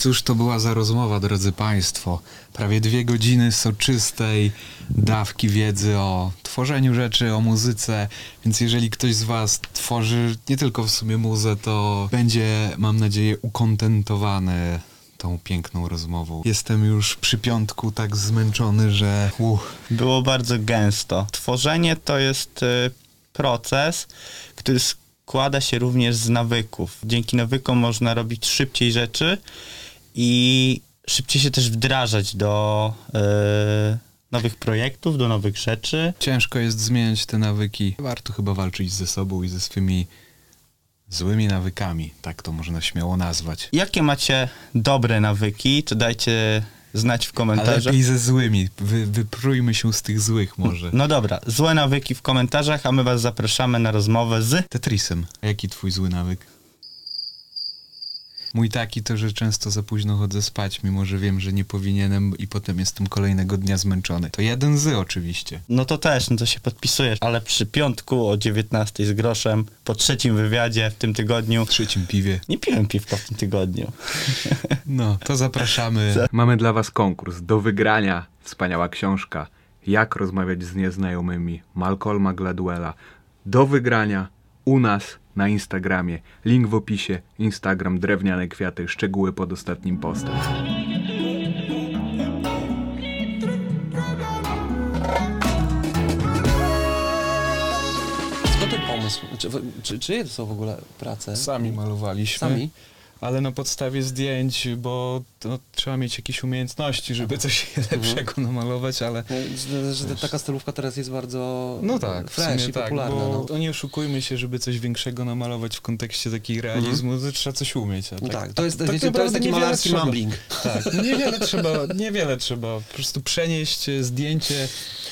Cóż to była za rozmowa, drodzy Państwo? Prawie dwie godziny soczystej dawki wiedzy o tworzeniu rzeczy, o muzyce, więc jeżeli ktoś z Was tworzy nie tylko w sumie muzę, to będzie, mam nadzieję, ukontentowany tą piękną rozmową. Jestem już przy piątku tak zmęczony, że uch, Było bardzo gęsto. Tworzenie to jest y, proces, który składa się również z nawyków. Dzięki nawykom można robić szybciej rzeczy i szybciej się też wdrażać do y, nowych projektów, do nowych rzeczy. ciężko jest zmieniać te nawyki. Warto chyba walczyć ze sobą i ze swymi złymi nawykami, tak to można śmiało nazwać. Jakie macie dobre nawyki, to dajcie znać w Ale komentarzach. lepiej ze złymi. Wy, wyprójmy się z tych złych może. No dobra, złe nawyki w komentarzach, a my was zapraszamy na rozmowę z... Tetrisem. A Jaki twój zły nawyk? Mój taki to, że często za późno chodzę spać, mimo że wiem, że nie powinienem i potem jestem kolejnego dnia zmęczony. To jeden z oczywiście. No to też, no to się podpisujesz, ale przy piątku o 19 z groszem, po trzecim wywiadzie w tym tygodniu, W trzecim piwie. nie piłem piwka w tym tygodniu. No, to zapraszamy. Mamy dla was konkurs. Do wygrania wspaniała książka. Jak rozmawiać z nieznajomymi. Malcolma Gladwella. Do wygrania u nas na Instagramie. Link w opisie. Instagram Drewniane Kwiaty. Szczegóły pod ostatnim postem. Skąd ten pomysł? Czy, czy, czyje to są w ogóle prace? Sami malowaliśmy. Sami? Ale na podstawie zdjęć, bo to, trzeba mieć jakieś umiejętności, żeby coś lepszego namalować, ale No, Że, że taka stylówka teraz jest bardzo no tak, fresh i tak, popularna. bo no. to nie oszukujmy się, żeby coś większego namalować w kontekście takiego realizmu, to trzeba coś umieć. Tak, tak, to jest, tak wiecie, to naprawdę jest taki malarski mumbling. Tak, niewiele trzeba, niewiele trzeba. Po prostu przenieść e, zdjęcie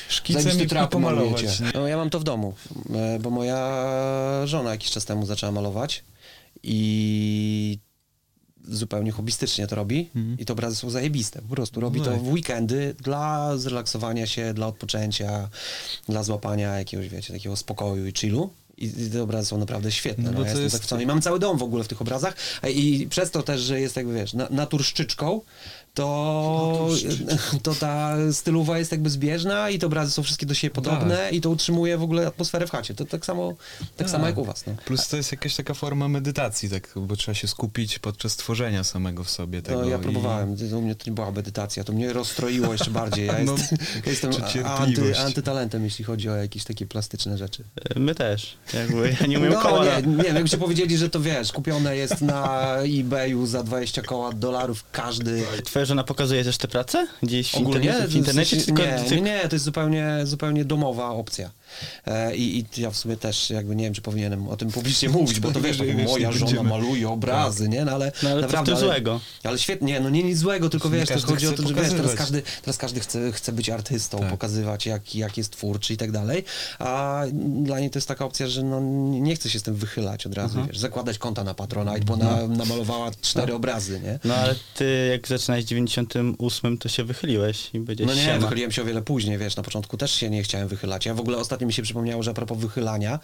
szkicem i, pomalować. No ja mam to w domu, e, bo moja żona jakiś czas temu zaczęła malować i zupełnie hobbystycznie to robi Mhm. i te obrazy są zajebiste. Po prostu robi No to w weekendy dla zrelaksowania się, dla odpoczęcia, dla złapania jakiegoś, wiecie, takiego spokoju i chillu. I i te obrazy są naprawdę świetne. No No, ja jestem jest-. I mam cały dom w ogóle w tych obrazach i przez to też, że jest jakby, wiesz, na, naturszczyczką, to, to ta stylowa jest jakby zbieżna i te obrazy są wszystkie do siebie podobne i to utrzymuje w ogóle atmosferę w chacie. To tak samo, tak Tak. samo jak u was. No. Plus to jest jakaś taka forma medytacji, tak, bo trzeba się skupić podczas tworzenia samego w sobie tego. No, ja i- próbowałem, u mnie to nie była medytacja, to mnie rozstroiło jeszcze bardziej. Ja, No, jest, ja jestem anty, antytalentem, jeśli chodzi o jakieś takie plastyczne rzeczy. My też, jakby ja nie umiem No koła. nie, nie wiem, jakbyście powiedzieli, że to wiesz, kupione jest na eBayu za 20 koła dolarów każdy. Żona pokazuje też te prace? Gdzieś w, Ogólnie? internecie, w internecie? W czy tylko, nie, nie, nie, to jest zupełnie, zupełnie domowa opcja. E, i, I ja w sumie też jakby nie wiem, czy powinienem o tym publicznie mówić, bo to wiesz, tak, moja żona będziemy. maluje obrazy, nie? No ale, No ale naprawdę, ale, złego? ale świetnie, no nie nic złego, tylko wiesz, to każdy chodzi o to, że wiesz, teraz każdy, teraz każdy chce, chce być artystą, Tak. pokazywać jak, jak jest twórczy i tak dalej, a dla niej to jest taka opcja, że no, nie chce się z tym wychylać od razu, wiesz, zakładać konta na Patronite, bo na, namalowała cztery obrazy, nie? No ale ty jak zaczynałeś 98, to się wychyliłeś i będziesz No nie, siema. wychyliłem się o wiele później, wiesz, na początku też się nie chciałem wychylać. Ja w ogóle ostatnio mi się przypomniało, że a propos wychylania,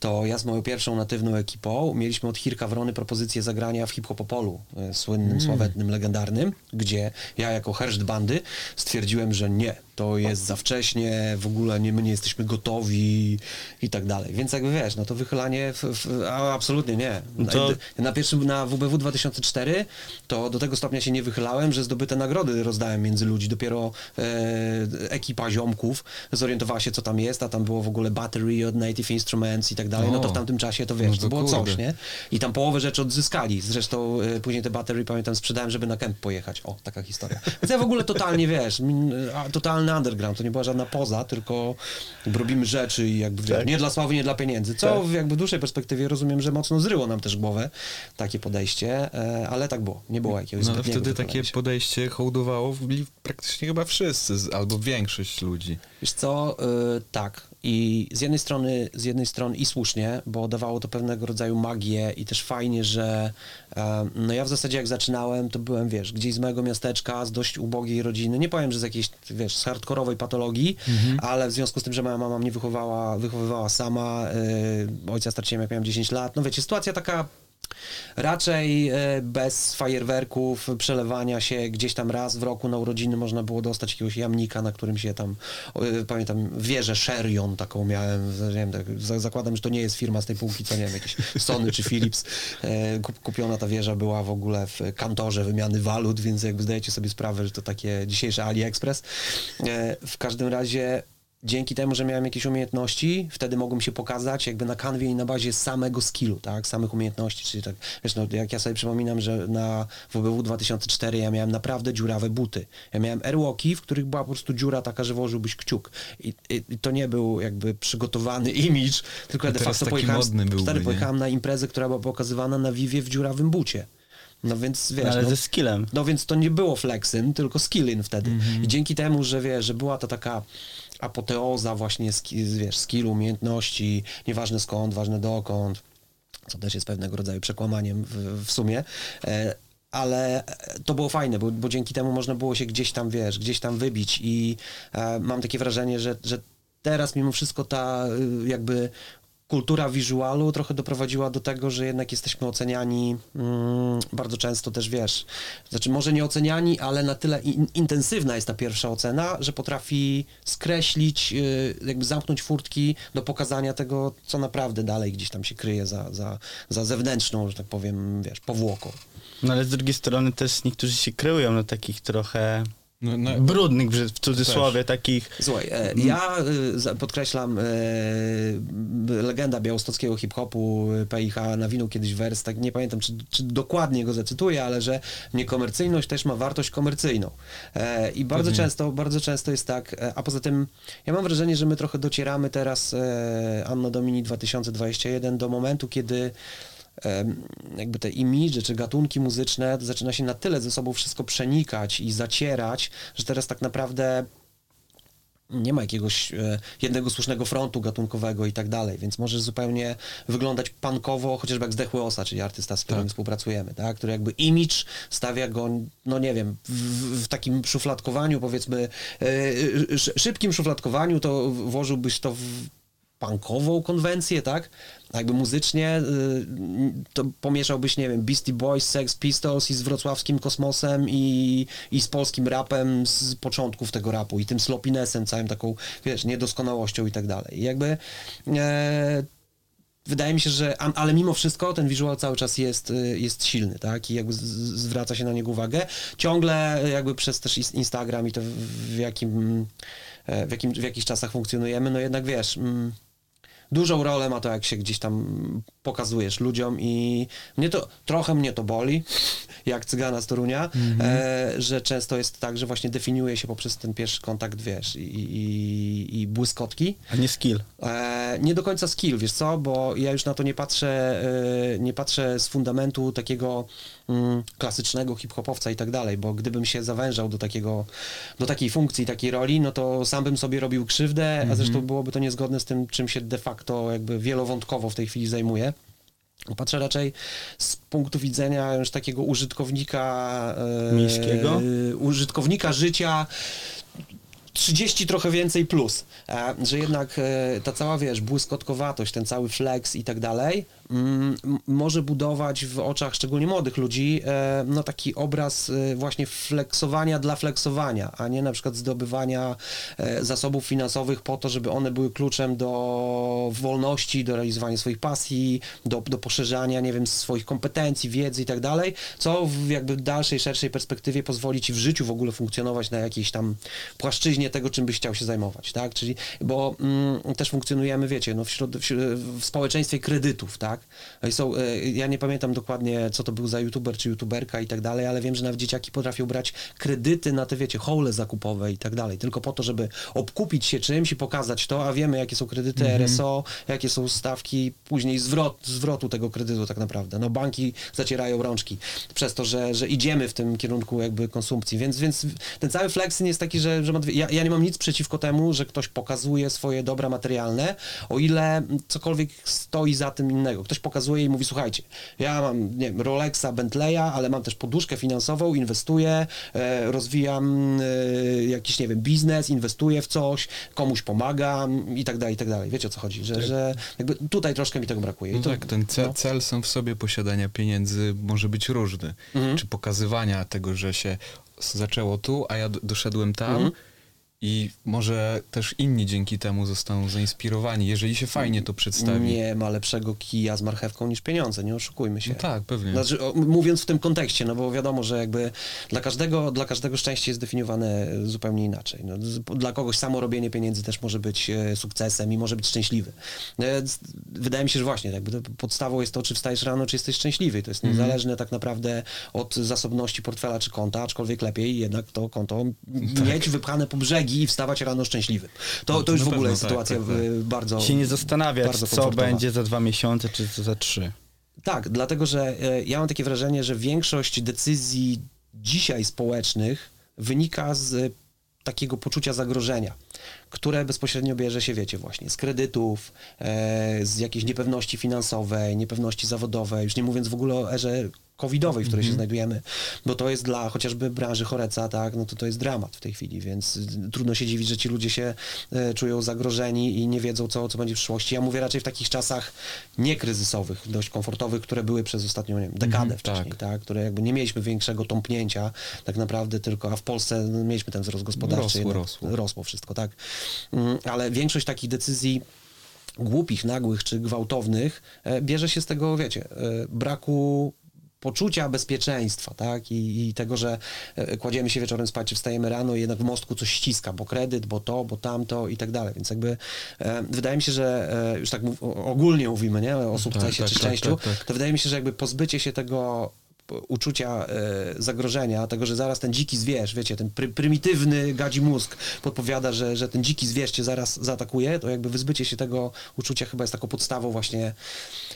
to ja z moją pierwszą natywną ekipą mieliśmy od Hirka Wrony propozycję zagrania w hip-hopopolu, e, słynnym, sławetnym, legendarnym, gdzie ja jako herszt bandy stwierdziłem, że nie, to jest za wcześnie, w ogóle nie, my nie jesteśmy gotowi i tak dalej. Więc jakby wiesz, no to wychylanie, w, w, a, absolutnie nie. To- Na pierwszym, na WBW 2004, to do tego stopnia się nie wychylałem, że zdobyte nagrody rozdałem między ludzi. Dopiero e, ekipa ziomków zorientowała się, co tam jest, a tam było w ogóle Battery od Native Instruments i tak dalej. No to w tamtym czasie to wiesz, No to to było kurde. coś, nie? I tam połowę rzeczy odzyskali. Zresztą e, później te Battery, pamiętam, sprzedałem, żeby na kemp pojechać. O, taka historia. Więc ja w ogóle totalnie, wiesz, min- a, totalny underground. To nie była żadna poza, tylko robimy rzeczy i jakby, Tak. nie dla sławy, nie dla pieniędzy. Co w jakby dłuższej perspektywie rozumiem, że mocno zryło nam też głowę takie podejście, e, ale tak było. Nie było jakiegoś No ale wtedy takie podejście hołdowało w- praktycznie chyba wszyscy, albo większość ludzi. Wiesz co, y, tak. I z jednej strony, z jednej strony i słusznie, bo dawało to pewnego rodzaju magię i też fajnie, że e, no ja w zasadzie jak zaczynałem, to byłem, wiesz, gdzieś z małego miasteczka, z dość ubogiej rodziny. Nie powiem, że z jakiejś, wiesz, z hardkorowej patologii, ale w związku z tym, że moja mama mnie wychowała, wychowywała sama, y, ojca straciłem jak miałem 10 lat. No wiecie, sytuacja taka Raczej e, bez fajerwerków, przelewania się gdzieś tam raz w roku na urodziny można było dostać jakiegoś jamnika, na którym się tam, e, pamiętam, wieżę Sherion taką miałem, wiem, tak, za- zakładam, że to nie jest firma z tej półki, co nie wiem, jakieś Sony czy Philips. E, kup- Kupiona ta wieża była w ogóle w kantorze wymiany walut, więc jakby zdajecie sobie sprawę, że to takie dzisiejsze AliExpress. W każdym razie dzięki temu, że miałem jakieś umiejętności, wtedy mogłem się pokazać jakby na kanwie i na bazie samego skillu, tak, samych umiejętności, czyli tak, wiesz, no, jak ja sobie przypominam, że na WBW 2004 ja miałem naprawdę dziurawe buty. Ja miałem airwalki, w których była po prostu dziura taka, że włożyłbyś kciuk. I, i, i to nie był jakby przygotowany image, tylko ja de facto pojechałem, byłby, stary, pojechałem na imprezę, która była pokazywana na Vivie w dziurawym bucie. No więc wiesz, Ale no, ze skillem. no więc to nie było flexin, tylko skillin wtedy. I dzięki temu, że wiesz, że była to taka apoteoza właśnie wiesz, skillu, umiejętności, nieważne skąd, ważne dokąd, co też jest pewnego rodzaju przekłamaniem w, w sumie. E, ale e, to było fajne, bo, bo dzięki temu można było się gdzieś tam, wiesz, gdzieś tam wybić i e, mam takie wrażenie, że, że teraz mimo wszystko ta y, jakby kultura wizualu trochę doprowadziła do tego, że jednak jesteśmy oceniani mm, bardzo często też, wiesz, znaczy może nie oceniani, ale na tyle in, intensywna jest ta pierwsza ocena, że potrafi skreślić, y, jakby zamknąć furtki do pokazania tego, co naprawdę dalej gdzieś tam się kryje za, za, za zewnętrzną, że tak powiem, wiesz, powłoką. No ale z drugiej strony też niektórzy się kryją na takich trochę No, no, brudnych, w w cudzysłowie, takich... Słuchaj, e, ja e, podkreślam, e, legenda białostockiego hip-hopu e, PIH nawinął kiedyś wers, tak nie pamiętam, czy, czy dokładnie go zacytuję, ale że niekomercyjność też ma wartość komercyjną. E, I bardzo Pewnie. często, bardzo często jest tak, e, a poza tym ja mam wrażenie, że my trochę docieramy teraz, e, Anno Domini 2021, do momentu, kiedy jakby te imidże czy gatunki muzyczne zaczyna się na tyle ze sobą wszystko przenikać i zacierać, że teraz tak naprawdę nie ma jakiegoś e, jednego słusznego frontu gatunkowego i tak dalej, więc możesz zupełnie wyglądać punkowo, chociażby jak Zdechły Osa, czyli artysta, z którym Tak. współpracujemy, tak? który jakby image stawia go, no nie wiem, w, w takim szufladkowaniu, powiedzmy, e, sz, szybkim szufladkowaniu, to włożyłbyś to w punkową konwencję, tak? A jakby muzycznie y, to pomieszałbyś, nie wiem, Beastie Boys, Sex Pistols i z wrocławskim kosmosem i, i z polskim rapem z początków tego rapu i tym sloppinessem, całym taką, wiesz, niedoskonałością i tak dalej. Jakby e, wydaje mi się, że, ale mimo wszystko ten wizual cały czas jest, y, jest silny, tak? I jakby z- zwraca się na niego uwagę. Ciągle jakby przez też Instagram i to w, w jakim, e, w jakim, w jakich czasach funkcjonujemy, no jednak wiesz, mm, dużą rolę ma to, jak się gdzieś tam pokazujesz ludziom i mnie to, trochę mnie to boli, jak cygana z Torunia, e, że często jest tak, że właśnie definiuje się poprzez ten pierwszy kontakt, wiesz, i, i, i błyskotki, A nie skill. E, nie do końca skill, wiesz co, bo ja już na to nie patrzę, e, nie patrzę z fundamentu takiego mm, klasycznego hip-hopowca i tak dalej, bo gdybym się zawężał do takiego, do takiej funkcji, takiej roli, no to sam bym sobie robił krzywdę, a zresztą byłoby to niezgodne z tym, czym się de facto jakby wielowątkowo w tej chwili zajmuję. Patrzę raczej z punktu widzenia już takiego użytkownika e, Miejskiego? użytkownika życia 30 trochę więcej plus, e, że jednak e, ta cała, wiesz, błyskotkowatość, ten cały flex i tak dalej, mm, może budować w oczach szczególnie młodych ludzi e, no taki obraz e, właśnie flexowania dla flexowania, a nie na przykład zdobywania e, zasobów finansowych po to, żeby one były kluczem do wolności, do realizowania swoich pasji, do, do poszerzania, nie wiem, swoich kompetencji, wiedzy i tak dalej, co w jakby dalszej, szerszej perspektywie pozwoli ci w życiu w ogóle funkcjonować na jakiejś tam płaszczyźnie tego, czym byś chciał się zajmować, tak? Czyli, bo mm, też funkcjonujemy, wiecie, no wśród, wśród, w społeczeństwie kredytów, tak? No i są, e, ja nie pamiętam dokładnie, co to był za youtuber czy youtuberka i tak dalej, ale wiem, że nawet dzieciaki potrafią brać kredyty na te, wiecie, hole zakupowe i tak dalej, tylko po to, żeby obkupić się czymś i pokazać to, a wiemy, jakie są kredyty RSO, jakie są stawki, później zwrot, zwrotu tego kredytu tak naprawdę. No banki zacierają rączki przez to, że, że idziemy w tym kierunku jakby konsumpcji, więc, więc ten cały flexing jest taki, że, że ma dwie, ja, ja nie mam nic przeciwko temu, że ktoś pokazuje swoje dobra materialne, o ile cokolwiek stoi za tym innego, Ktoś pokazuje i mówi, słuchajcie, ja mam, nie wiem, Rolexa, Bentleya, ale mam też poduszkę finansową, inwestuję, e, rozwijam e, jakiś, nie wiem, biznes, inwestuję w coś, komuś pomagam i tak dalej, i tak dalej. Wiecie o co chodzi, że, że jakby tutaj troszkę mi tego brakuje. I No to, tak, ten cel, no. cel sam w sobie posiadania pieniędzy może być różny. Mhm. Czy pokazywania tego, że się zaczęło tu, a ja doszedłem tam Mhm. I może też inni dzięki temu zostaną zainspirowani, jeżeli się fajnie to przedstawi. Nie ma lepszego kija z marchewką niż pieniądze, nie oszukujmy się. No tak, pewnie. Znaczy, mówiąc w tym kontekście, no bo wiadomo, że jakby dla każdego, dla każdego szczęście jest definiowane zupełnie inaczej. No, dla kogoś samo robienie pieniędzy też może być e, sukcesem i może być szczęśliwy. E, z- Wydaje mi się, że właśnie jakby podstawą jest to, czy wstajesz rano, czy jesteś szczęśliwy. To jest Mhm. niezależne tak naprawdę od zasobności portfela czy konta, aczkolwiek lepiej jednak to konto mieć wypchane po brzegi i wstawać rano szczęśliwym. To, to już Na w ogóle pewno, jest tak, sytuacja tak, tak. bardzo się nie zastanawiać, bardzo co będzie za dwa miesiące, czy za trzy. Tak, dlatego że e, ja mam takie wrażenie, że większość decyzji dzisiaj społecznych wynika z e, takiego poczucia zagrożenia, które bezpośrednio bierze się, wiecie, właśnie z kredytów, e, z jakiejś niepewności finansowej, niepewności zawodowej, już nie mówiąc w ogóle o erze covidowej, w której się znajdujemy, bo to jest dla chociażby branży choreca, tak, no to to jest dramat w tej chwili, więc y, trudno się dziwić, że ci ludzie się e, czują zagrożeni i nie wiedzą, co, co będzie w przyszłości. Ja mówię raczej w takich czasach niekryzysowych, dość komfortowych, które były przez ostatnią, nie wiem, dekadę Mhm, wcześniej, tak. tak. które jakby nie mieliśmy większego tąpnięcia tak naprawdę tylko, a w Polsce no, mieliśmy ten wzrost gospodarczy. Rosło, jednak, rosło. rosło wszystko, tak. Mm, Ale większość takich decyzji głupich, nagłych czy gwałtownych e, bierze się z tego, wiecie, e, braku poczucia bezpieczeństwa, tak, I, i tego, że e, kładziemy się wieczorem spać, czy wstajemy rano i jednak w mostku coś ściska, bo kredyt, bo to, bo tamto i tak dalej, więc jakby e, wydaje mi się, że e, już tak mów, ogólnie mówimy, nie, o sukcesie tak, czy tak, szczęściu, tak, tak. to wydaje mi się, że jakby pozbycie się tego uczucia e, zagrożenia, tego, że zaraz ten dziki zwierz, wiecie, ten pry, prymitywny gadzi mózg podpowiada, że, że ten dziki zwierz cię zaraz zaatakuje, to jakby wyzbycie się tego uczucia chyba jest taką podstawą właśnie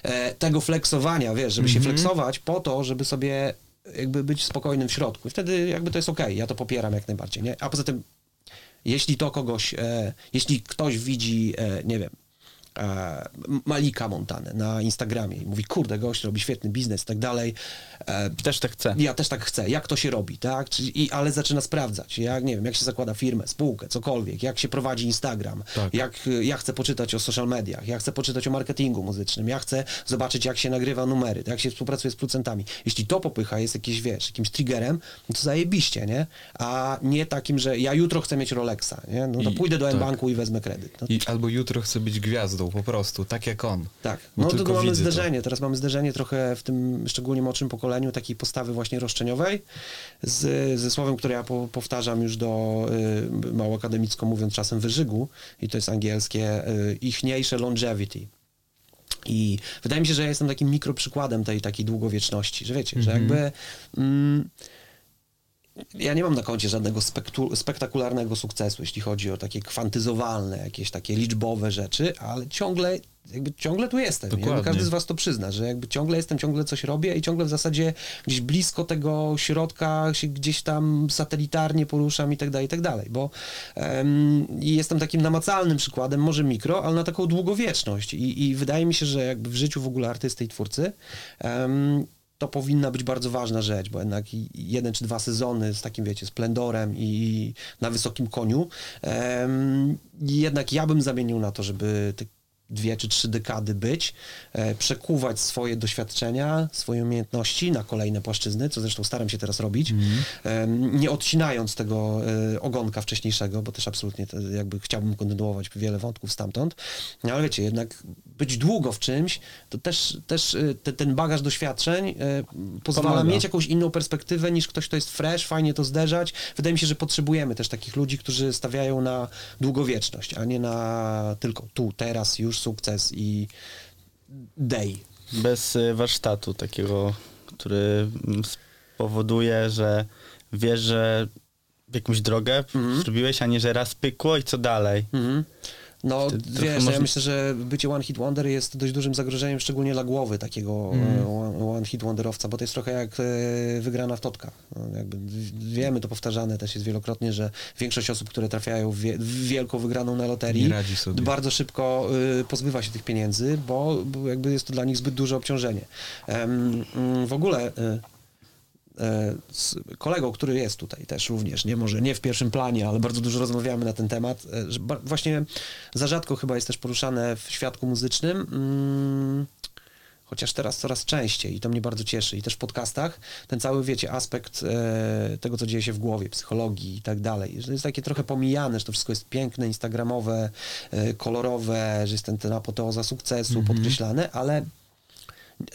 e, tego flexowania, wiesz, żeby się flexować po to, żeby sobie jakby być spokojnym w środku. I wtedy jakby to jest okej, ja to popieram jak najbardziej, nie? A poza tym, jeśli to kogoś, e, jeśli ktoś widzi, nie wiem, Malika Montanę na Instagramie i mówi, kurde, gość robi świetny biznes i tak dalej, e, Też tak chcę. ja też tak chcę, jak to się robi, tak? Czyli, i, ale zaczyna sprawdzać, jak, nie wiem, jak się zakłada firmę, spółkę, cokolwiek, jak się prowadzi Instagram, Tak. jak ja chcę poczytać o social mediach, ja chcę poczytać o marketingu muzycznym, ja chcę zobaczyć, jak się nagrywa numery, jak się współpracuje z producentami. Jeśli to popycha, jest jakiś, wiesz, jakimś triggerem, no to zajebiście, nie? A nie takim, że ja jutro chcę mieć Rolexa, nie? No to I- pójdę do tak. M-Banku i wezmę kredyt. No, I albo jutro chcę być gwiazdą, po prostu, tak jak on. tak, no to, tylko mamy widzę to. zderzenie. Teraz mamy zderzenie trochę w tym szczególnie młodszym pokoleniu takiej postawy właśnie roszczeniowej z, ze słowem, które ja po, powtarzam już do y, mało akademicko mówiąc czasem wyżygu i to jest angielskie y, ichniejsze longevity. I wydaje mi się, że ja jestem takim mikroprzykładem tej takiej długowieczności, że wiecie, że jakby mm, ja nie mam na koncie żadnego spektakularnego sukcesu, jeśli chodzi o takie kwantyzowalne, jakieś takie liczbowe rzeczy, ale ciągle, jakby ciągle tu jestem. Jakby Dokładnie. każdy z was to przyzna, że jakby ciągle jestem, ciągle coś robię i ciągle w zasadzie gdzieś blisko tego środka się gdzieś tam satelitarnie poruszam i tak dalej, i tak dalej, bo i jestem takim namacalnym przykładem, może mikro, ale na taką długowieczność I, i wydaje mi się, że jakby w życiu w ogóle artysty i twórcy em, to powinna być bardzo ważna rzecz, bo jednak jeden czy dwa sezony z takim, wiecie, splendorem i na wysokim koniu, em, jednak ja bym zamienił na to, żeby dwie czy trzy dekady być, e, przekuwać swoje doświadczenia, swoje umiejętności na kolejne płaszczyzny, co zresztą staram się teraz robić, em, nie odcinając tego e, ogonka wcześniejszego, bo też absolutnie to jakby chciałbym kontynuować wiele wątków stamtąd, no ale wiecie, jednak być długo w czymś, to też, też e, te, ten bagaż doświadczeń e, pozwala Pomaga. mieć jakąś inną perspektywę niż ktoś, kto jest fresh, fajnie to zderzać. Wydaje mi się, że potrzebujemy też takich ludzi, którzy stawiają na długowieczność, a nie na tylko tu, teraz, już sukces i day. Bez y, warsztatu takiego, który mm, spowoduje, że wiesz, że jakąś drogę Mhm. zrobiłeś, a nie, że raz pykło i co dalej. Mhm. No wiesz, no ja myślę, że bycie One Hit Wonder jest dość dużym zagrożeniem, szczególnie dla głowy takiego Mhm. e, one, one Hit Wonderowca, bo to jest trochę jak e, wygrana w totka. No, wiemy to powtarzane też jest wielokrotnie, że większość osób, które trafiają w, wie, w wielką wygraną na loterii, bardzo szybko y, pozbywa się tych pieniędzy, bo, jakby jest to dla nich zbyt duże obciążenie. Mm, w ogóle e, z kolegą, który jest tutaj też również, nie może nie w pierwszym planie, ale bardzo dużo rozmawiamy na ten temat, e, właśnie za rzadko chyba jest też poruszane w świadku muzycznym, mm, chociaż teraz coraz częściej i to mnie bardzo cieszy i też w podcastach ten cały, wiecie, aspekt e, tego, co dzieje się w głowie, psychologii i tak dalej, że jest takie trochę pomijane, że to wszystko jest piękne, instagramowe, e, kolorowe, że jest ten, ten apoteoza sukcesu podkreślane, ale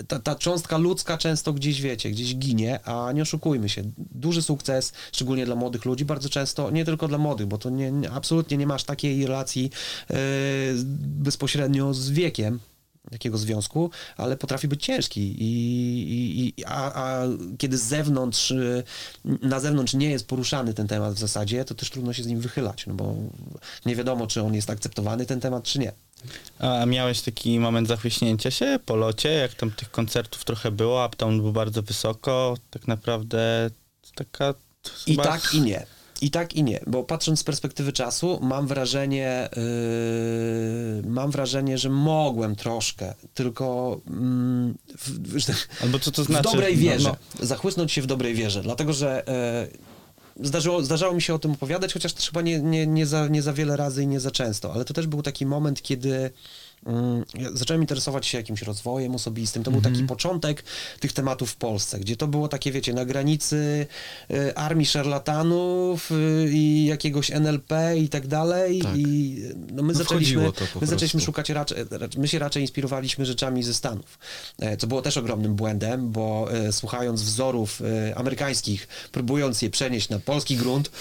ta, ta cząstka ludzka często gdzieś, wiecie, gdzieś ginie, a nie oszukujmy się. Duży sukces, szczególnie dla młodych ludzi, bardzo często, nie tylko dla młodych, bo to nie, nie, absolutnie nie masz takiej relacji e, bezpośrednio z wiekiem, takiego związku, ale potrafi być ciężki i, i, i a, a kiedy z zewnątrz, y, na zewnątrz nie jest poruszany ten temat w zasadzie, to też trudno się z nim wychylać, no bo nie wiadomo, czy on jest akceptowany, ten temat, czy nie. A miałeś taki moment zachwyśnięcia się po locie, jak tam tych koncertów trochę było, a tam był bardzo wysoko, tak naprawdę taka... I tak, i nie. I tak, i nie, bo patrząc z perspektywy czasu, mam wrażenie, yy, mam wrażenie, że mogłem troszkę, tylko mm, w, Albo co to w znaczy? dobrej No, wierze, no. zachłysnąć się w dobrej wierze, dlatego że e, zdarzyło, zdarzało mi się o tym opowiadać, chociaż chyba nie, nie, nie, za, nie za wiele razy i nie za często, ale to też był taki moment, kiedy zacząłem interesować się jakimś rozwojem osobistym. To był taki początek tych tematów w Polsce, gdzie to było takie, wiecie, na granicy y, armii szarlatanów y, i jakiegoś NLP i tak dalej. Tak. I no, my No zaczęliśmy, my zaczęliśmy szukać raczej, raczej, my się raczej inspirowaliśmy rzeczami ze Stanów, e, co było też ogromnym błędem, bo e, słuchając wzorów e, amerykańskich, próbując je przenieść na polski grunt,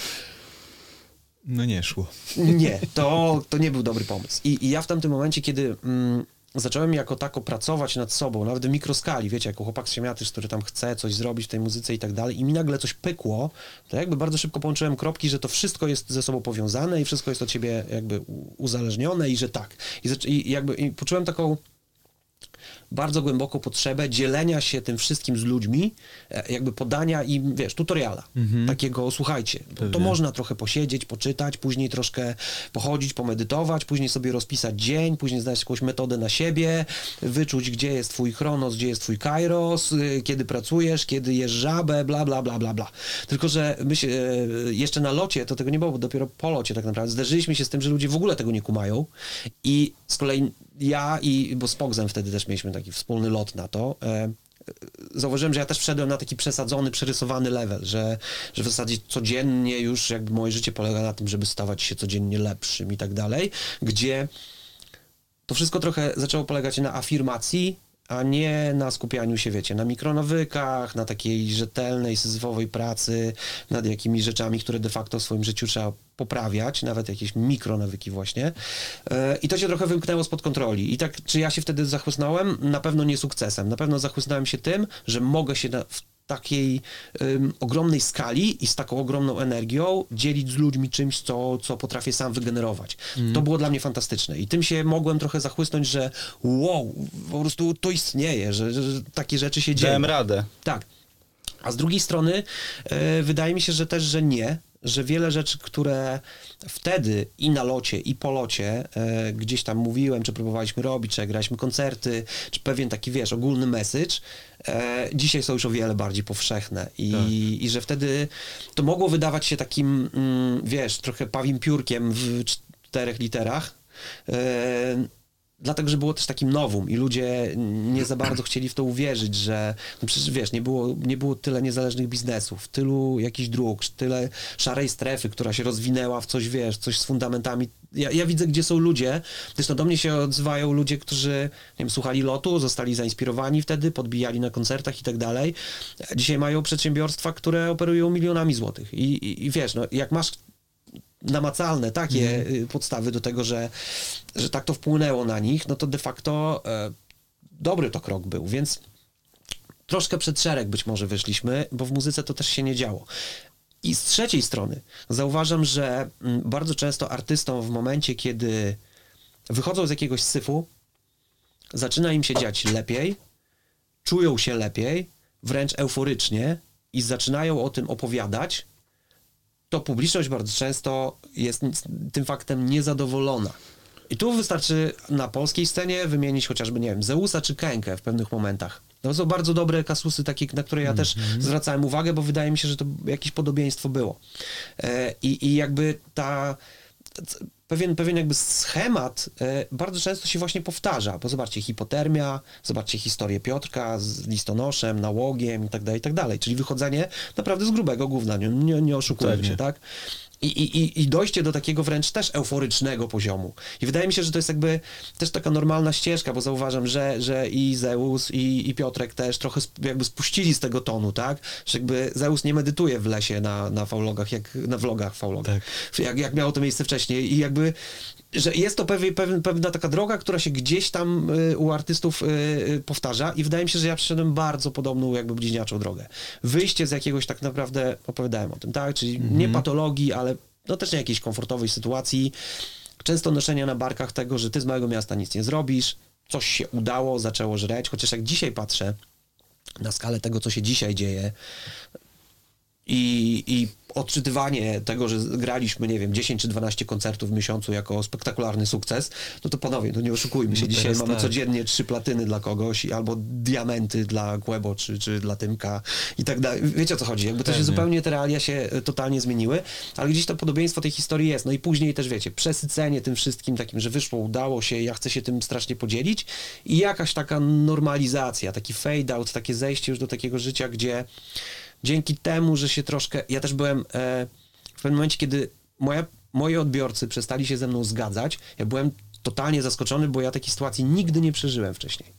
No nie szło. nie, to, to nie był dobry pomysł. I, i ja w tamtym momencie, kiedy mm, zacząłem jako tako pracować nad sobą, nawet w mikroskali, wiecie, jako chłopak z Siemiatys, który tam chce coś zrobić w tej muzyce i tak dalej, i mi nagle coś pykło, to jakby bardzo szybko połączyłem kropki, że to wszystko jest ze sobą powiązane i wszystko jest od siebie jakby uzależnione i że tak. I, i jakby i poczułem taką bardzo głęboką potrzebę dzielenia się tym wszystkim z ludźmi, e, jakby podania im, wiesz, tutoriala. Takiego, słuchajcie, to, można trochę posiedzieć, poczytać, później troszkę pochodzić, pomedytować, później sobie rozpisać dzień, później znaleźć jakąś metodę na siebie, wyczuć, gdzie jest twój chronos, gdzie jest twój kairos, y, kiedy pracujesz, kiedy jesz żabę, bla, bla, bla, bla, bla. Tylko, że my się, e, jeszcze na locie, to tego nie było, bo dopiero po locie tak naprawdę, zderzyliśmy się z tym, że ludzie w ogóle tego nie kumają i z kolei ja i, bo z Pogzem wtedy też mieliśmy taki wspólny lot na to, e, zauważyłem, że ja też wszedłem na taki przesadzony, przerysowany level, że, że w zasadzie codziennie już jakby moje życie polega na tym, żeby stawać się codziennie lepszym i tak dalej, gdzie to wszystko trochę zaczęło polegać na afirmacji, a nie na skupianiu się, wiecie, na mikronawykach, na takiej rzetelnej, syzyfowej pracy, nad jakimiś rzeczami, które de facto w swoim życiu trzeba poprawiać, nawet jakieś mikronawyki właśnie. E, I to się trochę wymknęło spod kontroli. I tak, czy ja się wtedy zachłysnąłem? Na pewno nie sukcesem. Na pewno zachłysnąłem się tym, że mogę się w takiej ym, ogromnej skali i z taką ogromną energią dzielić z ludźmi czymś, co, co potrafię sam wygenerować. To było dla mnie fantastyczne i tym się mogłem trochę zachłysnąć, że wow, po prostu to istnieje, że, że, że takie rzeczy się dzieją. Dałem radę. Tak. A z drugiej strony e, wydaje mi się, że też, że nie, że wiele rzeczy, które wtedy i na locie, i po locie e, gdzieś tam mówiłem, czy próbowaliśmy robić, czy graliśmy koncerty, czy pewien taki, wiesz, ogólny message, e, dzisiaj są już o wiele bardziej powszechne i, Tak. i że wtedy to mogło wydawać się takim, mm, wiesz, trochę pawim piórkiem w czterech literach, e, Dlatego, że było też takim nowum i ludzie nie za bardzo chcieli w to uwierzyć, że no przecież wiesz, nie było, nie było tyle niezależnych biznesów, tylu jakichś dróg, tyle szarej strefy, która się rozwinęła w coś, wiesz, coś z fundamentami. Ja, ja widzę, gdzie są ludzie, zresztą do mnie się odzywają ludzie, którzy nie wiem, słuchali lotu, zostali zainspirowani wtedy, podbijali na koncertach i tak dalej. Dzisiaj mają przedsiębiorstwa, które operują milionami złotych i, i, i wiesz, no, jak masz namacalne takie y, podstawy do tego, że, że tak to wpłynęło na nich, no to de facto e, dobry to krok był, więc troszkę przed szereg być może wyszliśmy, bo w muzyce to też się nie działo. I z trzeciej strony zauważam, że mm, bardzo często artystom w momencie, kiedy wychodzą z jakiegoś syfu, zaczyna im się dziać lepiej, czują się lepiej, wręcz euforycznie i zaczynają o tym opowiadać, to publiczność bardzo często jest tym faktem niezadowolona. I tu wystarczy na polskiej scenie wymienić chociażby, nie wiem, Zeusa czy Kękę w pewnych momentach. To są bardzo dobre kasusy, takie, na które ja też zwracałem uwagę, bo wydaje mi się, że to jakieś podobieństwo było. E, I, i jakby ta pewien, pewien jakby schemat e, bardzo często się właśnie powtarza, bo zobaczcie, hipotermia, zobaczcie historię Piotrka z listonoszem, nałogiem i tak dalej, i tak dalej, czyli wychodzenie naprawdę z grubego gówna, nie, nie, nie oszukujmy się, tak? I, i, I dojście do takiego wręcz też euforycznego poziomu. I wydaje mi się, że to jest jakby też taka normalna ścieżka, bo zauważam, że, że i Zeus, i, i Piotrek też trochę jakby spuścili z tego tonu, tak? Że jakby Zeus nie medytuje w lesie na, na faulogach, jak na vlogach faulogach. Jak, jak miało to miejsce wcześniej. I jakby że jest to pewien, pewien, pewna taka droga, która się gdzieś tam y, u artystów y, y, powtarza i wydaje mi się, że ja przeszedłem bardzo podobną jakby bliźniaczą drogę. Wyjście z jakiegoś tak naprawdę, opowiadałem o tym, tak, czyli nie patologii, ale no też nie jakiejś komfortowej sytuacji, często noszenia na barkach tego, że ty z małego miasta nic nie zrobisz, coś się udało, zaczęło żreć, chociaż jak dzisiaj patrzę na skalę tego, co się dzisiaj dzieje, i, i odczytywanie tego, że graliśmy, nie wiem, 10 czy 12 koncertów w miesiącu jako spektakularny sukces, no to panowie, no nie oszukujmy się, No dzisiaj mamy tak. codziennie trzy platyny dla kogoś albo diamenty dla Kłebo czy, czy dla Tymka i tak dalej. Wiecie o co chodzi? Jakby to się zupełnie, te realia się e, totalnie zmieniły, ale gdzieś to podobieństwo tej historii jest. No i później też, wiecie, przesycenie tym wszystkim takim, że wyszło, udało się, ja chcę się tym strasznie podzielić i jakaś taka normalizacja, taki fade out, takie zejście już do takiego życia, gdzie dzięki temu, że się troszkę. Ja też byłem e, w pewnym momencie, kiedy moja, moi odbiorcy przestali się ze mną zgadzać, ja byłem totalnie zaskoczony, bo ja takiej sytuacji nigdy nie przeżyłem wcześniej.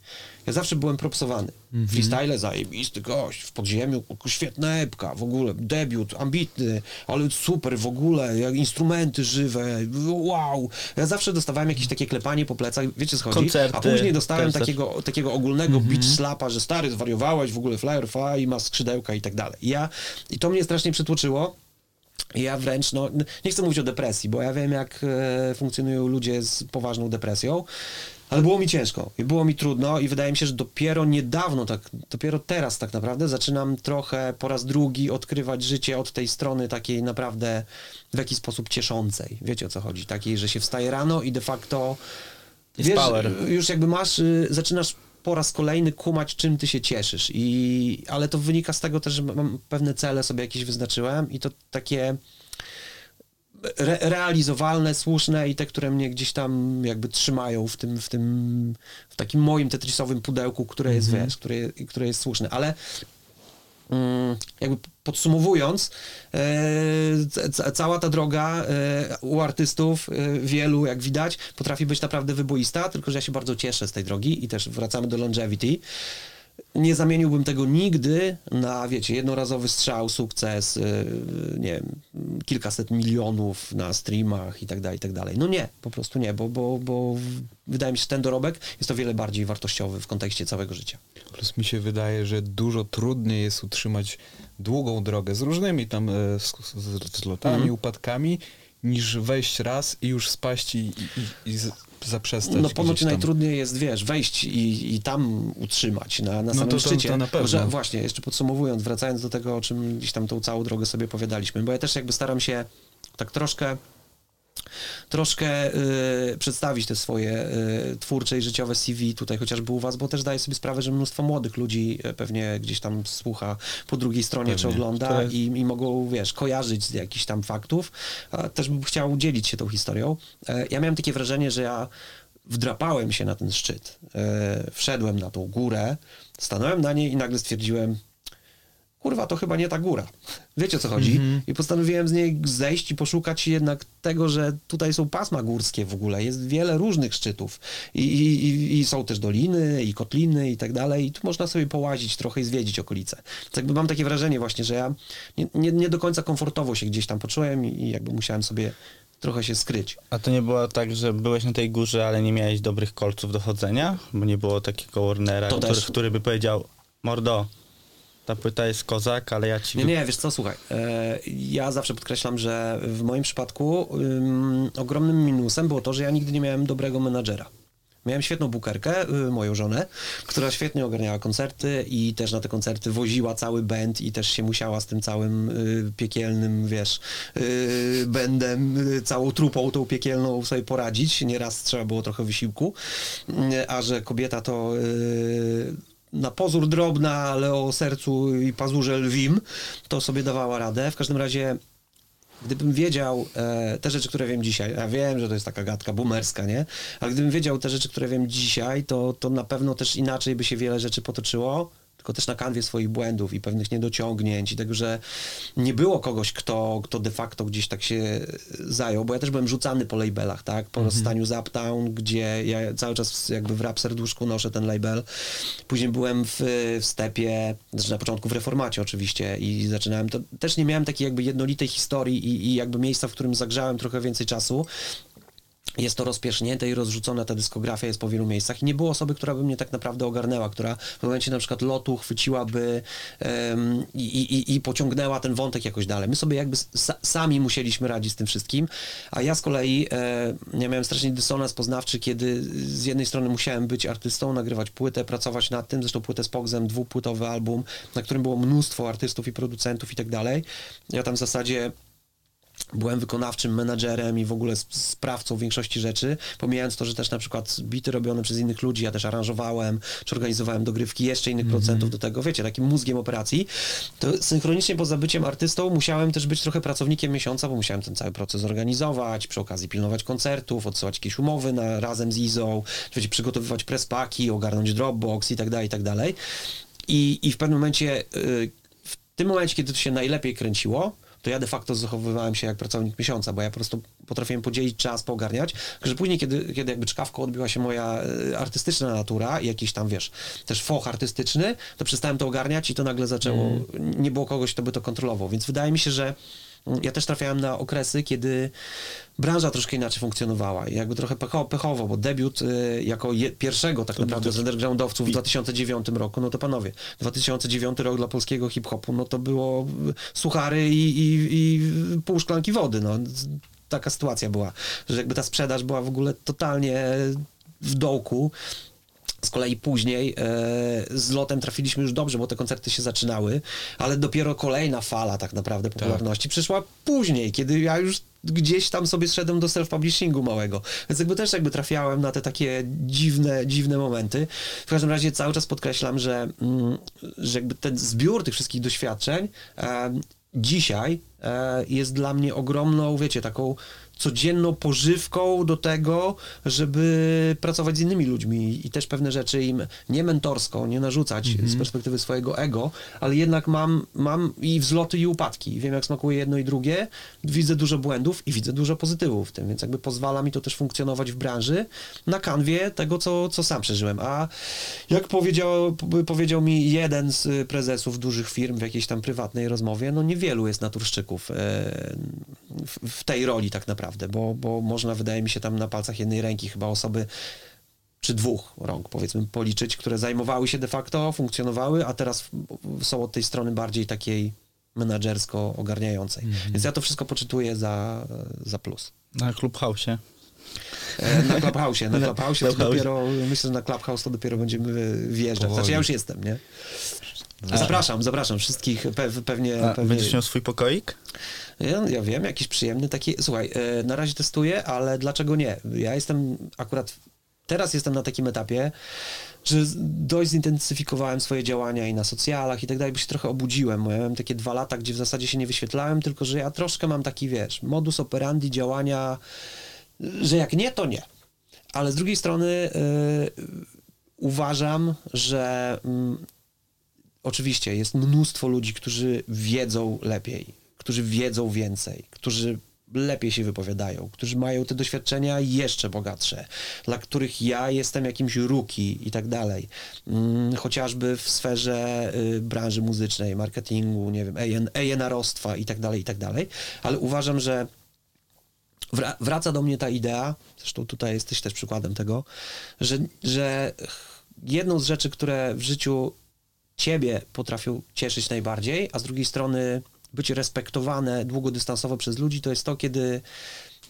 Ja zawsze byłem propsowany. Mhm. Freestyle zajebisty gość, w podziemiu, świetna epka, w ogóle debiut, ambitny, ale super w ogóle, jak instrumenty żywe, wow. Ja zawsze dostawałem jakieś takie klepanie po plecach, wiecie co chodzi? Koncerty A później dostałem takiego, takiego ogólnego beach slapa, że stary, zwariowałeś, w ogóle flyer fly, ma skrzydełka i tak dalej. I ja, I to mnie strasznie przytłoczyło. Ja wręcz, no, nie chcę mówić o depresji, bo ja wiem, jak e, funkcjonują ludzie z poważną depresją, ale było mi ciężko i było mi trudno i wydaje mi się, że dopiero niedawno, tak, dopiero teraz tak naprawdę zaczynam trochę po raz drugi odkrywać życie od tej strony takiej naprawdę w jakiś sposób cieszącej. Wiecie o co chodzi? Takiej, że się wstaje rano i de facto power. już jakby masz, y, zaczynasz po raz kolejny kumać, czym ty się cieszysz. I, ale to wynika z tego też, że mam pewne cele sobie jakieś wyznaczyłem i to takie re, realizowalne, słuszne i te, które mnie gdzieś tam jakby trzymają w tym, w tym, w takim moim tetrisowym pudełku, które jest, wiesz, które, które jest słuszne. Ale mm, jakby podsumowując, e, ca- cała ta droga e, u artystów, e, wielu jak widać, potrafi być naprawdę wyboista, tylko że ja się bardzo cieszę z tej drogi i też wracamy do longevity. Nie zamieniłbym tego nigdy na, wiecie, jednorazowy strzał, sukces, yy, nie wiem, kilkaset milionów na streamach i tak dalej, i tak dalej. No nie, po prostu nie, bo, bo, bo wydaje mi się, że ten dorobek jest o wiele bardziej wartościowy w kontekście całego życia. Plus mi się wydaje, że dużo trudniej jest utrzymać długą drogę z różnymi tam e, z, z, z lotami, Mhm. upadkami, niż wejść raz i już spaść i, i, i, zaprzestać. No ponoć najtrudniej jest, wiesz, wejść i, i tam utrzymać na, na No samym to- to- szczycie. to na pewno. Że właśnie, jeszcze podsumowując, wracając do tego, o czym gdzieś tam tą całą drogę sobie opowiadaliśmy, bo ja też jakby staram się tak troszkę troszkę y, przedstawić te swoje y, twórcze i życiowe CV tutaj chociażby u was, bo też daję sobie sprawę, że mnóstwo młodych ludzi y, pewnie gdzieś tam słucha po drugiej stronie, czy Pewnie. ogląda To jest- i, i mogą, wiesz, kojarzyć z jakichś tam faktów. A też bym chciał dzielić się tą historią. E, Ja miałem takie wrażenie, że ja wdrapałem się na ten szczyt, e, wszedłem na tą górę, stanąłem na niej i nagle stwierdziłem, kurwa, to chyba nie ta góra. Wiecie o co chodzi? I postanowiłem z niej zejść i poszukać jednak tego, że tutaj są pasma górskie w ogóle, jest wiele różnych szczytów i, i, i- są też doliny i kotliny i tak dalej i tu można sobie połazić trochę i zwiedzić okolice. Tak jakby mam takie wrażenie właśnie, że ja nie, nie, nie do końca komfortowo się gdzieś tam poczułem i, i jakby musiałem sobie trochę się skryć. A to nie było tak, że byłeś na tej górze, ale nie miałeś dobrych kolców do chodzenia? Bo nie było takiego Warnera, To który, który by powiedział, mordo, Ta płyta jest kozak, ale ja ci... Nie, nie, wiesz co, słuchaj, e, ja zawsze podkreślam, że w moim przypadku ym, ogromnym minusem było to, że ja nigdy nie miałem dobrego menadżera. Miałem świetną bukerkę, y, moją żonę, która świetnie ogarniała koncerty i też na te koncerty woziła cały band i też się musiała z tym całym y, piekielnym, wiesz, y, bandem, y, całą trupą tą piekielną sobie poradzić. Nieraz trzeba było trochę wysiłku, y, a że kobieta to y, na pozór drobna, ale o sercu i pazurze lwim, to sobie dawała radę. W każdym razie Gdybym wiedział e, te rzeczy, które wiem dzisiaj, ja wiem, że to jest taka gadka boomerska, nie? Ale gdybym wiedział te rzeczy, które wiem dzisiaj, to, to na pewno też inaczej by się wiele rzeczy potoczyło, tylko też na kanwie swoich błędów i pewnych niedociągnięć i tego, że nie było kogoś, kto, kto de facto gdzieś tak się zajął, bo ja też byłem rzucany po labelach, tak? Po rozstaniu z Uptown, gdzie ja cały czas jakby w rap serduszku noszę ten label. Później byłem w, w Stepie, znaczy na początku w Reformacie oczywiście i zaczynałem, to też nie miałem takiej jakby jednolitej historii i, i jakby miejsca, w którym zagrzałem trochę więcej czasu, jest to rozpierzchnięte i rozrzucona ta dyskografia jest po wielu miejscach i nie było osoby, która by mnie tak naprawdę ogarnęła, która w momencie na przykład lotu chwyciłaby em, i, i, i pociągnęła ten wątek jakoś dalej. My sobie jakby sa, sami musieliśmy radzić z tym wszystkim, a ja z kolei e, ja miałem strasznie dysonans poznawczy, kiedy z jednej strony musiałem być artystą, nagrywać płytę, pracować nad tym, zresztą płytę z Pogsem, dwupłytowy album, na którym było mnóstwo artystów i producentów i tak dalej. Ja tam w zasadzie byłem wykonawczym menadżerem i w ogóle sp- sprawcą większości rzeczy, pomijając to, że też na przykład bity robione przez innych ludzi, ja też aranżowałem, czy organizowałem dogrywki jeszcze innych producentów do tego, wiecie, takim mózgiem operacji, to synchronicznie poza byciem artystą musiałem też być trochę pracownikiem miesiąca, bo musiałem ten cały proces organizować, przy okazji pilnować koncertów, odsyłać jakieś umowy na, razem z Izą, wiecie, przygotowywać prespaki, ogarnąć Dropbox i tak dalej, i tak dalej. I, i w pewnym momencie, y, w tym momencie, kiedy to się najlepiej kręciło, to ja de facto zachowywałem się jak pracownik miesiąca, bo ja po prostu potrafiłem podzielić czas, poogarniać, tylko że później, kiedy, kiedy jakby czkawką odbiła się moja e, artystyczna natura i jakiś tam, wiesz, też foch artystyczny, to przestałem to ogarniać i to nagle zaczęło, nie było kogoś, kto by to kontrolował, więc wydaje mi się, że mm, ja też trafiałem na okresy, kiedy branża troszkę inaczej funkcjonowała i jakby trochę pecho, pechowo, bo debiut y, jako je, pierwszego tak naprawdę z undergroundowców w 2009 roku, no to panowie, 2009 rok dla polskiego hip-hopu, no to było y, suchary i, i, i pół szklanki wody, no. Taka sytuacja była, że jakby ta sprzedaż była w ogóle totalnie w dołku. Z kolei później e, z lotem trafiliśmy już dobrze, bo te koncerty się zaczynały, ale dopiero kolejna fala tak naprawdę popularności przyszła później, kiedy ja już gdzieś tam sobie zszedłem do self-publishingu małego. Więc jakby też jakby trafiałem na te takie dziwne, dziwne momenty. W każdym razie cały czas podkreślam, że, mm, że jakby ten zbiór tych wszystkich doświadczeń e, dzisiaj e, jest dla mnie ogromną, wiecie, taką codzienną pożywką do tego, żeby pracować z innymi ludźmi i też pewne rzeczy im nie mentorsko, nie narzucać z perspektywy swojego ego, ale jednak mam, mam i wzloty i upadki. Wiem, jak smakuje jedno i drugie, widzę dużo błędów i widzę dużo pozytywów w tym, więc jakby pozwala mi to też funkcjonować w branży na kanwie tego, co, co sam przeżyłem. A jak powiedział, powiedział mi jeden z prezesów dużych firm w jakiejś tam prywatnej rozmowie, no niewielu jest naturszczyków e, w tej roli tak naprawdę, bo, bo można, wydaje mi się, tam na palcach jednej ręki chyba osoby czy dwóch rąk, powiedzmy, policzyć, które zajmowały się de facto, funkcjonowały, a teraz są od tej strony bardziej takiej menadżersko ogarniającej. Więc ja to wszystko poczytuję za, za plus. Na Clubhouse'ie. E, Na Clubhouse, na Na Clubhouse to Clubhouse. dopiero, myślę, że na Clubhouse to dopiero będziemy wjeżdżać. Znaczy ja już jestem, nie? Zapraszam, zapraszam wszystkich, pe, pewnie... A, pewnie będziesz miał swój pokoik? ja, ja wiem, jakiś przyjemny taki. Słuchaj, e, na razie testuję, ale dlaczego nie? Ja jestem akurat. Teraz jestem na takim etapie, że dość zintensyfikowałem swoje działania i na socjalach i tak dalej, bo się trochę obudziłem. Ja miałem takie dwa lata, gdzie w zasadzie się nie wyświetlałem, tylko że ja troszkę mam taki, wiesz, modus operandi działania, że jak nie, to nie. Ale z drugiej strony e, uważam, że mm, oczywiście jest mnóstwo ludzi, którzy wiedzą lepiej, którzy wiedzą więcej, którzy lepiej się wypowiadają, którzy mają te doświadczenia jeszcze bogatsze, dla których ja jestem jakimś ruki i tak dalej. Mm, chociażby w sferze y, branży muzycznej, marketingu, nie wiem, AN, A&R-ostwa i tak dalej, i tak dalej. Ale uważam, że wra- wraca do mnie ta idea, zresztą tutaj jesteś też przykładem tego, że, że jedną z rzeczy, które w życiu ciebie potrafią cieszyć najbardziej, a z drugiej strony być respektowane długodystansowo przez ludzi, to jest to, kiedy,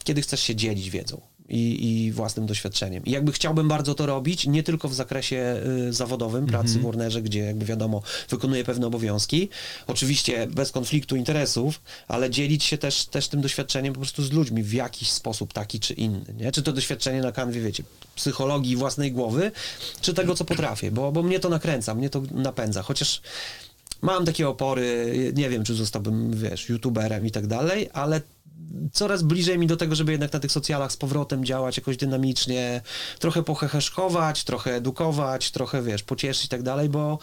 kiedy chcesz się dzielić wiedzą i, i własnym doświadczeniem. I jakby chciałbym bardzo to robić, nie tylko w zakresie y, zawodowym, pracy w Warnerze, gdzie jakby wiadomo, wykonuję pewne obowiązki, oczywiście bez konfliktu interesów, ale dzielić się też, też tym doświadczeniem po prostu z ludźmi w jakiś sposób taki czy inny, nie? Czy to doświadczenie na kanwie, wiecie, psychologii własnej głowy, czy tego, co potrafię, bo, bo mnie to nakręca, mnie to napędza, chociaż mam takie opory, nie wiem, czy zostałbym, wiesz, youtuberem i tak dalej, ale coraz bliżej mi do tego, żeby jednak na tych socjalach z powrotem działać jakoś dynamicznie, trochę poheheszkować, trochę edukować, trochę, wiesz, pocieszyć i tak dalej, bo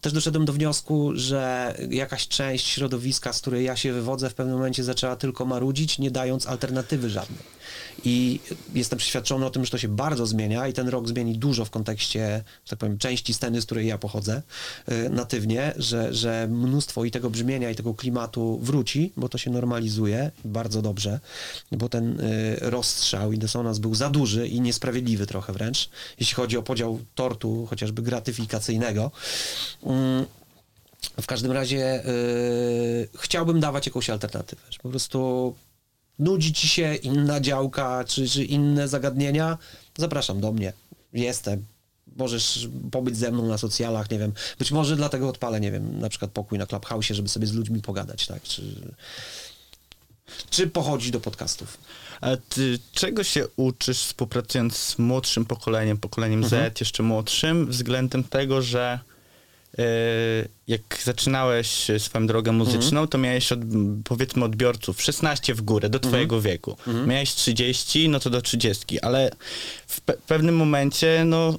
też doszedłem do wniosku, że jakaś część środowiska, z której ja się wywodzę, w pewnym momencie zaczęła tylko marudzić, nie dając alternatywy żadnej. I jestem przeświadczony o tym, że to się bardzo zmienia i ten rok zmieni dużo w kontekście, że tak powiem, części sceny, z której ja pochodzę yy, natywnie, że, że mnóstwo i tego brzmienia, i tego klimatu wróci, bo to się normalizuje bardzo dobrze, bo ten yy, rozstrzał i dysonans był za duży i niesprawiedliwy trochę wręcz, jeśli chodzi o podział tortu, chociażby gratyfikacyjnego. Yy, w każdym razie yy, chciałbym dawać jakąś alternatywę. Po prostu nudzi ci się inna działka czy, czy inne zagadnienia, zapraszam do mnie. Jestem. Możesz pobyć ze mną na socjalach, nie wiem. Być może dlatego odpalę, nie wiem, na przykład pokój na Clubhouse, żeby sobie z ludźmi pogadać, tak? Czy, czy pochodzić do podcastów. A ty czego się uczysz współpracując z młodszym pokoleniem, pokoleniem Mhm. Z, jeszcze młodszym, względem tego, że jak zaczynałeś swoją drogę muzyczną, Mhm. to miałeś od, powiedzmy odbiorców 16 w górę, do twojego Mhm. wieku. Miałeś 30, no to do 30, ale w pe- pewnym momencie, no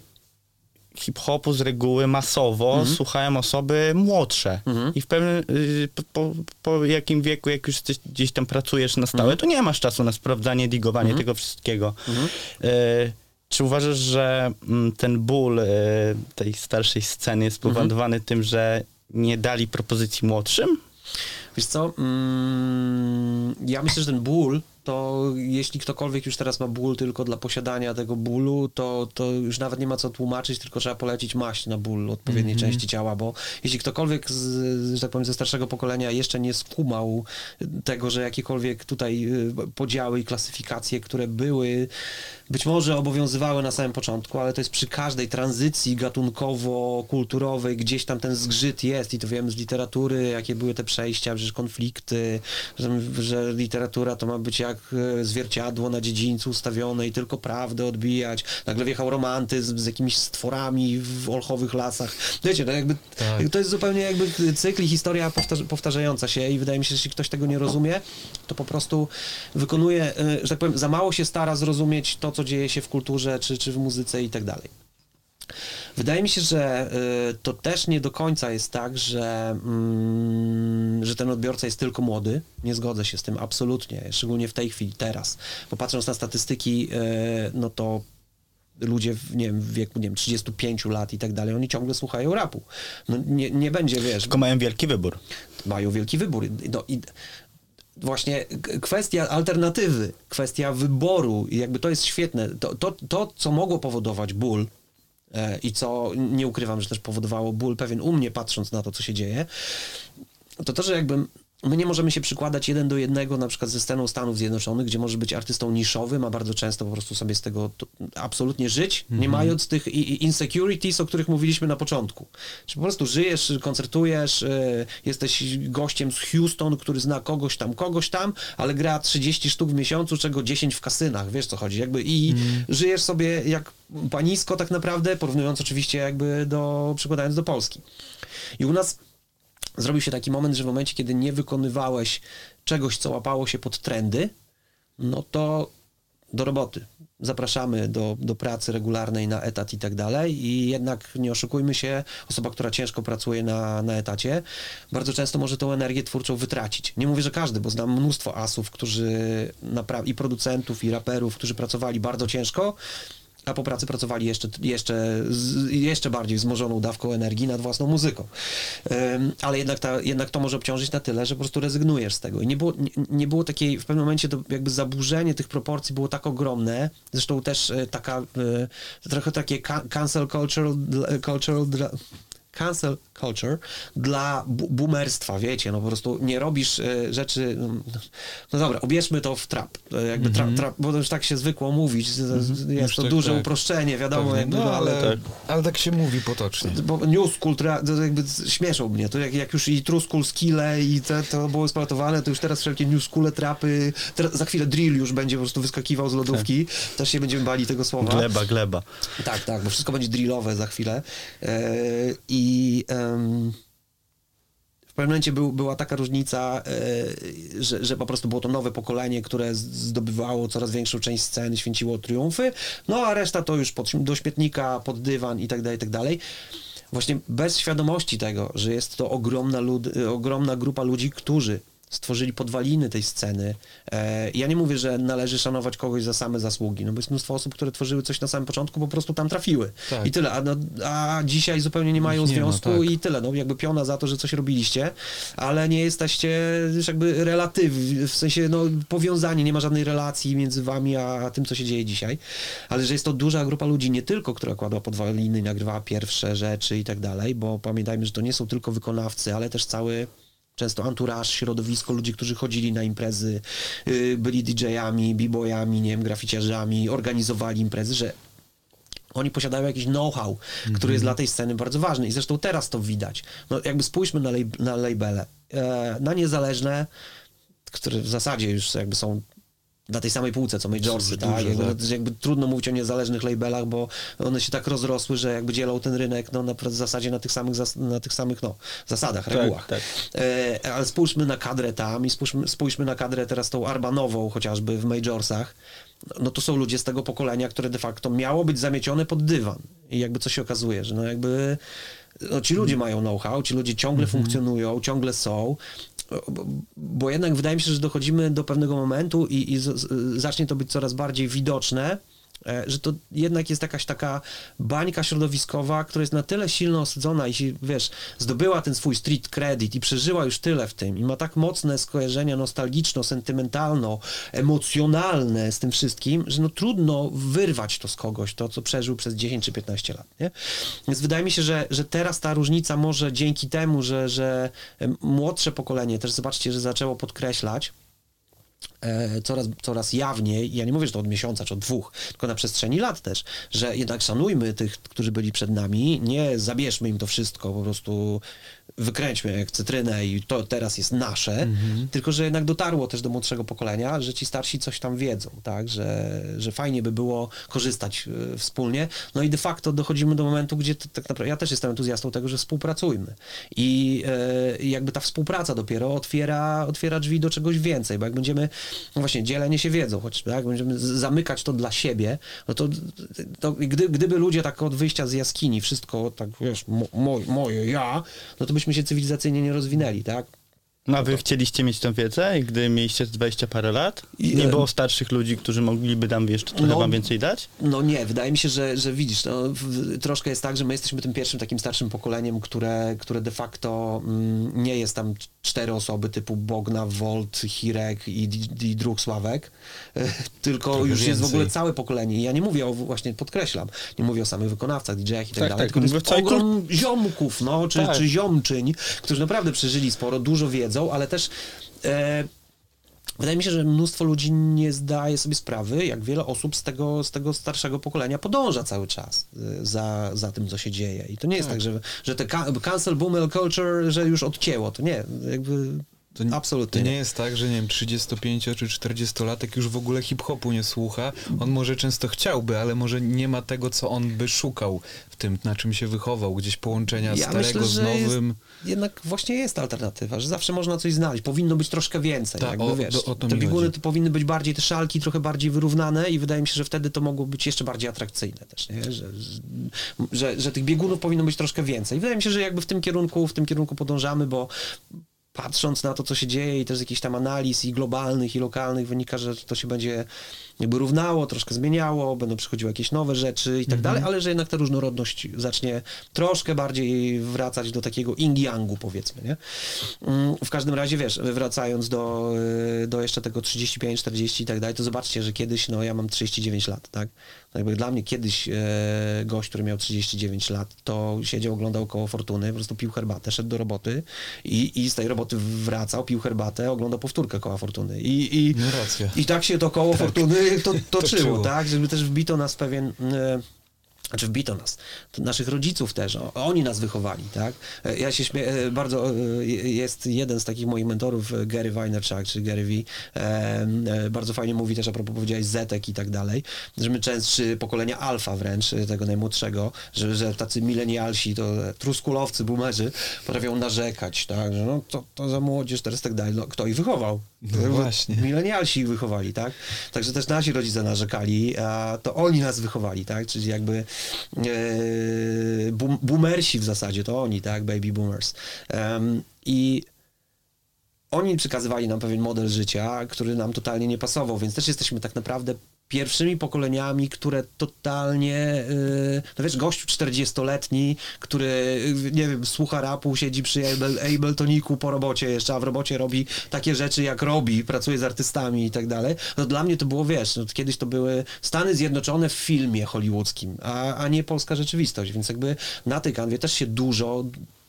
hip-hopu z reguły masowo Mhm. słuchają osoby młodsze. I w pewnym, y, po, po, po jakim wieku, jak już jesteś, gdzieś tam pracujesz na stałe, Mhm. to nie masz czasu na sprawdzanie, digowanie tego wszystkiego. Mhm. Y, czy uważasz, że mm, ten ból y, tej starszej sceny jest Mhm. spowodowany tym, że nie dali propozycji młodszym? Wiesz co, mm, ja myślę, że ten ból, to jeśli ktokolwiek już teraz ma ból tylko dla posiadania tego bólu, to, to już nawet nie ma co tłumaczyć, tylko trzeba polecić maść na ból odpowiedniej części ciała, bo jeśli ktokolwiek, z, że tak powiem, ze starszego pokolenia jeszcze nie skumał tego, że jakiekolwiek tutaj y, podziały i klasyfikacje, które były, być może obowiązywały na samym początku, ale to jest przy każdej tranzycji gatunkowo-kulturowej, gdzieś tam ten zgrzyt jest i to wiemy z literatury, jakie były te przejścia, przecież konflikty, że, że literatura to ma być jak e, zwierciadło na dziedzińcu ustawione i tylko prawdę odbijać. Nagle wjechał romantyzm z jakimiś stworami w olchowych lasach. Wiecie, to jakby, Tak. to jest zupełnie jakby cykl i historia powtarza, powtarzająca się i wydaje mi się, że jeśli ktoś tego nie rozumie, to po prostu wykonuje, e, że tak powiem, za mało się stara zrozumieć to, co dzieje się w kulturze, czy, czy w muzyce i tak dalej. Wydaje mi się, że y, to też nie do końca jest tak, że, mm, że ten odbiorca jest tylko młody. Nie zgodzę się z tym absolutnie, szczególnie w tej chwili, teraz. Bo patrząc na statystyki, y, no to ludzie w, nie wiem, w wieku nie wiem, 35 lat i tak dalej, oni ciągle słuchają rapu. No nie, nie będzie, wiesz, Tylko mają wielki wybór. mają wielki wybór. No, i właśnie kwestia alternatywy, kwestia wyboru, i jakby to jest świetne. To, to, to co mogło powodować ból e, i co nie ukrywam, że też powodowało ból pewien u mnie, patrząc na to, co się dzieje, to to, że jakby my nie możemy się przykładać jeden do jednego na przykład ze sceną Stanów Zjednoczonych, gdzie może być artystą niszowym, a bardzo często po prostu sobie z tego absolutnie żyć, nie mając tych insecurities, o których mówiliśmy na początku. Czy po prostu żyjesz, koncertujesz, y, jesteś gościem z Houston, który zna kogoś tam, kogoś tam, ale gra 30 sztuk w miesiącu, czego 10 w kasynach, wiesz co chodzi, jakby i żyjesz sobie jak panisko tak naprawdę, porównując oczywiście jakby do, przykładając do Polski. I u nas zrobił się taki moment, że w momencie, kiedy nie wykonywałeś czegoś, co łapało się pod trendy, no to do roboty. Zapraszamy do, do pracy regularnej na etat i tak dalej i jednak nie oszukujmy się, osoba, która ciężko pracuje na, na etacie, bardzo często może tą energię twórczą wytracić. Nie mówię, że każdy, bo znam mnóstwo asów, którzy i producentów, i raperów, którzy pracowali bardzo ciężko, a po pracy pracowali jeszcze, jeszcze, jeszcze bardziej wzmożoną dawką energii nad własną muzyką. Ale jednak, ta, jednak to może obciążyć na tyle, że po prostu rezygnujesz z tego. I nie było, nie, nie było takiej, w pewnym momencie to jakby zaburzenie tych proporcji było tak ogromne, zresztą też e, taka, e, trochę takie ca- cancel cultural, cultural dra- cancel culture dla boomerstwa, wiecie, no po prostu nie robisz e, rzeczy, no, no dobra, ubierzmy to w trap, e, jakby tra, tra, bo to już tak się zwykło mówić, z- jest Już to tak, duże tak. uproszczenie, wiadomo, Pewnie. jakby, No, ale, tak. ale tak się mówi potocznie. bo New School tra- to jakby śmieszą mnie, to jak, jak już i True School skille i te, to było eksploatowane, to już teraz wszelkie New School trapy, teraz, za chwilę drill już będzie po prostu wyskakiwał z lodówki, też się będziemy bali tego słowa. Gleba, gleba. Tak, tak, bo wszystko będzie drillowe za chwilę. E, I em, w pewnym momencie był, była taka różnica, e, że, że po prostu było to nowe pokolenie, które zdobywało coraz większą część sceny, święciło triumfy, no a reszta to już pod, do śmietnika, pod dywan i tak dalej, i tak dalej. Właśnie bez świadomości tego, że jest to ogromna, lud, ogromna grupa ludzi, którzy stworzyli podwaliny tej sceny. E, ja nie mówię, że należy szanować kogoś za same zasługi, no bo jest mnóstwo osób, które tworzyły coś na samym początku, po prostu tam trafiły. Tak. I tyle. A, no, a dzisiaj zupełnie nie mają nie ma, związku tak. i tyle. No jakby piona za to, że coś robiliście, ale nie jesteście już jakby relatyw, w sensie no, powiązani, nie ma żadnej relacji między wami a tym, co się dzieje dzisiaj. Ale że jest to duża grupa ludzi, nie tylko, która kładła podwaliny, nagrywała pierwsze rzeczy i tak dalej, bo pamiętajmy, że to nie są tylko wykonawcy, ale też cały często anturaż, środowisko, ludzie, którzy chodzili na imprezy, yy, byli DJ-ami, b-boyami, nie wiem, graficiarzami, organizowali imprezy, że oni posiadają jakiś know-how, który jest dla tej sceny bardzo ważny. I zresztą teraz to widać. No jakby spójrzmy na, lab- na labele, e, na niezależne, które w zasadzie już jakby są na tej samej półce, co majorsy, Duże, tak? Jakby, tak. jakby trudno mówić o niezależnych labelach, bo one się tak rozrosły, że jakby dzielą ten rynek no, na w zasadzie na tych samych, zas- na tych samych no, zasadach, regułach. tak. E, ale spójrzmy na kadrę tam i spójrzmy, spójrzmy na kadrę teraz tą Arbanową chociażby w majorsach. No to są ludzie z tego pokolenia, które de facto miało być zamiecione pod dywan. I jakby co się okazuje, że no jakby no ci ludzie mają know-how, ci ludzie ciągle funkcjonują, ciągle są. Bo, jednak wydaje mi się, że dochodzimy do pewnego momentu i, i zacznie to być coraz bardziej widoczne, że to jednak jest jakaś taka bańka środowiskowa, która jest na tyle silno osadzona i się, wiesz, zdobyła ten swój street credit i przeżyła już tyle w tym i ma tak mocne skojarzenia nostalgiczno, sentymentalno, emocjonalne z tym wszystkim, że no trudno wyrwać to z kogoś, to co przeżył przez 10 czy 15 lat, nie? Więc wydaje mi się, że, że teraz ta różnica może dzięki temu, że, że młodsze pokolenie też zobaczcie, że zaczęło podkreślać, e, coraz, coraz jawniej, ja nie mówię, że to od miesiąca czy od dwóch, tylko na przestrzeni lat też, że jednak szanujmy tych, którzy byli przed nami, nie zabierzmy im to wszystko, po prostu wykręćmy jak cytrynę i to teraz jest nasze, tylko że jednak dotarło też do młodszego pokolenia, że ci starsi coś tam wiedzą, tak, że, że fajnie by było korzystać e, wspólnie, no i de facto dochodzimy do momentu, gdzie to, tak naprawdę, ja też jestem entuzjastą tego, że współpracujmy. I e, jakby ta współpraca dopiero otwiera, otwiera drzwi do czegoś więcej, bo jak będziemy, no właśnie, dzielenie się wiedzą, choć tak, będziemy zamykać to dla siebie, no to, to gdy, gdyby ludzie tak od wyjścia z jaskini wszystko tak, wiesz, mo, moje, ja, no to byśmy się cywilizacyjnie nie rozwinęli, tak? No a wy chcieliście mieć tę wiedzę i gdy mieliście 20 parę lat? I, Nie e, było starszych ludzi, którzy mogliby nam jeszcze trochę No. wam więcej dać? No nie, wydaje mi się, że, że widzisz, no, w, troszkę jest tak, że my jesteśmy tym pierwszym takim starszym pokoleniem, które, które de facto mm, nie jest tam cztery osoby typu Bogna, Volt, Hirek i, i Druk Sławek, e, tylko Trochę już jest w ogóle więcej. całe pokolenie. I ja nie mówię o, właśnie podkreślam, nie mówię o samych wykonawcach, DJ-ach i tak, Tak, dalej, tak, tylko to jest ogrom ziomków, no, czy, Tak. czy ziomczyń, którzy naprawdę przeżyli sporo, dużo wiedzą, ale też e, Wydaje mi się, że mnóstwo ludzi nie zdaje sobie sprawy, jak wiele osób z tego, z tego starszego pokolenia podąża cały czas y, za, za tym, co się dzieje. I to nie jest tak, że, że te ca- cancel boomer culture, że już odcięło. To nie, jakby To, n- absolutnie to nie jest tak, że nie wiem, 35 czy 40-latek już w ogóle hip-hopu nie słucha. On może często chciałby, ale może nie ma tego, co on by szukał w tym, na czym się wychował. Gdzieś połączenia Ja starego myślę, z nowym. Jest, jednak właśnie jest alternatywa, że zawsze można coś znaleźć. Powinno być troszkę więcej. Tak, jakby, o- wiesz, do- o to te bieguny chodzi. to powinny być bardziej, te szalki trochę bardziej wyrównane i wydaje mi się, że wtedy to mogło być jeszcze bardziej atrakcyjne też, nie? Że, że, że tych biegunów powinno być troszkę więcej. Wydaje mi się, że jakby w tym kierunku, w tym kierunku podążamy, bo patrząc na to, co się dzieje i też z jakichś tam analiz i globalnych, i lokalnych wynika, że to się będzie jakby równało, troszkę zmieniało, będą przychodziły jakieś nowe rzeczy i tak dalej, ale że jednak ta różnorodność zacznie troszkę bardziej wracać do takiego ing-yangu, powiedzmy, nie? Mm, W każdym razie, wiesz, wracając do, y, do jeszcze tego 35, 40 i tak dalej, to zobaczcie, że kiedyś, no ja mam 39 lat, tak? No jakby dla mnie kiedyś e, gość, który miał 39 lat, to siedział, oglądał koło Fortuny, po prostu pił herbatę, szedł do roboty i, i z tej roboty wracał, pił herbatę, oglądał powtórkę koła Fortuny. I, i, No i tak się to koło Fortuny to, toczyło, tak? Żeby też wbito nas pewien... E, znaczy wbito nas, naszych rodziców też, oni nas wychowali, tak? E, Ja się śmieję, bardzo, e, jest jeden z takich moich mentorów, e, Gary Vaynerchuk, czy Gary V, e, e, bardzo fajnie mówi też, a propos powiedziałeś Zetek i tak dalej, że my często, czy pokolenia alfa wręcz, e, tego najmłodszego, że, że tacy milenialsi, to e, truskulowcy, boomerzy, potrafią narzekać, tak? Że no to, to za młodzież teraz tak dalej, no, kto ich wychował? No właśnie. Milenialsi ich wychowali, tak? Także też nasi rodzice narzekali, a to oni nas wychowali, tak? Czyli jakby e, boom, boomersi w zasadzie, to oni, tak? Baby boomers. Em, I oni przekazywali nam pewien model życia, który nam totalnie nie pasował, więc też jesteśmy tak naprawdę pierwszymi pokoleniami, które totalnie, yy, no wiesz, gościu 40-letni, który, yy, nie wiem, słucha rapu, siedzi przy Abel, Abletoniku po robocie jeszcze, a w robocie robi takie rzeczy, jak robi, pracuje z artystami i tak dalej, no dla mnie to było, wiesz, no, kiedyś to były Stany Zjednoczone w filmie hollywoodzkim, a, a nie polska rzeczywistość, więc jakby na tej kanwie też się dużo,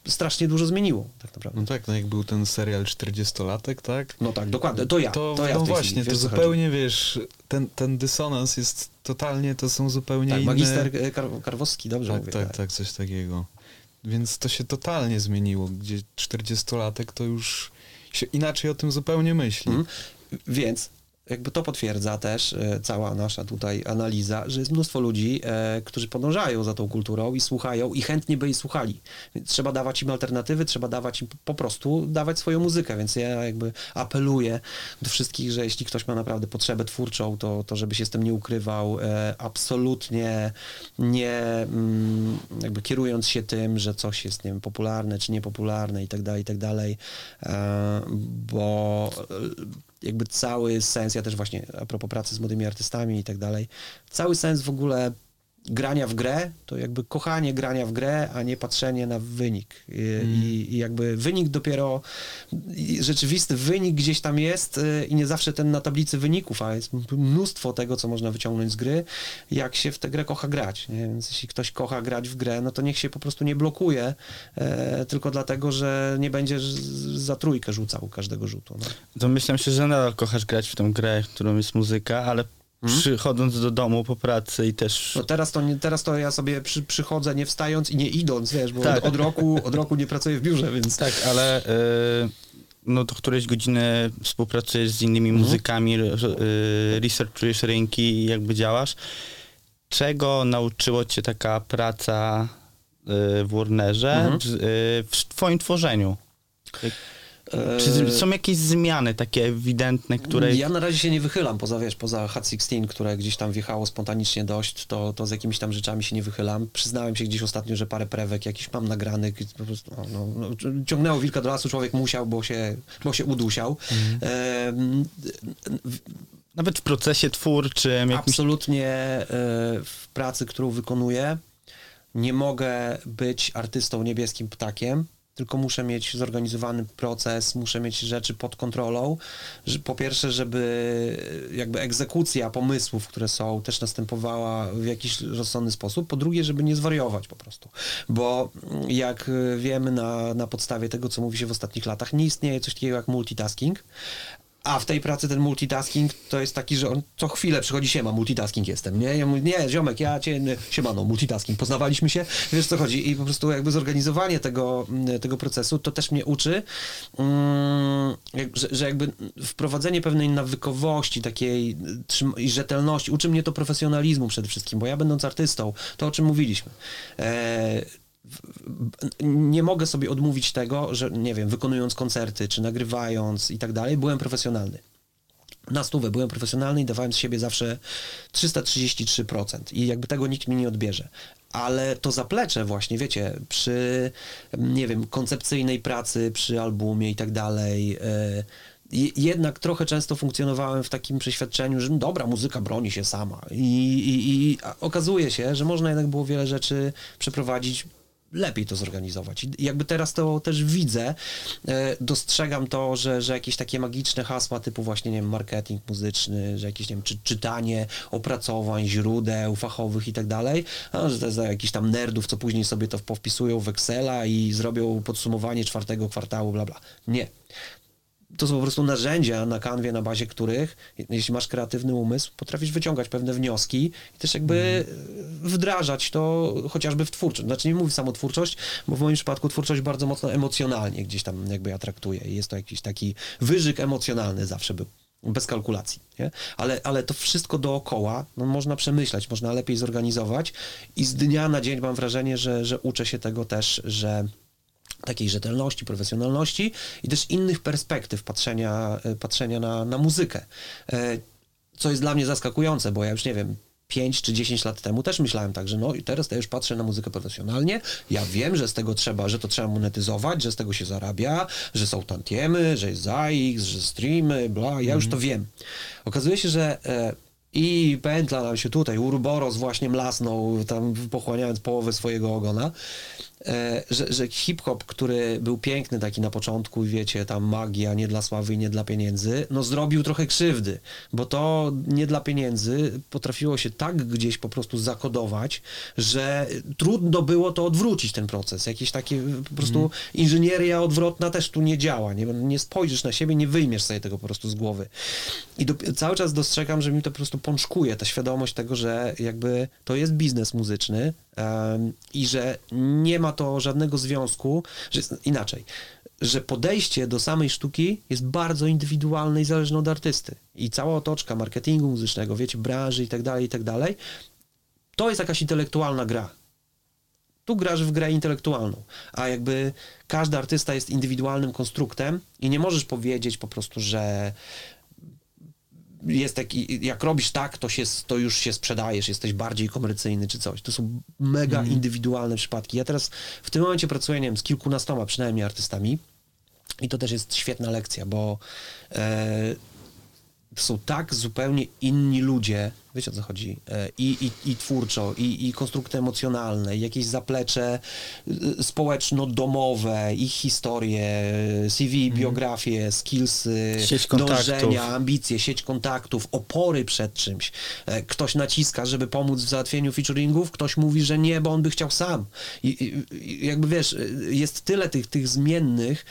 strasznie dużo zmieniło, tak naprawdę. No tak, no jak był ten serial 40-latek, tak? No tak, dokładnie, to ja, to, To, ja no właśnie, chwili, to wiesz, zupełnie, wiesz, ten, ten dysonans jest totalnie, to są zupełnie Tak, inne... magister e, Kar Karwowski, dobrze Tak, mówię. tak, tak, coś takiego. Więc to się totalnie zmieniło, gdzie 40-latek to już się inaczej o tym zupełnie myśli. Mhm. Więc jakby to potwierdza też e, cała nasza tutaj analiza, że jest mnóstwo ludzi, e, którzy podążają za tą kulturą i słuchają i chętnie by jej słuchali. Trzeba dawać im alternatywy, trzeba dawać im po prostu dawać swoją muzykę, więc ja jakby apeluję do wszystkich, że jeśli ktoś ma naprawdę potrzebę twórczą, to, to żeby się z tym nie ukrywał, e, absolutnie nie mm, jakby kierując się tym, że coś jest, nie wiem, popularne czy niepopularne i tak dalej, i tak dalej, bo jakby cały sens, ja też właśnie a propos pracy z młodymi artystami i tak dalej, cały sens w ogóle grania w grę, to jakby kochanie grania w grę, a nie patrzenie na wynik. I, i, i jakby wynik dopiero, rzeczywisty wynik gdzieś tam jest y, i nie zawsze ten na tablicy wyników, a jest mnóstwo tego, co można wyciągnąć z gry, jak się w tę grę kocha grać. Nie? Więc jeśli ktoś kocha grać w grę, no to niech się po prostu nie blokuje, e, tylko dlatego, że nie będzie za trójkę rzucał każdego rzutu. No. Domyślam się, że nadal kochasz grać w tą grę, którą jest muzyka, ale przychodząc do domu po pracy i też... No teraz to, nie, teraz to ja sobie przy, przychodzę nie wstając i nie idąc, wiesz, bo Tak. od, od, roku, od roku nie pracuję w biurze, więc... Tak, ale y, no do którejś godziny współpracujesz z innymi muzykami, y, researchujesz rynki i jakby działasz. Czego nauczyło cię taka praca y, w Warnerze Mhm. w, y, w twoim tworzeniu? Czy są jakieś zmiany takie ewidentne, które... Ja na razie się nie wychylam, poza wiesz, poza Hot 16, które gdzieś tam wjechało spontanicznie dość, to, to z jakimiś tam rzeczami się nie wychylam. Przyznałem się gdzieś ostatnio, że parę prewek jakiś mam nagranych, po prostu, no, no, no, ciągnęło wilka do lasu, człowiek musiał, bo się, bo się udusiał. Em, Nawet w procesie twórczym, jakimś... Absolutnie e, w pracy, którą wykonuję, nie mogę być artystą niebieskim ptakiem, tylko muszę mieć zorganizowany proces, muszę mieć rzeczy pod kontrolą. Po pierwsze, żeby jakby egzekucja pomysłów, które są, też następowała w jakiś rozsądny sposób. Po drugie, żeby nie zwariować po prostu. Bo mm, jak y, wiemy na, na podstawie tego, co mówi się w ostatnich latach, nie istnieje coś takiego jak multitasking. A w tej pracy ten multitasking to jest taki, że on co chwilę przychodzi, siema, multitasking jestem, nie? Ja mówię, nie, ziomek, ja cię, siemano, multitasking, poznawaliśmy się, wiesz co chodzi i po prostu jakby zorganizowanie tego, mm, tego procesu, to też mnie uczy, mm, że, że jakby wprowadzenie pewnej nawykowości, takiej i rzetelności, uczy mnie to profesjonalizmu przede wszystkim, bo ja będąc artystą, to o czym mówiliśmy, e, nie mogę sobie odmówić tego, że nie wiem, wykonując koncerty, czy nagrywając i tak dalej, byłem profesjonalny. na stówę byłem profesjonalny i dawałem z siebie zawsze 333% i jakby tego nikt mi nie odbierze. Ale to zaplecze właśnie, wiecie, przy, nie wiem, koncepcyjnej pracy, przy albumie i tak dalej, e, je- jednak trochę często funkcjonowałem w takim przeświadczeniu, że no dobra, muzyka broni się sama. I, i, i okazuje się, że można jednak było wiele rzeczy przeprowadzić lepiej to zorganizować. I jakby teraz to też widzę, e, dostrzegam to, że, że jakieś takie magiczne hasła typu właśnie, nie wiem, marketing muzyczny, że jakieś, nie wiem, czy, czytanie opracowań, źródeł fachowych i tak dalej, że to jest jakichś tam nerdów, co później sobie to powpisują w Excela i zrobią podsumowanie czwartego kwartału, bla, bla. Nie to są po prostu narzędzia na kanwie, na bazie których, jeśli masz kreatywny umysł, potrafisz wyciągać pewne wnioski i też jakby wdrażać to chociażby w twórczość. Znaczy nie mówię samotwórczość, bo w moim przypadku twórczość bardzo mocno emocjonalnie gdzieś tam jakby ja traktuję i jest to jakiś taki wyżyk emocjonalny zawsze był. Bez kalkulacji, nie? Ale, ale to wszystko dookoła no, można przemyśleć, można lepiej zorganizować i z dnia na dzień mam wrażenie, że, że uczę się tego też, że takiej rzetelności, profesjonalności i też innych perspektyw patrzenia, e, patrzenia na, na muzykę. E, Co jest dla mnie zaskakujące, bo ja już nie wiem, 5 czy 10 lat temu też myślałem tak, że no i teraz to już patrzę na muzykę profesjonalnie, ja wiem, że z tego trzeba, że to trzeba monetyzować, że z tego się zarabia, że są tantiemy, że jest ZAX, że streamy, bla, ja już to wiem. Okazuje się, że e, i pętla nam się tutaj, Urboros właśnie mlasnął, tam pochłaniając połowę swojego ogona, że, że hip-hop, który był piękny taki na początku, i wiecie, tam magia, nie dla sławy i nie dla pieniędzy, no zrobił trochę krzywdy, bo to nie dla pieniędzy potrafiło się tak gdzieś po prostu zakodować, że trudno było to odwrócić ten proces. Jakieś takie po prostu inżynieria odwrotna też tu nie działa, nie, nie spojrzysz na siebie, nie wyjmiesz sobie tego po prostu z głowy. I do, cały czas dostrzegam, że mi to po prostu pączkuje, ta świadomość tego, że jakby to jest biznes muzyczny i że nie ma to żadnego związku, że inaczej, że podejście do samej sztuki jest bardzo indywidualne i zależne od artysty. I cała otoczka marketingu muzycznego, wiecie, branży i tak dalej, i tak dalej, to jest jakaś intelektualna gra. Tu grasz w grę intelektualną, a jakby każdy artysta jest indywidualnym konstruktem i nie możesz powiedzieć po prostu, że jest taki, jak robisz tak, to, się, to już się sprzedajesz, jesteś bardziej komercyjny czy coś. To są mega indywidualne przypadki. Ja teraz w tym momencie pracuję, nie wiem, z kilkunastoma przynajmniej artystami i to też jest świetna lekcja, bo e, są tak zupełnie inni ludzie, wiecie o co chodzi, e, i, i, i twórczo, i, i konstrukty emocjonalne, i jakieś zaplecze y, społeczno-domowe, ich historie, CV, biografie, skillsy, dążenia, ambicje, sieć kontaktów, opory przed czymś. E, Ktoś naciska, żeby pomóc w załatwieniu featuringów, ktoś mówi, że nie, bo on by chciał sam. I, i, jakby wiesz, jest tyle tych, tych zmiennych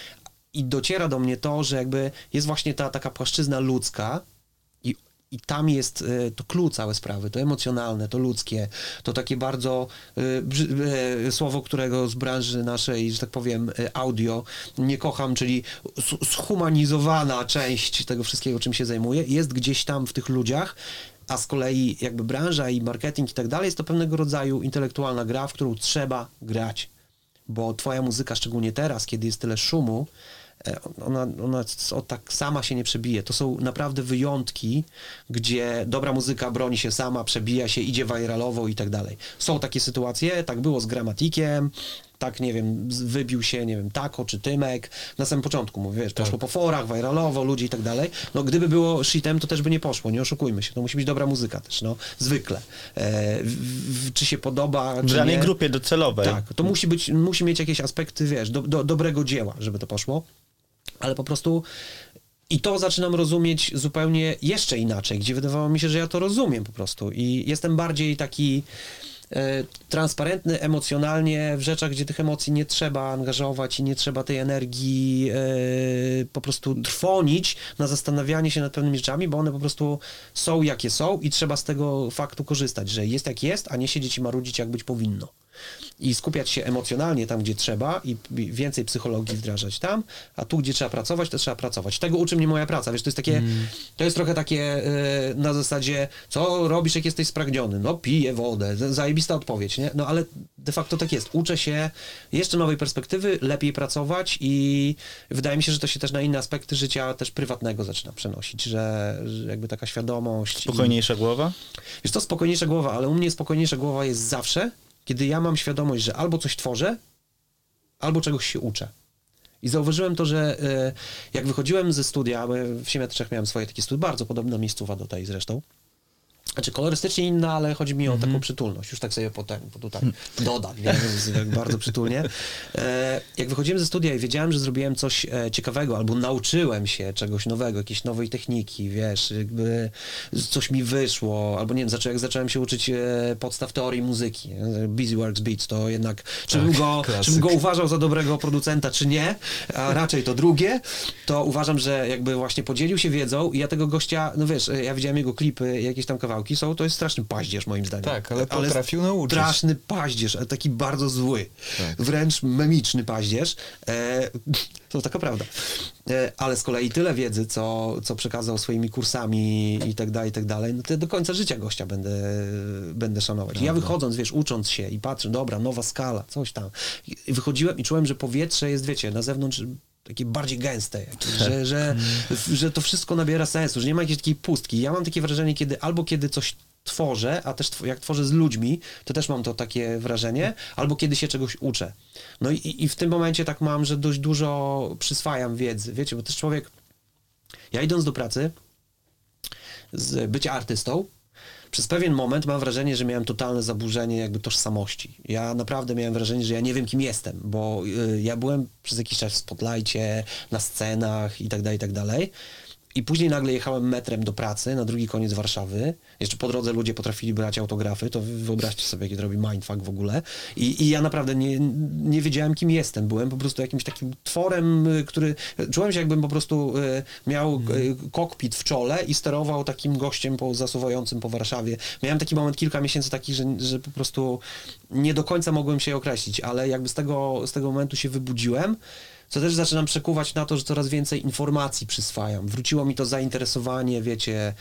i dociera do mnie to, że jakby jest właśnie ta taka płaszczyzna ludzka, i, I tam jest e, to clue całe sprawy, to emocjonalne, to ludzkie, to takie bardzo e, e, słowo, którego z branży naszej, że tak powiem, audio nie kocham, czyli zhumanizowana część tego wszystkiego, czym się zajmuję, jest gdzieś tam w tych ludziach, a z kolei jakby branża i marketing i tak dalej jest to pewnego rodzaju intelektualna gra, w którą trzeba grać bo twoja muzyka, szczególnie teraz, kiedy jest tyle szumu, ona, ona o, tak sama się nie przebije. To są naprawdę wyjątki, gdzie dobra muzyka broni się sama, przebija się, idzie viralowo i tak dalej. Są takie sytuacje, tak było z Gramatikiem, tak, nie wiem, wybił się, nie wiem, Tako czy Tymek, na samym początku, mówię, wiesz, poszło po forach, viralowo, ludzi i tak dalej. No, gdyby było shitem, to też by nie poszło, nie oszukujmy się, to musi być dobra muzyka też, no, zwykle. E, w, w, czy się podoba, W danej grupie docelowej. Tak, to musi być, musi mieć jakieś aspekty, wiesz, do, do, dobrego dzieła, żeby to poszło, ale po prostu i to zaczynam rozumieć zupełnie jeszcze inaczej, gdzie wydawało mi się, że ja to rozumiem po prostu i jestem bardziej taki e, transparentny emocjonalnie w rzeczach, gdzie tych emocji nie trzeba angażować i nie trzeba tej energii e, po prostu trwonić na zastanawianie się nad pewnymi rzeczami, bo one po prostu są jakie są i trzeba z tego faktu korzystać, że jest jak jest, a nie siedzieć i marudzić jak być powinno. I skupiać się emocjonalnie tam, gdzie trzeba i i więcej psychologii wdrażać tam, a tu, gdzie trzeba pracować, to trzeba pracować. Tego uczy mnie moja praca, wiesz, to jest takie, to jest trochę takie e, na zasadzie, co robisz, jak jesteś spragniony? No piję wodę, zajebista odpowiedź, nie? No ale de facto tak jest. Uczę się jeszcze nowej perspektywy, lepiej pracować i wydaje mi się, że to się też na inne aspekty życia też prywatnego zaczyna przenosić, że, że jakby taka świadomość. i- Spokojniejsza głowa? Wiesz to spokojniejsza głowa, ale u mnie spokojniejsza głowa jest zawsze, kiedy ja mam świadomość, że albo coś tworzę, albo czegoś się uczę. I zauważyłem to, że e, jak wychodziłem ze studia, w Siemiatrzech miałem swoje takie studia, bardzo podobna miejscowa do tej zresztą, znaczy kolorystycznie inna, ale chodzi mi o taką przytulność. Już tak sobie potem bo tutaj dodam, nie? Tak bardzo przytulnie. E, jak wychodziłem ze studia i wiedziałem, że zrobiłem coś e, ciekawego, albo nauczyłem się czegoś nowego, jakiejś nowej techniki, wiesz, jakby coś mi wyszło, albo nie wiem, zaczą, jak zacząłem się uczyć e, podstaw teorii muzyki. nie? Busyworks Beats, to jednak, czy bym, go, klasyk. czy bym go uważał za dobrego producenta, czy nie, a raczej to drugie, to uważam, że jakby właśnie podzielił się wiedzą i ja tego gościa, no wiesz, ja widziałem jego klipy, jakieś tam kawałki są, to jest straszny paździerz moim zdaniem. Tak, ale potrafił nauczyć. Straszny paździerz, ale taki bardzo zły. Tak. Wręcz memiczny paździerz. E, to taka prawda. E, ale z kolei tyle wiedzy, co, co przekazał swoimi kursami i tak dalej, i tak dalej, no to do końca życia gościa będę, będę szanować. I Ja wychodząc, wiesz, ucząc się i patrzę, dobra, nowa skala, coś tam. Wychodziłem i czułem, że powietrze jest, wiecie, na zewnątrz takie bardziej gęste, jakieś, że, że, że to wszystko nabiera sensu, że nie ma jakiejś takiej pustki. Ja mam takie wrażenie, kiedy albo kiedy coś tworzę, a też jak tworzę z ludźmi, to też mam to takie wrażenie, albo kiedy się czegoś uczę. No i, i w tym momencie tak mam, że dość dużo przyswajam wiedzy, wiecie, bo też człowiek, ja idąc do pracy, z bycia artystą, przez pewien moment mam wrażenie, że miałem totalne zaburzenie jakby tożsamości. Ja naprawdę miałem wrażenie, że ja nie wiem, kim jestem, bo y, ja byłem przez jakiś czas w spotlightie, na scenach i tak dalej, i tak dalej. I później nagle jechałem metrem do pracy na drugi koniec Warszawy. Jeszcze po drodze ludzie potrafili brać autografy, to wy- wyobraźcie sobie, jaki to robi mindfuck w ogóle. I, I ja naprawdę nie, nie wiedziałem, kim jestem. Byłem po prostu jakimś takim tworem, y, który... Czułem się, jakbym po prostu y, miał y, kokpit w czole i sterował takim gościem po, zasuwającym po Warszawie. Miałem taki moment, kilka miesięcy takich, że, że po prostu nie do końca mogłem się określić, ale jakby z tego, z tego momentu się wybudziłem, co też zaczynam przekuwać na to, że coraz więcej informacji przyswajam. Wróciło mi to zainteresowanie, wiecie,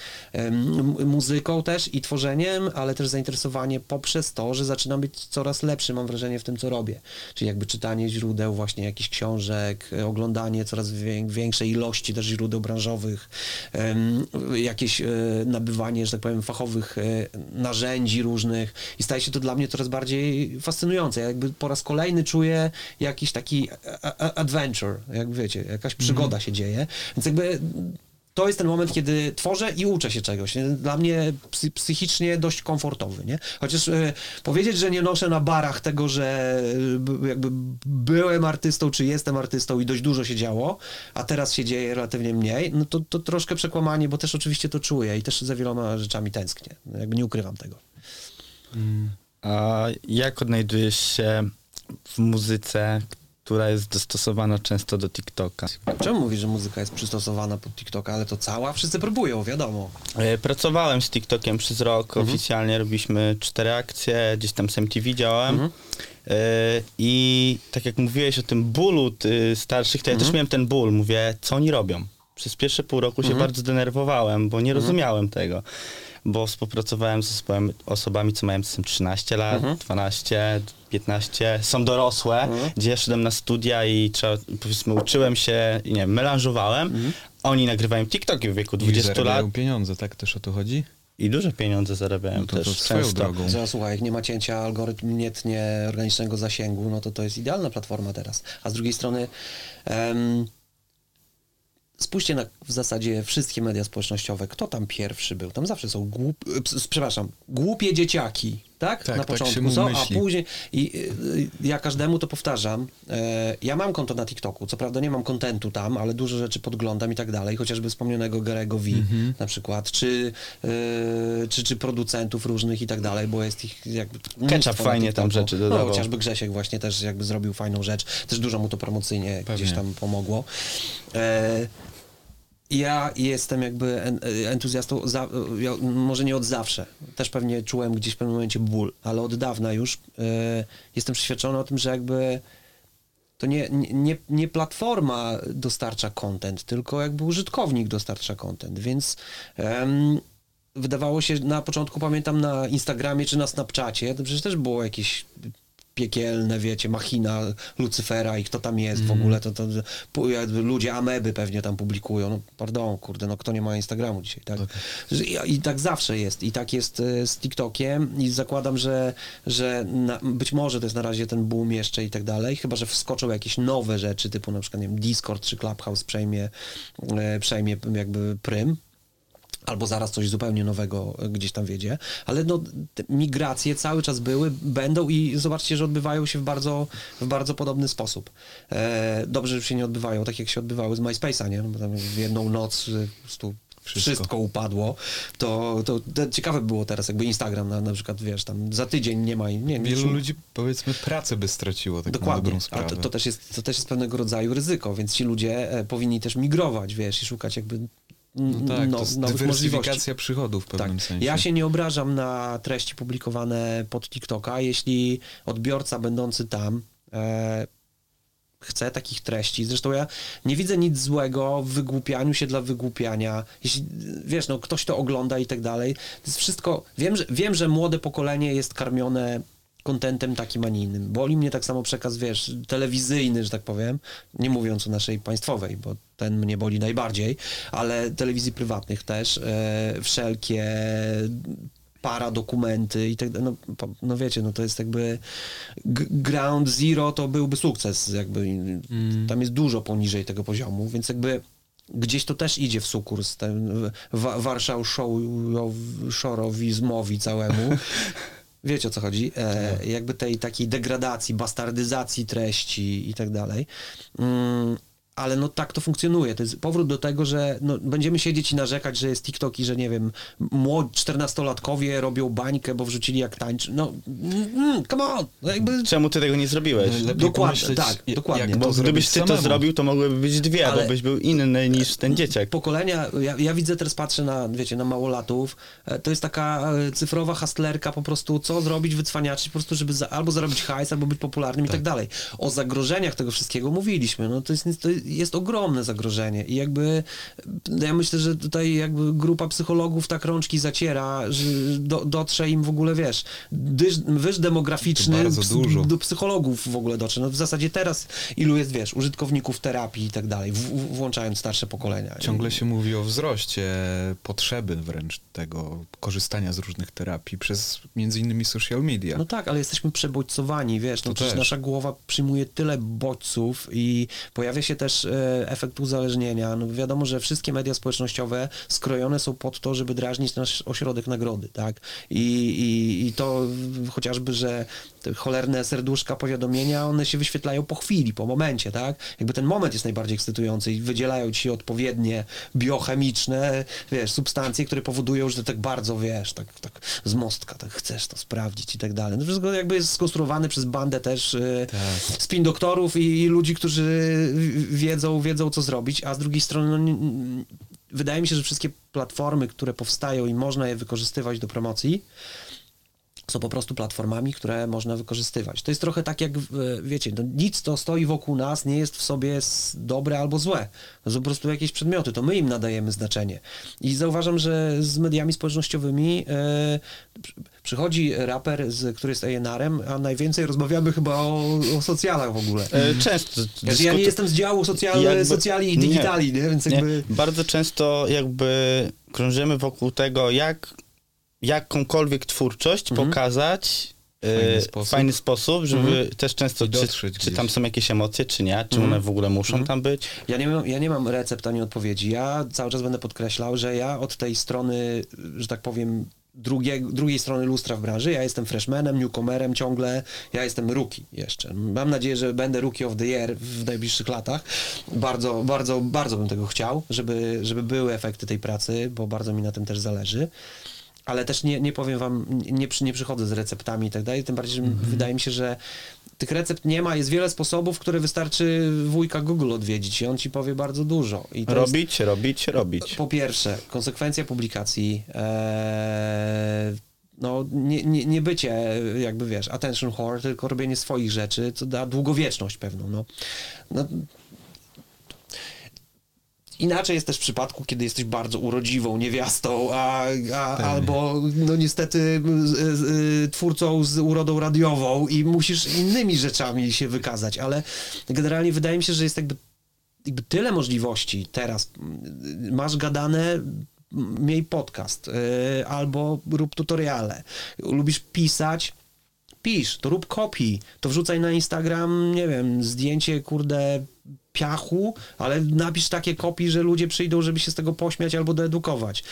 muzyką też i tworzeniem, ale też zainteresowanie poprzez to, że zaczynam być coraz lepszy, mam wrażenie, w tym, co robię. Czyli jakby czytanie źródeł, właśnie jakichś książek, e, oglądanie coraz wię- większej ilości też źródeł branżowych, jakieś e, nabywanie, że tak powiem, fachowych e, narzędzi różnych i staje się to dla mnie coraz bardziej fascynujące. Ja jakby po raz kolejny czuję jakiś taki a- a- adventure, jak wiecie, jakaś przygoda się dzieje, więc jakby to jest ten moment, kiedy tworzę i uczę się czegoś. nie? Dla mnie psy, psychicznie dość komfortowy, nie? Chociaż e, powiedzieć, że nie noszę na barach tego, że e, jakby byłem artystą, czy jestem artystą i dość dużo się działo, a teraz się dzieje relatywnie mniej, no to, to troszkę przekłamanie, bo też oczywiście to czuję i też za wieloma rzeczami tęsknię. Jakby nie ukrywam tego. A jak odnajdujesz się w muzyce, która jest dostosowana często do TikToka? Czemu mówisz, że muzyka jest przystosowana pod TikToka, ale to cała? Wszyscy próbują, wiadomo. E, Pracowałem z TikTokiem przez rok, oficjalnie robiliśmy cztery akcje, gdzieś tam z MTV działałem. E, I tak jak mówiłeś o tym bólu starszych, to ja też miałem ten ból. Mówię, co oni robią? Przez pierwsze pół roku się bardzo denerwowałem, bo nie rozumiałem tego. Bo współpracowałem z osobami, osobami co mają czasem 13 lat, 12, 15, są dorosłe, gdzie ja szedłem na studia i trzeba, powiedzmy, uczyłem się, i nie wiem, melanżowałem. Oni nagrywają TikToki w wieku I 20 lat zarabiają pieniądze, tak też o to chodzi? i duże pieniądze zarabiają No to, też to swoją często. drogą. Że, słuchaj, jak nie ma cięcia, algorytm nie tnie organicznego zasięgu, no to to jest idealna platforma teraz. A z drugiej strony em, spójrzcie na w zasadzie wszystkie media społecznościowe. Kto tam pierwszy był? Tam zawsze są głup, e, przepraszam, głupie dzieciaki, tak? Tak, na tak początku są, a później i y, ja każdemu to powtarzam. E, ja mam konto na TikToku, co prawda nie mam kontentu tam, ale dużo rzeczy podglądam i tak dalej, chociażby wspomnianego Garego V Mhm. na przykład, czy, y, czy, czy producentów różnych i tak dalej, bo jest ich jakby na fajnie tam rzeczy No, dodawał. chociażby Grzesiek właśnie też jakby zrobił fajną rzecz, też dużo mu to promocyjnie Pewnie. gdzieś tam pomogło. Ja jestem jakby en- entuzjastą, za, może nie od zawsze. Też pewnie czułem gdzieś w pewnym momencie ból, ale od dawna już e, jestem przeświadczony o tym, że jakby to nie, nie, nie platforma dostarcza content, tylko jakby użytkownik dostarcza content, więc wydawało się na początku, pamiętam na Instagramie czy na Snapchacie, to przecież też było jakieś piekielne, wiecie, machina Lucyfera i kto tam jest w ogóle, to, to ludzie ameby pewnie tam publikują, no pardon, kurde, no kto nie ma Instagramu dzisiaj, tak? Że- I, I tak zawsze jest, i tak jest e, z TikTokiem i zakładam, że, że na, być może to jest na razie ten boom jeszcze i tak dalej, chyba, że wskoczą jakieś nowe rzeczy, typu na przykład, nie wiem, Discord czy Clubhouse przejmie, e, przejmie jakby prym, albo zaraz coś zupełnie nowego e, gdzieś tam wiedzie, ale no, migracje cały czas były, będą i zobaczcie, że odbywają się w bardzo, w bardzo podobny sposób. E, dobrze, że się nie odbywają tak, jak się odbywały z MySpace'a, nie? No, bo tam w jedną noc po prostu wszystko, Wszystko. upadło, to, to, to ciekawe było teraz, jakby Instagram na, na przykład, wiesz, tam za tydzień nie ma, nie, Wielu nie, ludzi, powiedzmy, pracę by straciło, tak Dokładnie, sprawę. to, to, też jest, to też jest pewnego rodzaju ryzyko, więc ci ludzie e, powinni też migrować, wiesz, i szukać jakby no tak, no, to jest nowych dywersyfikacja przychodów w pewnym Tak. sensie. Ja się nie obrażam na treści publikowane pod TikToka, jeśli odbiorca będący tam e, chce takich treści. Zresztą ja nie widzę nic złego w wygłupianiu się dla wygłupiania. Jeśli, wiesz, no ktoś to ogląda i tak dalej. To jest wszystko... Wiem, że, wiem, że młode pokolenie jest karmione kontentem takim, a nie innym. Boli mnie tak samo przekaz, wiesz, telewizyjny, że tak powiem, nie mówiąc o naszej państwowej, bo ten mnie boli najbardziej, ale telewizji prywatnych też, e, wszelkie paradokumenty i tak dalej, no, no wiecie, no to jest jakby ground zero to byłby sukces, jakby tam jest dużo poniżej tego poziomu, więc jakby gdzieś to też idzie w sukurs, ten wa- warszałszorowizmowi całemu. Wiecie o co chodzi? E, jakby tej takiej degradacji, bastardyzacji treści i tak dalej. Mm, ale no tak to funkcjonuje. To jest powrót do tego, że no, będziemy siedzieć i narzekać, że jest TikTok i że nie wiem, młodzi 14-latkowie robią bańkę, bo wrzucili jak tańczy. No, mm, come on! No jakby Czemu ty tego nie zrobiłeś? Lepiej Dokładnie, pomyśleć, tak, jak dokładnie. to Bo gdybyś ty to samemu. zrobił, to mogłyby być dwie, Ale- bo byś był inny niż ten dzieciak. pokolenia, ja, ja widzę teraz, patrzę na, wiecie, na małolatów, e, to jest taka e, cyfrowa hastlerka po prostu, co zrobić, wycwaniaczyć, po prostu, żeby za, albo zarobić hajs, albo być popularnym i tak dalej. O zagrożeniach tego wszystkiego mówiliśmy, no to jest, to jest ogromne zagrożenie i jakby ja myślę, że tutaj jakby grupa psychologów tak rączki zaciera, że do, dotrze im w ogóle, wiesz, dyż, wyż demograficzny dużo. do psychologów w ogóle dotrze. No w zasadzie teraz ilu jest, wiesz, użytkowników terapii i tak dalej, w, w, włączając starsze pokolenia. Ciągle się mówi o wzroście potrzeby wręcz tego korzystania z różnych terapii przez między innymi social media. No tak, ale jesteśmy przebodźcowani, wiesz, no To przecież też. nasza głowa przyjmuje tyle bodźców i pojawia się też e, efekt uzależnienia. No wiadomo, że wszystkie media społecznościowe skrojone są pod to, żeby drażnić nasz ośrodek nagrody, tak? I, i, i to chociażby, że te cholerne serduszka, powiadomienia, one się wyświetlają po chwili, po momencie, tak? Jakby ten moment jest najbardziej ekscytujący i wydzielają ci odpowiednie biochemiczne, wiesz, substancje, które powodują, że tak bardzo, wiesz, tak, tak z mostka, tak chcesz to sprawdzić i tak dalej. No wszystko jakby jest skonstruowane przez bandę też y, Tak. spin doktorów i, i ludzi, którzy wiedzą, wiedzą co zrobić, a z drugiej strony no, wydaje mi się, że wszystkie platformy, które powstają i można je wykorzystywać do promocji, są po prostu platformami, które można wykorzystywać. To jest trochę tak jak, wiecie, no nic, co stoi wokół nas, nie jest w sobie dobre albo złe. To są po prostu jakieś przedmioty, to my im nadajemy znaczenie. I zauważam, że z mediami społecznościowymi e, przy- przychodzi raper, z, który jest A&R-em, a najwięcej rozmawiamy chyba o, o socjalach w ogóle. E, Często. Ja, nie jestem z działu socjal, jakby- socjali i nie, digitali, nie, więc Nie, jakby... bardzo często jakby krążymy wokół tego, jak jakąkolwiek twórczość Mhm. pokazać e, Fajny w sposób. fajny sposób, żeby też często, czy, dotrzeć czy gdzieś. tam są jakieś emocje, czy nie, czy Mhm. one w ogóle muszą tam być. Ja nie, mam, ja nie mam recept ani odpowiedzi. Ja cały czas będę podkreślał, że ja od tej strony, że tak powiem, drugie, drugiej strony lustra w branży, ja jestem freshmanem, newcomerem ciągle, ja jestem rookie jeszcze. Mam nadzieję, że będę rookie of the year w najbliższych latach. Bardzo, bardzo, bardzo bym tego chciał, żeby, żeby były efekty tej pracy, bo bardzo mi na tym też zależy. Ale też nie, nie powiem wam, nie, nie przychodzę z receptami i tak dalej, tym bardziej, że wydaje mi się, że tych recept nie ma, jest wiele sposobów, które wystarczy wujka Google odwiedzić i on ci powie bardzo dużo. I to jest- Robić, robić, robić. po pierwsze, konsekwencja publikacji, e, no nie, nie, nie bycie jakby wiesz, attention whore, tylko robienie swoich rzeczy, co da długowieczność pewną, no. no Inaczej jest też w przypadku, kiedy jesteś bardzo urodziwą niewiastą, a, a, albo no niestety z, z, twórcą z urodą radiową i musisz innymi rzeczami się wykazać, ale generalnie wydaje mi się, że jest jakby jakby tyle możliwości teraz. Masz gadane, miej podcast, yy, albo rób tutoriale. Lubisz pisać, pisz, to rób kopii, to wrzucaj na Instagram, nie wiem, zdjęcie, kurde, piachu, ale napisz takie kopii, że ludzie przyjdą, żeby się z tego pośmiać albo doedukować.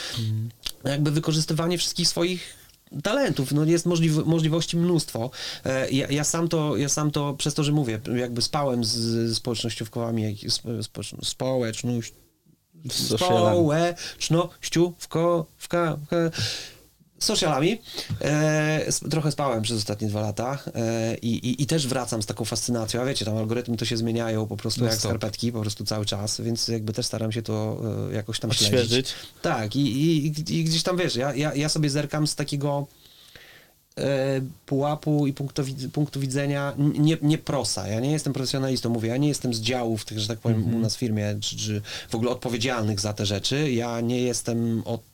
Jakby wykorzystywanie wszystkich swoich talentów, no jest możliw- możliwości mnóstwo. E, Ja, ja, sam to, ja sam to, przez to, że mówię, jakby spałem z, jak- spo- społeczno- społeczność, Z socialami. E, trochę spałem przez ostatnie dwa lata e, i, i, też wracam z taką fascynacją. A wiecie, tam algorytmy to się zmieniają po prostu No jak stop. skarpetki, po prostu cały czas, więc jakby też staram się to e, jakoś tam śledzić. Odświeżyć. Tak, i, i, i gdzieś tam wiesz, ja, ja, ja sobie zerkam z takiego e, pułapu i punktu, punktu widzenia nie, nie prosa. Ja nie jestem profesjonalistą, mówię, ja nie jestem z działów tych, że tak powiem, u nas w firmie, czy, czy w ogóle odpowiedzialnych za te rzeczy. Ja nie jestem od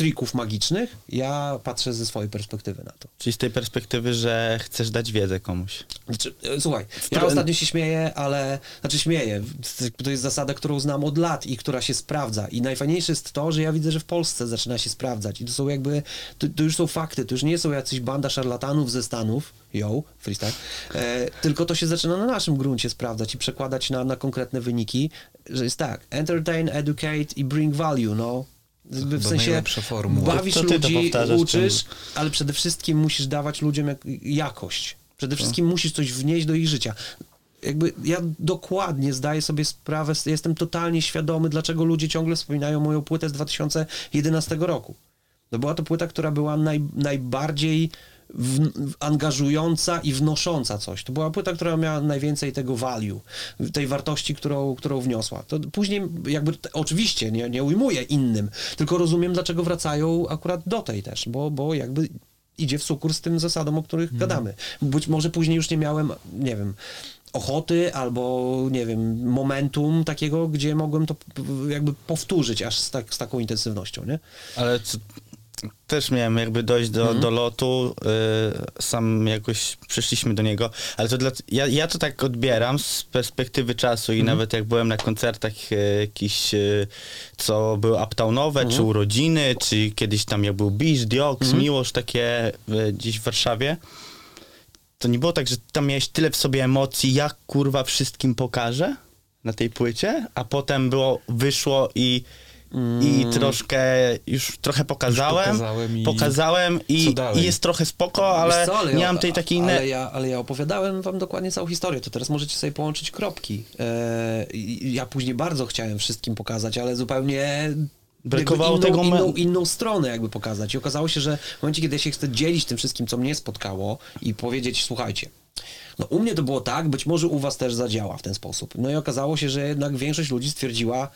trików magicznych, ja patrzę ze swojej perspektywy na to. Czyli z tej perspektywy, że chcesz dać wiedzę komuś. Znaczy, e, słuchaj, ja ostatnio się śmieję, ale, znaczy śmieję, to jest zasada, którą znam od lat i która się sprawdza i najfajniejsze jest to, że ja widzę, że w Polsce zaczyna się sprawdzać i to są jakby, to, to już są fakty, to już nie są jacyś banda szarlatanów ze Stanów, yo, freestyle, e, tylko to się zaczyna na naszym gruncie sprawdzać i przekładać na, na konkretne wyniki, że jest tak, entertain, educate i bring value, no. W sensie bawisz To ludzi, uczysz, ale przede wszystkim musisz dawać ludziom jak, jakość. Przede wszystkim musisz coś wnieść do ich życia. Jakby ja dokładnie zdaję sobie sprawę, jestem totalnie świadomy, dlaczego ludzie ciągle wspominają moją płytę z 2011 roku. No była to płyta, która była naj, najbardziej w, angażująca i wnosząca coś. To była płyta, która miała najwięcej tego value, tej wartości, którą, którą wniosła. To później jakby, oczywiście nie, nie ujmuję innym, tylko rozumiem, dlaczego wracają akurat do tej też, bo, bo jakby idzie w sukurs z tym zasadom, o których gadamy. Być może później już nie miałem, nie wiem, ochoty albo, nie wiem, momentum takiego, gdzie mogłem to jakby powtórzyć aż z, tak, z taką intensywnością, nie? Ale co, też miałem jakby dojść do, do lotu, y, sam jakoś przyszliśmy do niego, ale to dla, ja, ja to tak odbieram z perspektywy czasu i nawet jak byłem na koncertach y, jakichś, y, co były uptownowe, czy urodziny, czy kiedyś tam jak był Beach, Diox, Miłosz, takie y, gdzieś w Warszawie, to nie było tak, że tam miałeś tyle w sobie emocji, jak kurwa wszystkim pokażę na tej płycie, a potem było, wyszło i, i troszkę, już trochę pokazałem, pokazałem i- pokazałem i, i jest trochę spoko, ale co, ale nie ja- mam tej takiej... Ale ja, ale ja opowiadałem wam dokładnie całą historię, to teraz możecie sobie połączyć kropki. E, i- ja później bardzo chciałem wszystkim pokazać, ale zupełnie Brakowało tego inną, me- inną, inną stronę jakby pokazać. I okazało się, że w momencie, kiedy ja się chcę dzielić tym wszystkim, co mnie spotkało i powiedzieć, słuchajcie, no u mnie to było tak, być może u was też zadziała w ten sposób. No i okazało się, że jednak większość ludzi stwierdziła,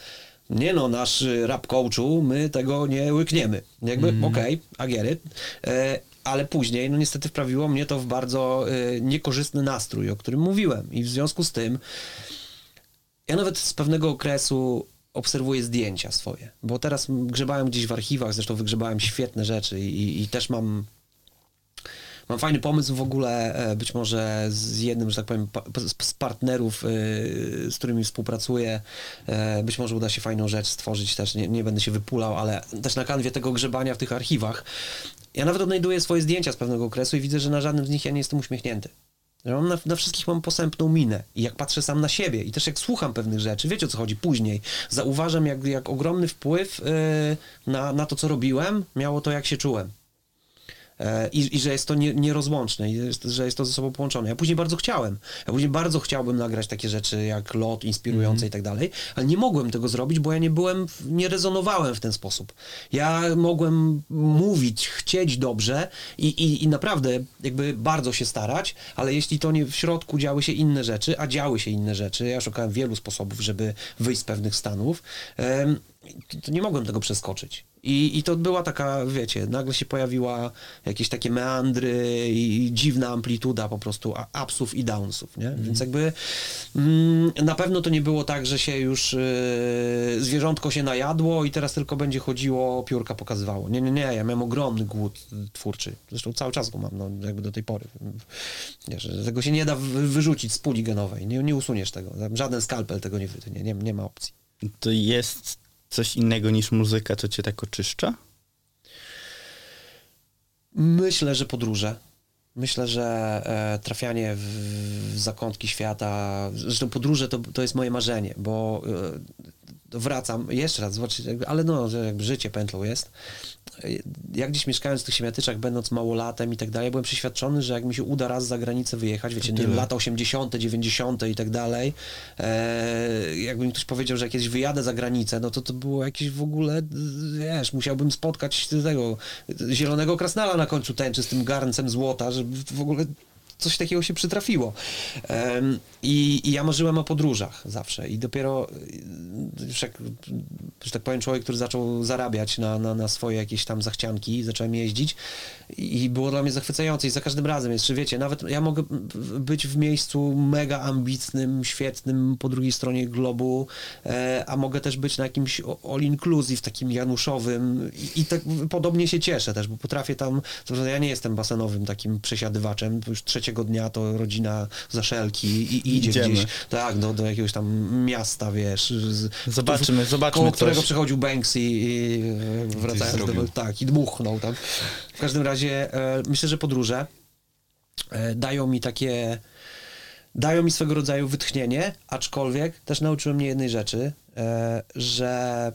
nie no, nasz rap coachu, my tego nie łykniemy. Jakby, okej, okay, it. E, ale później, no niestety wprawiło mnie to w bardzo y, niekorzystny nastrój, o którym mówiłem. I w związku z tym ja nawet z pewnego okresu obserwuję zdjęcia swoje, bo teraz grzebałem gdzieś w archiwach, zresztą wygrzebałem świetne rzeczy i, i, i też mam Mam fajny pomysł w ogóle, e, być może z jednym, że tak powiem, z- partnerów, e, z którymi współpracuję. e, Być może uda się fajną rzecz stworzyć też, nie, nie będę się wypulał, ale też na kanwie tego grzebania w tych archiwach. Ja nawet odnajduję swoje zdjęcia z pewnego okresu i widzę, że na żadnym z nich ja nie jestem uśmiechnięty. Mam na, na wszystkich mam posępną minę i jak patrzę sam na siebie i też jak słucham pewnych rzeczy, wiecie o co chodzi, później zauważam jak, jak ogromny wpływ e, na, na to, co robiłem, miało to, jak się czułem. E, I, I że jest to nie, nierozłączne, że jest to ze sobą połączone. Ja później bardzo chciałem. Ja później bardzo chciałbym nagrać takie rzeczy jak lot inspirujące i tak dalej, ale nie mogłem tego zrobić, bo ja nie byłem, nie rezonowałem w ten sposób. Ja mogłem mówić, chcieć dobrze i, i, i naprawdę jakby bardzo się starać, ale jeśli to nie w środku działy się inne rzeczy, a działy się inne rzeczy, ja szukałem wielu sposobów, żeby wyjść z pewnych stanów, to nie mogłem tego przeskoczyć. I, I to była taka, wiecie, nagle się pojawiła jakieś takie meandry i, i dziwna amplituda po prostu upsów i downsów, nie? Więc jakby mm, na pewno to nie było tak, że się już yy, zwierzątko się najadło i teraz tylko będzie chodziło, piórka pokazywało. Nie, nie, nie, ja miałem ogromny głód twórczy. Zresztą cały czas go mam, no jakby do tej pory. Wiesz, tego się nie da wy- wyrzucić z puli genowej. Nie, nie usuniesz tego. Żaden skalpel tego nie wytnie. Nie, nie ma opcji. To jest coś innego niż muzyka, co cię tak oczyszcza? Myślę, że podróże. Myślę, że e, trafianie w, w zakątki świata, zresztą podróże to, to jest moje marzenie, bo e, wracam, jeszcze raz, zobaczcie, jakby- ale no, że jakby życie pętlą jest. Jak gdzieś mieszkając w tych siemiatyczach, będąc małolatem i tak dalej, byłem przeświadczony, że jak mi się uda raz za granicę wyjechać, wiecie, nie, lata 80., 90. i tak dalej, e, jakby mi ktoś powiedział, że jak kiedyś wyjadę za granicę, no to to było jakieś w ogóle, wiesz, musiałbym spotkać tego zielonego krasnala na końcu tęczy z tym garncem złota, żeby w ogóle coś takiego się przytrafiło. I, I ja marzyłem o podróżach zawsze. I dopiero, y, jak, że tak powiem, człowiek, który zaczął zarabiać na, na, na swoje jakieś tam zachcianki, zacząłem jeździć. I było dla mnie zachwycające. I za każdym razem jest, że wiecie, nawet ja mogę być w miejscu mega ambitnym, świetnym po drugiej stronie globu, e, a mogę też być na jakimś all inclusive, takim januszowym. I, i tak podobnie się cieszę też, bo potrafię tam, że ja nie jestem basenowym takim przesiadywaczem, już trzeciego dnia to rodzina zaszelki i, i idzie Idziemy. gdzieś, tak, do, do jakiegoś tam miasta, wiesz, z, Zobaczymy, zobaczmy koło coś. którego przychodził Banksy i e, wracając do, tak, i dmuchnął tam. W każdym razie e, myślę, że podróże e, dają mi takie dają mi swego rodzaju wytchnienie, aczkolwiek też nauczyły mnie jednej rzeczy, e, że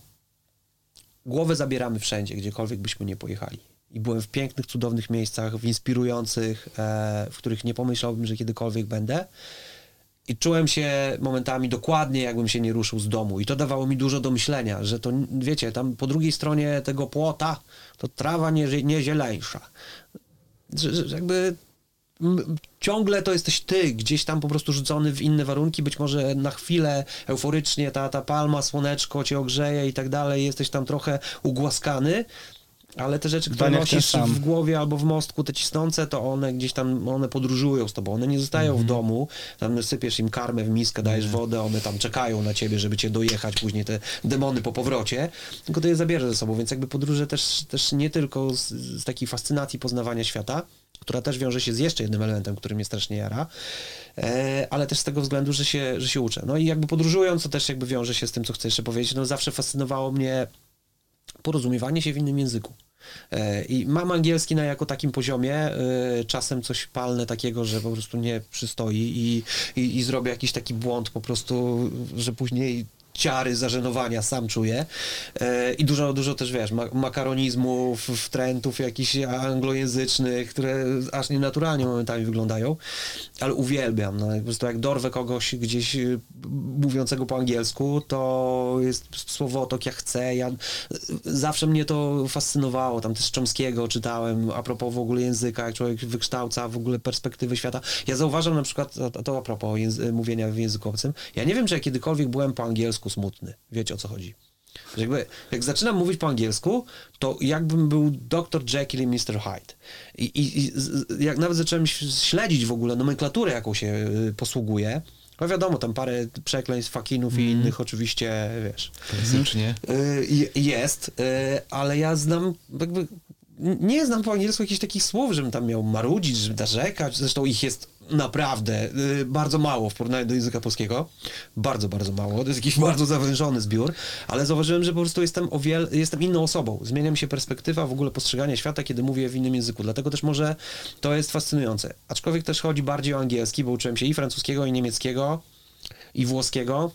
głowę zabieramy wszędzie, gdziekolwiek byśmy nie pojechali. I byłem w pięknych, cudownych miejscach, w inspirujących, e, w których nie pomyślałbym, że kiedykolwiek będę. I czułem się momentami dokładnie, jakbym się nie ruszył z domu. I to dawało mi dużo do myślenia, że to, wiecie, tam po drugiej stronie tego płota to trawa nie, nie zieleńsza. Że, że jakby ciągle to jesteś ty, gdzieś tam po prostu rzucony w inne warunki, być może na chwilę euforycznie ta, ta palma, słoneczko cię ogrzeje i tak dalej, jesteś tam trochę ugłaskany, ale te rzeczy, które ten nosisz w głowie albo w mostku, te cisnące, to one gdzieś tam, one podróżują z tobą, one nie zostają Mhm. w domu, tam sypiesz im karmę w miskę, dajesz wodę, one tam czekają na ciebie, żeby cię dojechać, później te demony po powrocie, tylko ty je zabierzesz ze sobą, więc jakby podróże też, też nie tylko z, z takiej fascynacji poznawania świata, która też wiąże się z jeszcze jednym elementem, który mnie strasznie jara, e, ale też z tego względu, że się, że się uczę. No i jakby podróżując, to też jakby wiąże się z tym, co chcę jeszcze powiedzieć, no zawsze fascynowało mnie porozumiewanie się w innym języku. E, I mam angielski na jako takim poziomie, e, czasem coś palne takiego, że po prostu nie przystoi i, i, i zrobię jakiś taki błąd po prostu, że później ciary zażenowania sam czuję. E, i dużo, dużo też wiesz, ma makaronizmów, wtrętów jakichś anglojęzycznych, które aż nienaturalnie momentami wyglądają, ale uwielbiam, no, po prostu jak dorwę kogoś gdzieś y, mówiącego po angielsku, to jest słowotok jak chcę, ja, zawsze mnie to fascynowało, tam też Chomskiego czytałem, a propos w ogóle języka, jak człowiek wykształca w ogóle perspektywy świata. Ja zauważam na przykład, to, to a propos mówienia w języku obcym, ja nie wiem, czy ja kiedykolwiek byłem po angielsku smutny. Wiecie o co chodzi. Jakby, jak zaczynam mówić po angielsku, to jakbym był Dr. Jekyll i Mr. Hyde. I, i, i jak nawet zacząłem śledzić w ogóle nomenklaturę, jaką się y, posługuje, no wiadomo, tam parę przekleństw, fakinów i innych oczywiście, wiesz, Klasycznie. y, je- jest, y, ale ja znam jakby nie znam po angielsku jakichś takich słów, żebym tam miał marudzić, żeby narzekać, zresztą ich jest naprawdę y, bardzo mało w porównaniu do języka polskiego, bardzo, bardzo mało, to jest jakiś bardzo zawężony zbiór, ale zauważyłem, że po prostu jestem o jestem inną osobą, zmienia mi się perspektywa w ogóle postrzegania świata, kiedy mówię w innym języku, dlatego też może to jest fascynujące, aczkolwiek też chodzi bardziej o angielski, bo uczyłem się i francuskiego, i niemieckiego, i włoskiego,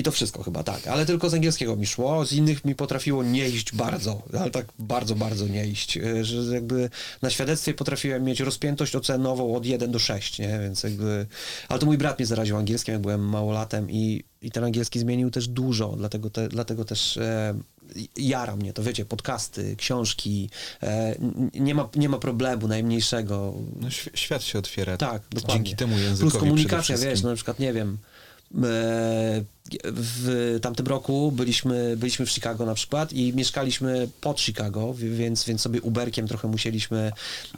I to wszystko chyba, tak. Ale tylko z angielskiego mi szło, z innych mi potrafiło nie iść bardzo, ale tak bardzo, bardzo nie iść. E, Że jakby na świadectwie potrafiłem mieć rozpiętość ocenową od 1 do 6, nie? Więc jakby... Ale to mój brat mnie zaraził angielskim, jak byłem małolatem i, i ten angielski zmienił też dużo, dlatego, te, dlatego też e, jara mnie to, wiecie, podcasty, książki, e, nie, ma, nie ma problemu najmniejszego. No, świ- świat się otwiera. Tak, dokładnie. Dzięki temu językowi Plus komunikacja, wiesz, no na przykład, nie wiem, w tamtym roku byliśmy, byliśmy w Chicago na przykład i mieszkaliśmy pod Chicago, wi- więc, więc sobie Uberkiem trochę musieliśmy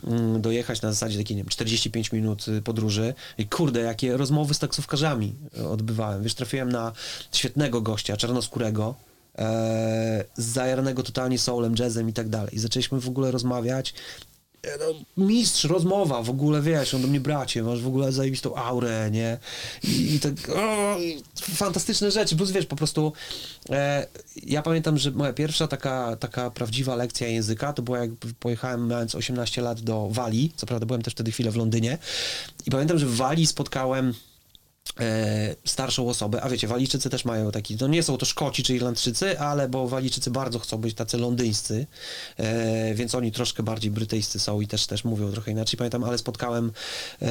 mm, dojechać na zasadzie takiej, nie wiem, 45 minut y, podróży i kurde, jakie rozmowy z taksówkarzami odbywałem. Wiesz, trafiłem na świetnego gościa, czarnoskórego, e, zajaranego totalnie soulem, jazzem i tak dalej. I zaczęliśmy w ogóle rozmawiać E, no, mistrz, rozmowa, w ogóle wiesz, on do mnie bracie, masz w ogóle zajebistą aurę, nie? I, i tak, o, i fantastyczne rzeczy, plus wiesz, po prostu e, ja pamiętam, że moja pierwsza taka, taka prawdziwa lekcja języka to była jak pojechałem mając 18 lat do Walii, co prawda byłem też wtedy chwilę w Londynie i pamiętam, że w Walii spotkałem e, starszą osobę, a wiecie, Walijczycy też mają taki, no nie są to Szkoci czy Irlandczycy, ale bo Walijczycy bardzo chcą być tacy londyńscy, e, więc oni troszkę bardziej brytyjscy są i też, też mówią trochę inaczej, pamiętam, ale spotkałem e,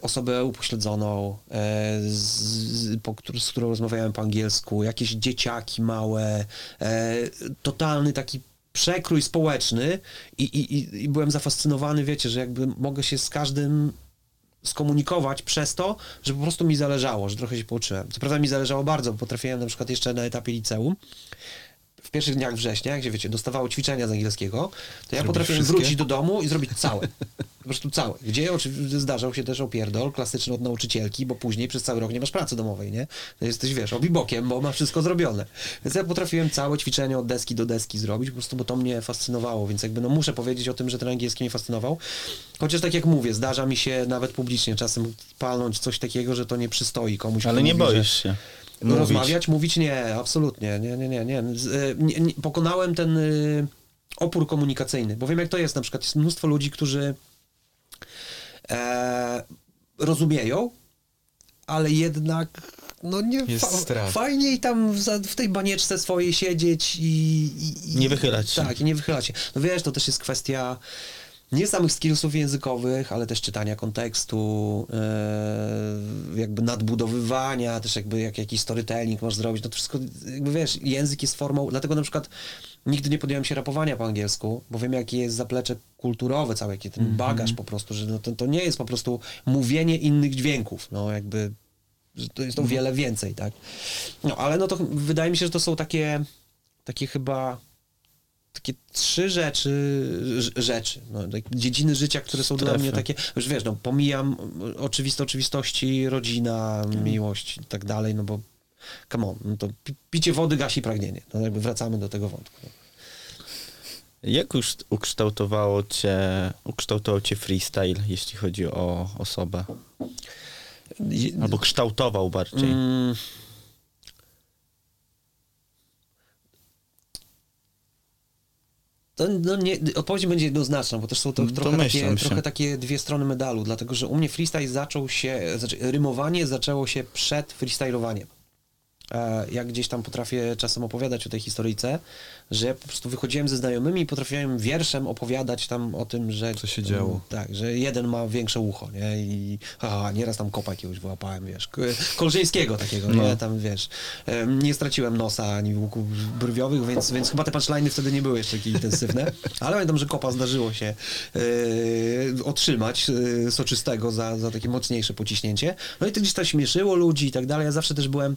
osobę upośledzoną, e, z, z, po, z którą rozmawiałem po angielsku, jakieś dzieciaki małe, e, totalny taki przekrój społeczny i, i- i byłem zafascynowany, wiecie, że jakby mogę się z każdym skomunikować przez to, że po prostu mi zależało, że trochę się pouczyłem. Co prawda mi zależało bardzo, bo potrafiłem na przykład jeszcze na etapie liceum, w pierwszych dniach września, gdzie wiecie, dostawało ćwiczenia z angielskiego, to ja potrafiłem wszystkie? wrócić do domu i zrobić całe. Po prostu całe. Gdzie oczywiście zdarzał się też opierdol klasyczny od nauczycielki, bo później przez cały rok nie masz pracy domowej, nie? To jesteś, wiesz, obibokiem, bo masz wszystko zrobione. Więc ja potrafiłem całe ćwiczenie od deski do deski zrobić, po prostu, bo to mnie fascynowało, więc jakby no muszę powiedzieć o tym, że ten angielski mnie fascynował. Chociaż tak jak mówię, zdarza mi się nawet publicznie czasem palnąć coś takiego, że to nie przystoi komuś. Ale nie mówi, że- boisz się. Mówić. Rozmawiać, mówić nie, absolutnie, nie, nie, nie, nie. Z, y, nie, nie pokonałem ten y, opór komunikacyjny, bo wiem jak to jest, na przykład jest mnóstwo ludzi, którzy e, rozumieją, ale jednak no nie, fa- fajniej tam za, w tej banieczce swojej siedzieć i, i, i Nie wychylać się. Tak, i nie wychylać się. No wiesz, to też jest kwestia nie samych skillsów językowych, ale też czytania kontekstu, e, jakby nadbudowywania, też jakby jak jakiś storytelling możesz zrobić, no to wszystko, jakby wiesz, język jest formą, dlatego na przykład nigdy nie podjąłem się rapowania po angielsku, bo wiem jakie jest zaplecze kulturowe całe, jaki ten bagaż po prostu, że no to, to nie jest po prostu mówienie innych dźwięków, no jakby że to jest to wiele więcej, tak? No, ale no to wydaje mi się, że to są takie, takie chyba takie trzy rzeczy, rz- rzeczy, no, tak, dziedziny życia, które są dla Strefy. mnie takie, już wiesz, no, pomijam y, oczywiste oczywistości, rodzina, miłość i tak dalej, no bo come on, no to pi- picie wody gasi pragnienie, no jakby wracamy do tego wątku. No. Jak już ukształtowało cię, ukształtował cię freestyle, jeśli chodzi o osobę? Albo kształtował bardziej. Mm. To, no nie, odpowiedź będzie jednoznaczna, bo też są to, No, trochę, takie, trochę takie dwie strony medalu, dlatego że u mnie freestyle zaczął się, znaczy rymowanie zaczęło się przed freestylowaniem. E, Ja gdzieś tam potrafię czasem opowiadać o tej historyjce, że ja po prostu wychodziłem ze znajomymi i potrafiłem wierszem opowiadać tam o tym, że... Co się działo. Tak, że jeden ma większe ucho, nie? I aha, nieraz tam kopa jakiegoś wyłapałem, wiesz, Kolżyńskiego takiego, nie? No. Tam, wiesz, nie straciłem nosa ani łuków brwiowych, więc, więc chyba te punchliny wtedy nie były jeszcze takie intensywne, ale pamiętam, że kopa zdarzyło się e, otrzymać e, soczystego za, za takie mocniejsze pociśnięcie. No i to gdzieś to śmieszyło ludzi i tak dalej. Ja zawsze też byłem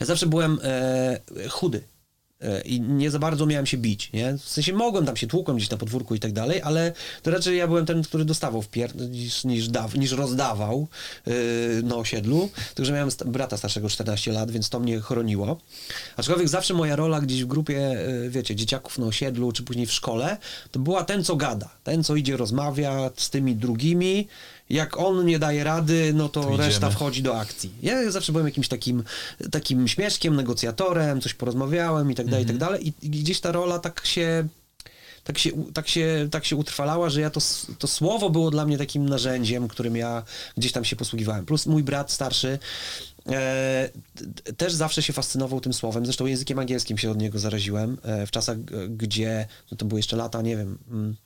ja zawsze byłem e, chudy. E, I nie za bardzo miałem się bić, nie? W sensie mogłem tam się tłukłem gdzieś na podwórku i tak dalej, ale to raczej ja byłem ten, który dostawał w pier... niż, niż, niż rozdawał e, na osiedlu. Tylko, że miałem brata starszego 14 lat, więc to mnie chroniło. Aczkolwiek zawsze moja rola gdzieś w grupie, e, wiecie, dzieciaków na osiedlu, czy później w szkole, to była ten, co gada. Ten, co idzie, rozmawia z tymi drugimi. Jak on nie daje rady, no to, To reszta wchodzi do akcji. Ja zawsze byłem jakimś takim, takim śmieszkiem, negocjatorem, coś porozmawiałem i tak dalej, i tak dalej. I, gdzieś ta rola tak się, tak się, tak się, tak się utrwalała, że ja to, to słowo było dla mnie takim narzędziem, którym ja gdzieś tam się posługiwałem. Plus mój brat starszy E, też zawsze się fascynował tym słowem, zresztą językiem angielskim się od niego zaraziłem, e, w czasach, gdzie, no to były jeszcze lata, nie wiem, mm,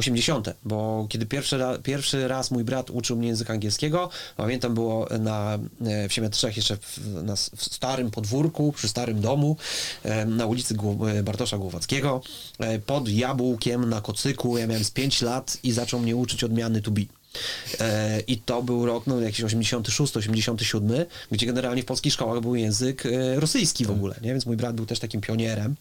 80., bo kiedy pierwszy, ra, pierwszy raz mój brat uczył mnie języka angielskiego, pamiętam było na, e, w Siemiatrzech jeszcze w, na, w starym podwórku, przy starym domu, e, na ulicy e, Bartosza Głowackiego, pod jabłkiem na kocyku, ja miałem z 5 lat i zaczął mnie uczyć odmiany to be. I to był rok, no jakiś 86, 87, gdzie generalnie w polskich szkołach był język rosyjski w ogóle, nie? Więc mój brat był też takim pionierem.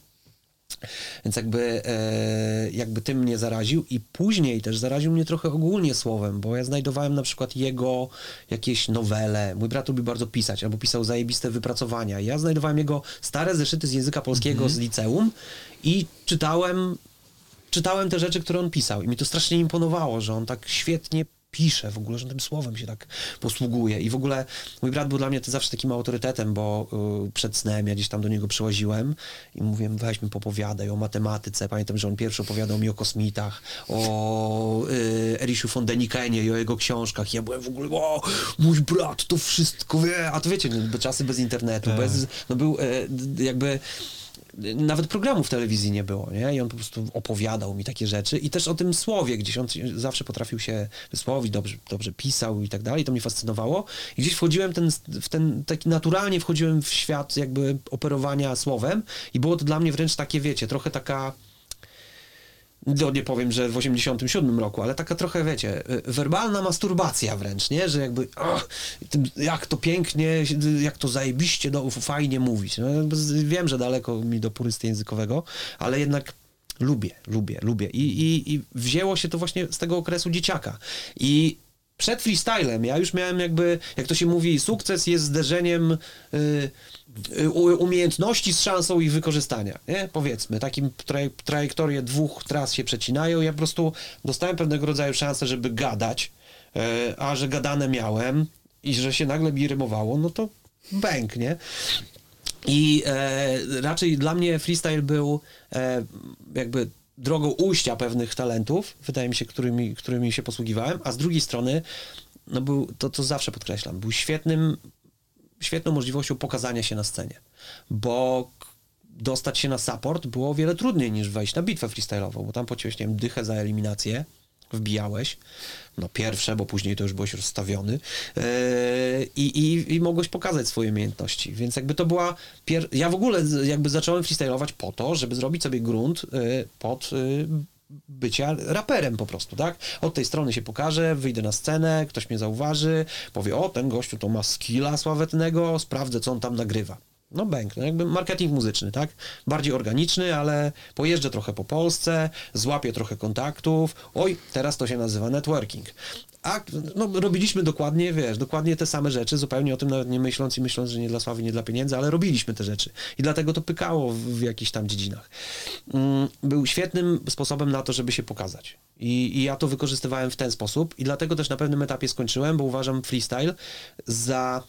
Więc jakby, e, jakby tym mnie zaraził i później też zaraził mnie trochę ogólnie słowem, bo ja znajdowałem na przykład jego jakieś nowele. Mój brat lubi bardzo pisać, albo pisał zajebiste wypracowania. Ja znajdowałem jego stare zeszyty z języka polskiego z liceum i czytałem czytałem te rzeczy, które on pisał i mi to strasznie imponowało, że on tak świetnie pisze w ogóle, że tym słowem się tak posługuje. I w ogóle mój brat był dla mnie to zawsze takim autorytetem, bo y, przed snem ja gdzieś tam do niego przyłaziłem i mówiłem weź mi popowiadaj o matematyce, pamiętam, że on pierwszy opowiadał mi o kosmitach, o y, Eriszu von Denikenie i o jego książkach. Ja byłem w ogóle, o mój brat to wszystko wie, a to wiecie, no, czasy bez internetu, bez, no był d- jakby nawet programów telewizji nie było, nie? I on po prostu opowiadał mi takie rzeczy i też o tym słowie gdzieś, on zawsze potrafił się wysłowić, dobrze, dobrze pisał i tak dalej, to mnie fascynowało. I gdzieś wchodziłem ten, w ten, taki naturalnie wchodziłem w świat jakby operowania słowem i było to dla mnie wręcz takie, wiecie, trochę taka no nie powiem, że w 87 roku, ale taka trochę, wiecie, y, werbalna masturbacja wręcz, nie? Że jakby, ach, jak to pięknie, jak to zajebiście, do, fajnie mówić. No, wiem, że daleko mi do purysty językowego, ale jednak lubię, lubię, lubię. I, i, I wzięło się to właśnie z tego okresu dzieciaka. I przed freestylem ja już miałem jakby, jak to się mówi, sukces jest zderzeniem y, y, u- umiejętności z szansą ich wykorzystania, nie? Powiedzmy, takim traj, trajektorie dwóch tras się przecinają, ja po prostu dostałem pewnego rodzaju szansę, żeby gadać, y, a że gadane miałem i że się nagle mi rymowało, no to bęk, nie? I e, raczej dla mnie freestyle był e, jakby drogą ujścia pewnych talentów, wydaje mi się, którymi, którymi się posługiwałem, a z drugiej strony, no był, to, to zawsze podkreślam, był świetnym, świetną możliwością pokazania się na scenie, bo dostać się na support było o wiele trudniej niż wejść na bitwę freestyle'ową, bo tam płaciłeś, nie wiem, dychę za eliminację, wbijałeś, no pierwsze, bo później to już byłeś rozstawiony yy, i, i, i mogłeś pokazać swoje umiejętności, więc jakby to była, pier... ja w ogóle jakby zacząłem freestylować po to, żeby zrobić sobie grunt yy, pod yy, bycia raperem po prostu, tak? Od tej strony się pokażę, wyjdę na scenę, ktoś mnie zauważy, powie, o, ten gościu to ma skilla sławetnego, sprawdzę, co on tam nagrywa. No bęk, no jakby marketing muzyczny, tak? Bardziej organiczny, ale pojeżdżę trochę po Polsce, złapię trochę kontaktów. Oj, teraz to się nazywa networking. A no, robiliśmy dokładnie, wiesz, dokładnie te same rzeczy, zupełnie o tym nawet nie myśląc i myśląc, że nie dla sławy, nie dla pieniędzy, ale robiliśmy te rzeczy. I dlatego to pykało w, w jakichś tam dziedzinach. Mm, Był świetnym sposobem na to, żeby się pokazać. I, I ja to wykorzystywałem w ten sposób i dlatego też na pewnym etapie skończyłem, bo uważam freestyle za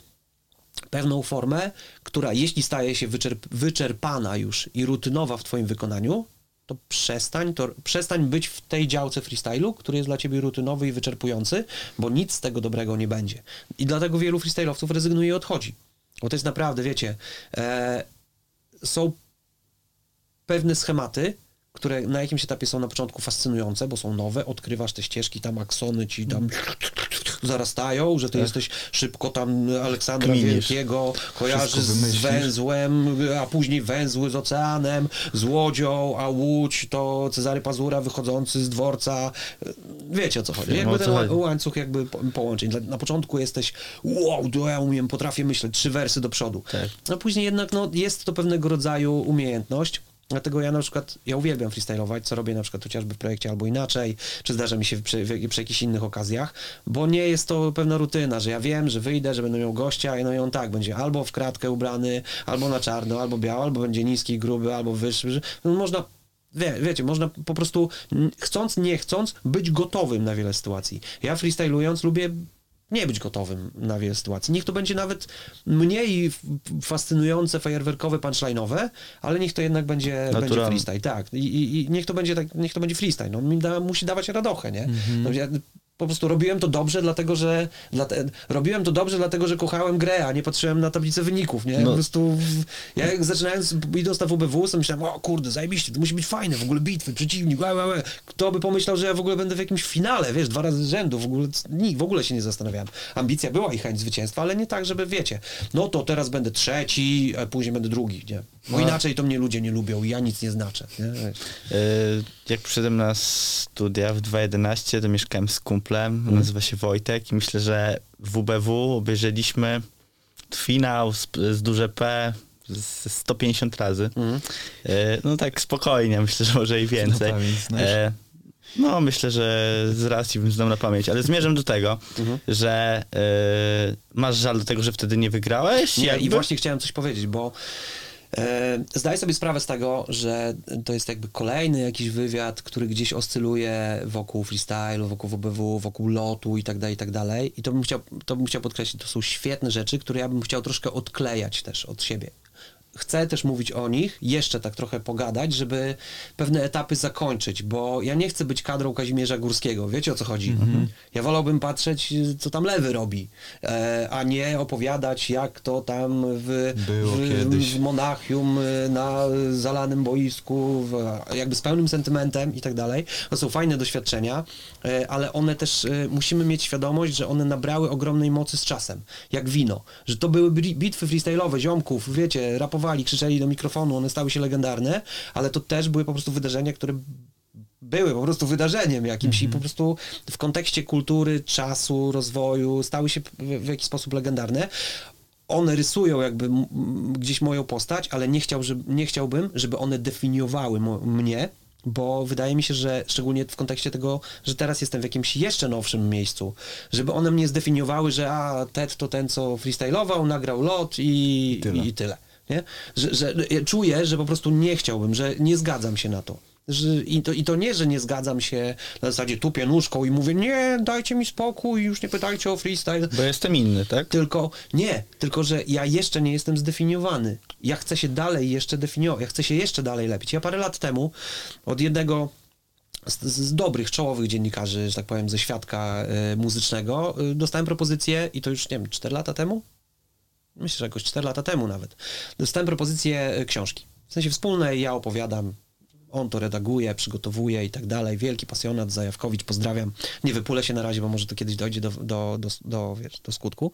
pewną formę, która jeśli staje się wyczerp wyczerpana już i rutynowa w twoim wykonaniu, to przestań, to przestań być w tej działce freestylu, który jest dla ciebie rutynowy i wyczerpujący, bo nic z tego dobrego nie będzie. I dlatego wielu freestylowców rezygnuje i odchodzi. Bo to jest naprawdę, wiecie, e, są pewne schematy, które na jakimś etapie są na początku fascynujące, bo są nowe, odkrywasz te ścieżki, tam aksony ci tam zarastają, że ty jesteś szybko tam Aleksandra Kminisz. Wielkiego kojarzysz z węzłem, a później węzły z oceanem, z łodzią, a łódź to Cezary Pazura wychodzący z dworca. Wiecie o co chodzi. Jakby ten łańcuch jakby po- połączeń. Na początku jesteś wow, to ja umiem, potrafię myśleć, trzy wersy do przodu. Tak. A później jednak no, jest to pewnego rodzaju umiejętność. Dlatego ja na przykład, ja uwielbiam freestylować, co robię na przykład chociażby w projekcie albo inaczej, czy zdarza mi się przy, przy jakichś innych okazjach, bo nie jest to pewna rutyna, że ja wiem, że wyjdę, że będę miał gościa i no i on tak, będzie albo w kratkę ubrany, albo na czarno, albo biało, albo będzie niski, gruby, albo wyższy. No, można Wie, wiecie, można po prostu chcąc, nie chcąc być gotowym na wiele sytuacji. Ja freestylując lubię nie być gotowym na wiele sytuacji. Niech to będzie nawet mniej fascynujące, fajerwerkowe, punchline'owe, ale niech to jednak będzie, będzie freestyle, tak. I, i, I niech to będzie tak, niech to będzie freestyle. No, mi da, musi dawać radochę, nie? No, ja, Po prostu robiłem to dobrze, dlatego że dlate, robiłem to dobrze, dlatego że kochałem grę, a nie patrzyłem na tablicę wyników, nie? No. Po prostu w, ja jak zaczynając, idąc na WBW, to myślałem, o kurde, zajebiście, to musi być fajne, w ogóle bitwy, przeciwnik, łe, łe, łe. Kto by pomyślał, że ja w ogóle będę w jakimś finale, wiesz, dwa razy z rzędu, w ogóle, nikt, w ogóle się nie zastanawiałem. Ambicja była i chęć zwycięstwa, ale nie tak, żeby, wiecie, no to teraz będę trzeci, a później będę drugi, nie? Bo No. inaczej to mnie ludzie nie lubią i ja nic nie znaczę, nie? Wiesz. Y, Jak przyszedłem na studia w 2.11, to mieszkałem z kumplem, nazywa się Wojtek i myślę, że WBW obejrzeliśmy finał z, z duże P z 150 razy. Mhm. Y, No tak spokojnie, myślę, że może i więcej. E, No, myślę, że z racji bym znał na pamięć, ale zmierzam do tego, Mhm. że y, masz żal do tego, że wtedy nie wygrałeś? Nie, Jakby? i właśnie chciałem coś powiedzieć, bo e, zdaj sobie sprawę z tego, że to jest jakby kolejny jakiś wywiad, który gdzieś oscyluje wokół freestylu, wokół WBW, wokół lotu i tak dalej, i tak dalej. I to bym chciał, to bym chciał podkreślić, to są świetne rzeczy, które ja bym chciał troszkę odklejać też od siebie. Chcę też mówić o nich, jeszcze tak trochę pogadać, żeby pewne etapy zakończyć, bo ja nie chcę być kadrą Kazimierza Górskiego, wiecie o co chodzi? Ja wolałbym patrzeć, co tam lewy robi, e, a nie opowiadać, jak to tam w, w, w Monachium e, na zalanym boisku, jakby z pełnym sentymentem i tak dalej. To są fajne doświadczenia, e, ale one też, musimy mieć świadomość, że one nabrały ogromnej mocy z czasem, jak wino. Że to były bitwy freestyle'owe, ziomków, wiecie, rapowali, krzyczeli do mikrofonu, one stały się legendarne, ale to też były po prostu wydarzenia, które były po prostu wydarzeniem jakimś i po prostu w kontekście kultury, czasu, rozwoju stały się w, w jakiś sposób legendarne. One rysują jakby gdzieś moją postać, ale nie, chciał, żeby, nie chciałbym, żeby one definiowały mnie, bo wydaje mi się, że szczególnie w kontekście tego, że teraz jestem w jakimś jeszcze nowszym miejscu, żeby one mnie zdefiniowały, że a, Ted to ten, co freestylował, nagrał lot i, tyle. I tyle nie? Że, że ja czuję, że po prostu nie chciałbym, że nie zgadzam się na to. Że, i, to I to nie, że nie zgadzam się na zasadzie tupię nóżką i mówię, nie, dajcie mi spokój, już nie pytajcie o freestyle. Bo jestem inny, tak? Tylko nie, tylko że ja jeszcze nie jestem zdefiniowany. Ja chcę się dalej jeszcze definiować, ja chcę się jeszcze dalej lepić. Ja parę lat temu od jednego z, z dobrych, czołowych dziennikarzy, że tak powiem, ze świadka y, muzycznego, y, dostałem propozycję i to już, nie wiem, 4 lata temu? Myślę, że jakoś 4 lata temu nawet. Dostałem propozycję y, książki. W sensie wspólnej, ja opowiadam, on to redaguje, przygotowuje i tak dalej. Wielki pasjonat, Zajawkowicz, pozdrawiam. Nie wypulę się na razie, bo może to kiedyś dojdzie do, do, do, do, wiesz, do skutku.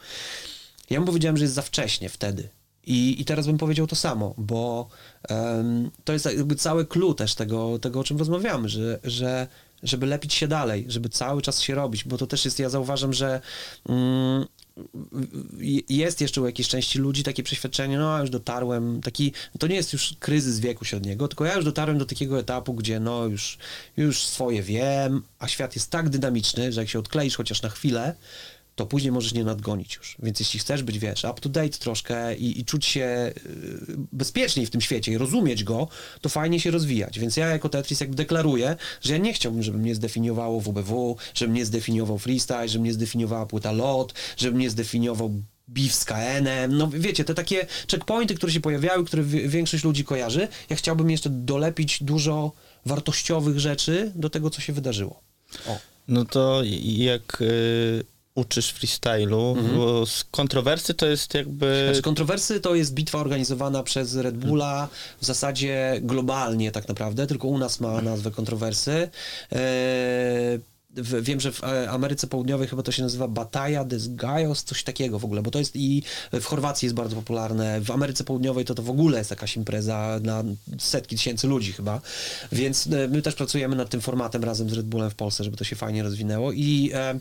Ja mu powiedziałem, że jest za wcześnie wtedy. I, I teraz bym powiedział to samo, bo em, to jest jakby cały clue też tego, tego o czym rozmawiamy, że, że żeby lepić się dalej, żeby cały czas się robić, bo to też jest, ja zauważam, że mm, jest jeszcze u jakiejś części ludzi takie przeświadczenie, no ja już dotarłem, taki, to nie jest już kryzys wieku średniego, tylko ja już dotarłem do takiego etapu, gdzie no już, już swoje wiem, a świat jest tak dynamiczny, że jak się odkleisz chociaż na chwilę, to później możesz nie nadgonić już. Więc jeśli chcesz być, wiesz, up to date troszkę i, i czuć się y, bezpieczniej w tym świecie i rozumieć go, to fajnie się rozwijać. Więc ja jako Tetris jakby deklaruję, że ja nie chciałbym, żeby mnie zdefiniowało WBW, żeby mnie zdefiniował freestyle, żeby mnie zdefiniowała płyta LOT, żeby mnie zdefiniował beef z KN-em, no wiecie, te takie checkpointy, które się pojawiały, które wi- większość ludzi kojarzy, ja chciałbym jeszcze dolepić dużo wartościowych rzeczy do tego, co się wydarzyło. O. No to jak y, uczysz freestylu, bo z kontrowersy to jest jakby... Znaczy, kontrowersy to jest bitwa organizowana przez Red Bulla w zasadzie globalnie tak naprawdę, tylko u nas ma nazwę kontrowersy. Eee, w- Wiem, że w e, Ameryce Południowej chyba to się nazywa Batalla des Gallos, coś takiego w ogóle, bo to jest i w Chorwacji jest bardzo popularne, w Ameryce Południowej to to w ogóle jest jakaś impreza na setki tysięcy ludzi chyba, więc e, my też pracujemy nad tym formatem razem z Red Bullem w Polsce, żeby to się fajnie rozwinęło i e,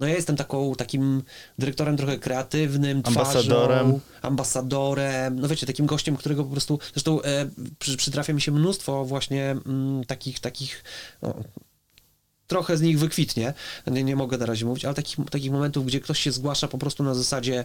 no ja jestem taką, takim dyrektorem trochę kreatywnym, twarzą, Ambasadorem. ambasadorem, no wiecie, takim gościem, którego po prostu, zresztą e, przy, przytrafia mi się mnóstwo właśnie mm, takich, takich, no, trochę z nich wykwitnie, nie, nie mogę na razie mówić, ale takich, takich momentów, gdzie ktoś się zgłasza po prostu na zasadzie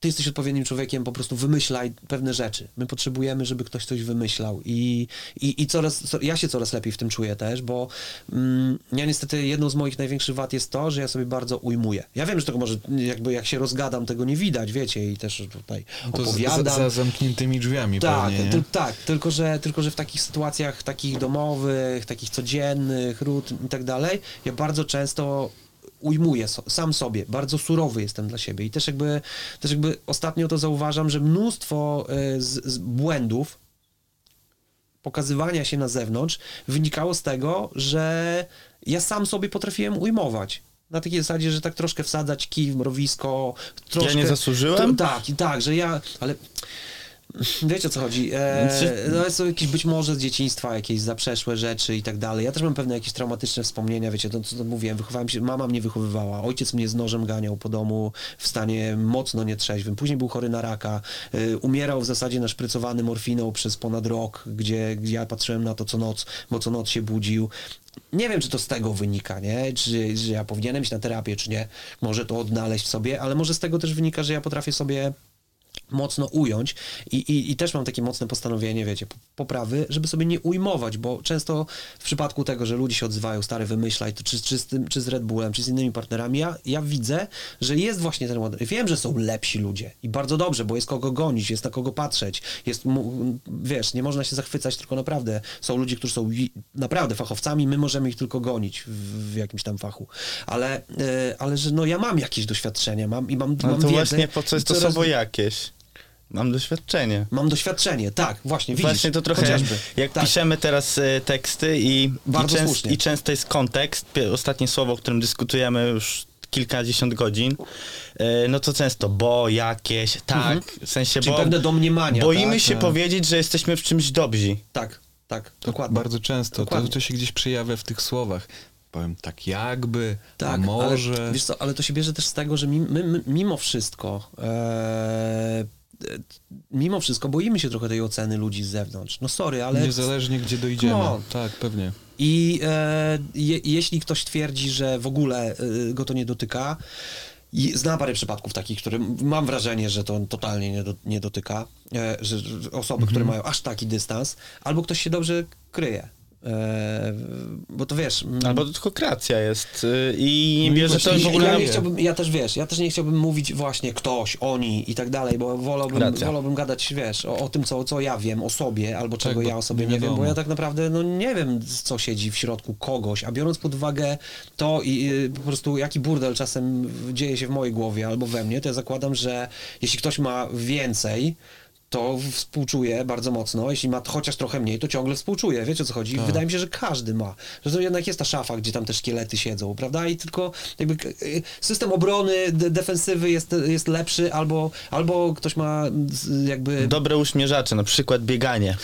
ty jesteś odpowiednim człowiekiem, po prostu wymyślaj pewne rzeczy. My potrzebujemy, żeby ktoś coś wymyślał i, i, i coraz, co, ja się coraz lepiej w tym czuję też, bo mm, ja niestety jedną z moich największych wad jest to, że ja sobie bardzo ujmuję. Ja wiem, że tego może jakby jak się rozgadam, tego nie widać, wiecie, i też tutaj To opowiadam. za, za zamkniętymi drzwiami Tak, pewnie, nie? ty, tak, tylko że, tylko że w takich sytuacjach takich domowych, takich codziennych, rut i tak dalej, ja bardzo często ujmuję so, sam sobie, bardzo surowy jestem dla siebie i też jakby, też jakby ostatnio to zauważam, że mnóstwo y, z, z błędów pokazywania się na zewnątrz wynikało z tego, że ja sam sobie potrafiłem ujmować. Na takiej zasadzie, że tak troszkę wsadzać kij w mrowisko, troszkę... nie zasłużyłem? To, tak, tak, że ja, ale wiecie o co chodzi, e, Czy- no są jakieś być może z dzieciństwa jakieś zaprzeszłe rzeczy i tak dalej. Ja też mam pewne jakieś traumatyczne wspomnienia, wiecie, to co mówiłem, wychowałem się, mama mnie wychowywała, ojciec mnie z nożem ganiał po domu w stanie mocno nietrzeźwym, później był chory na raka, y, umierał w zasadzie naszprycowany morfiną przez ponad rok, gdzie, ja patrzyłem na to co noc, bo co noc się budził. Nie wiem, czy to z tego wynika, nie? Czy, że ja powinienem iść na terapię, czy nie. Może to odnaleźć w sobie, ale może z tego też wynika, że ja potrafię sobie mocno ująć I, i, i też mam takie mocne postanowienie, wiecie, poprawy, żeby sobie nie ujmować, bo często w przypadku tego, że ludzie się odzywają, stary wymyślaj, to czy, czy, z tym, czy z Red Bullem, czy z innymi partnerami, ja, ja widzę, że jest właśnie ten ładunek. Wiem, że są lepsi ludzie i bardzo dobrze, bo jest kogo gonić, jest na kogo patrzeć, jest, wiesz, nie można się zachwycać, tylko naprawdę są ludzie, którzy są naprawdę fachowcami, my możemy ich tylko gonić w, w jakimś tam fachu, ale, e, ale że no ja mam jakieś doświadczenia, mam i mam, No mam to wiedzę właśnie po co jest to coraz- jakieś? Mam doświadczenie. Mam doświadczenie, tak, właśnie, widzisz. Właśnie to trochę, chociażby. jak tak. piszemy teraz y, teksty i, i, Bardzo częst, słusznie. i często jest kontekst, ostatnie słowo, o którym dyskutujemy już kilkadziesiąt godzin, y, no to często bo, jakieś, tak, w sensie Mhm. Czyli bo pewne domniemania, boimy tak? się tak. powiedzieć, że jesteśmy w czymś dobrzy. Tak, tak, To dokładnie. Bardzo często. To, Dokładnie. to się gdzieś przejawia w tych słowach. Powiem tak jakby, a Tak, może... Ale, wiesz co, ale to się bierze też z tego, że mi, my, my, mimo wszystko, e, e, mimo wszystko boimy się trochę tej oceny ludzi z zewnątrz. No sorry, ale... Niezależnie gdzie dojdziemy. On. Tak, pewnie. I e, je, jeśli ktoś twierdzi, że w ogóle e, go to nie dotyka, i znam parę przypadków takich, które mam wrażenie, że to totalnie nie, do, nie dotyka, e, że, że osoby, które mają aż taki dystans, albo ktoś się dobrze kryje. E, bo to wiesz... Albo to tylko kreacja jest y, i nie No i bierze to w ogóle ja, nie chciałbym, ja też wiesz, ja też nie chciałbym mówić właśnie ktoś, oni i tak dalej, bo wolałbym, Racja. wolałbym gadać, wiesz, o, o tym, co, co ja wiem o sobie, albo czego bo ja o sobie nie nie wiem, bo ja tak naprawdę no, nie wiem, co siedzi w środku kogoś, a biorąc pod uwagę to i y, po prostu jaki burdel czasem dzieje się w mojej głowie albo we mnie, to ja zakładam, że jeśli ktoś ma więcej, to współczuję bardzo mocno. Jeśli ma chociaż trochę mniej, to ciągle współczuję. Wiecie o co chodzi? Tak. Wydaje mi się, że każdy ma. Że to jednak jest ta szafa, gdzie tam te szkielety siedzą, prawda? I tylko jakby y, system obrony, de- defensywy jest, jest lepszy, albo, albo ktoś ma jakby... Dobre uśmierzacze, na przykład bieganie.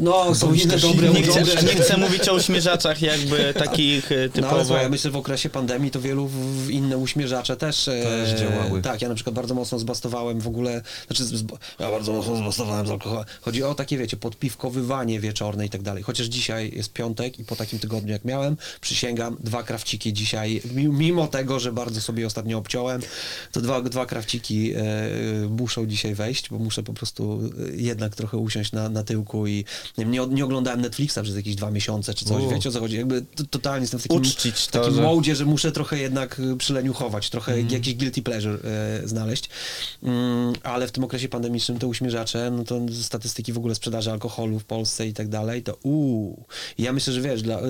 No, są inne dobre, nie, chcę, dobre. nie chcę mówić o uśmierzaczach jakby takich y, No ale typowo... słuchaj, ja myślę, że w okresie pandemii to wielu inne uśmierzacze też, e, Też działały. Tak, ja na przykład bardzo mocno zbastowałem w ogóle, znaczy ja bardzo mocno zbastowałem z alkoholem. Chodzi o takie, wiecie, podpiwkowywanie wieczorne i tak dalej. Chociaż dzisiaj jest piątek i po takim tygodniu jak miałem, przysięgam, dwa krawciki dzisiaj, mi- mimo tego, że bardzo sobie ostatnio obciąłem, to dwa, dwa krawciki e, muszą dzisiaj wejść, bo muszę po prostu e, jednak trochę usiąść na, na tyłku i nie, nie, nie oglądałem Netflixa przez jakieś dwa miesiące czy coś, U. wiecie o co chodzi? Jakby to, totalnie jestem w takim, Uczcić to, takim że- modzie, że muszę trochę jednak przyleniuchować, trochę jakiś guilty pleasure e, znaleźć. Mm, ale w tym okresie pandemicznym te uśmierzacze, no to statystyki w ogóle sprzedaży alkoholu w Polsce i tak dalej, to uuu. Ja myślę, że wiesz, dla y,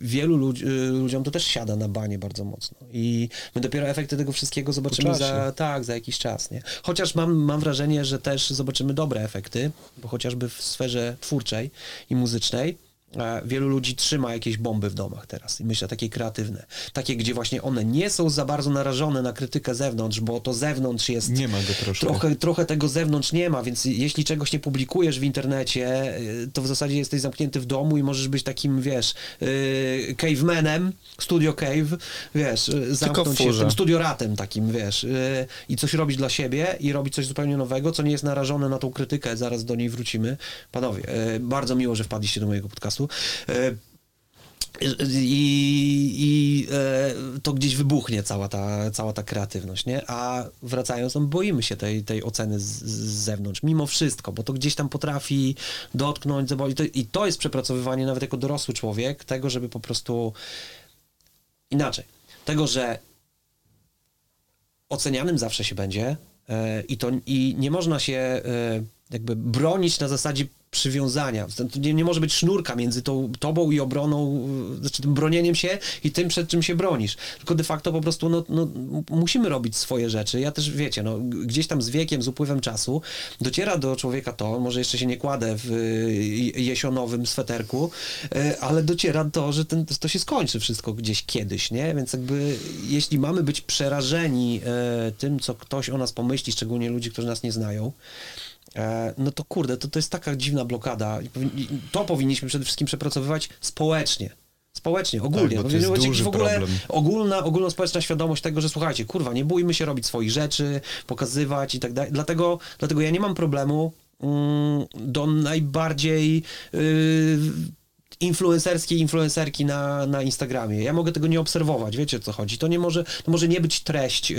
wielu ludzi, y, ludziom to też siada na banie bardzo mocno. I my dopiero efekty tego wszystkiego zobaczymy za, tak, za jakiś czas, nie? Chociaż mam, mam wrażenie, że też zobaczymy dobre efekty, bo chociażby w sferze twórczej i muzycznej e, wielu ludzi trzyma jakieś bomby w domach teraz i myślę takie kreatywne. Takie, gdzie właśnie one nie są za bardzo narażone na krytykę zewnątrz, bo to zewnątrz jest Nie ma go troszkę. trochę, trochę tego zewnątrz nie ma, więc jeśli czegoś nie publikujesz w internecie, y, to w zasadzie jesteś zamknięty w domu i możesz być takim, wiesz, y, cavemanem, studio cave, wiesz, zamknąć się tym studioratem takim, wiesz, y, i coś robić dla siebie i robić coś zupełnie nowego, co nie jest narażone na tą krytykę, zaraz do niej wrócimy. Panowie, y, bardzo miło, że wpadliście do mojego podcastu. Y, i, i e, to gdzieś wybuchnie cała ta, cała ta kreatywność, nie? A wracając, no, boimy się tej, tej oceny z, z zewnątrz, mimo wszystko, bo to gdzieś tam potrafi dotknąć, zabolić. To, I to jest przepracowywanie nawet jako dorosły człowiek, tego, żeby po prostu inaczej. Tego, że ocenianym zawsze się będzie e, i, to, i nie można się e, jakby bronić na zasadzie przywiązania. Nie, nie może być sznurka między tą, tobą i obroną, y, znaczy tym bronieniem się i tym, przed czym się bronisz. Tylko de facto po prostu no, no, musimy robić swoje rzeczy. Ja też, wiecie, no, gdzieś tam z wiekiem, z upływem czasu dociera do człowieka to, może jeszcze się nie kładę w y, jesionowym sweterku, y, ale dociera to, że ten, to się skończy wszystko gdzieś kiedyś, nie? Więc jakby jeśli mamy być przerażeni tym, co ktoś o nas pomyśli, szczególnie ludzi, którzy nas nie znają, E, no to kurde, to, to jest taka dziwna blokada. To powinniśmy przede wszystkim przepracowywać społecznie. Społecznie, ogólnie. Tak, bo to jest duży w ogóle problem. ogólna, ogólnospołeczna świadomość tego, że słuchajcie, kurwa, nie bójmy się robić swoich rzeczy, pokazywać i tak dalej. Dlatego, dlatego ja nie mam problemu mm, do najbardziej yy, influencerskiej influencerki na, na Instagramie. Ja mogę tego nie obserwować, wiecie o co chodzi. To nie może, to może nie być treść, yy,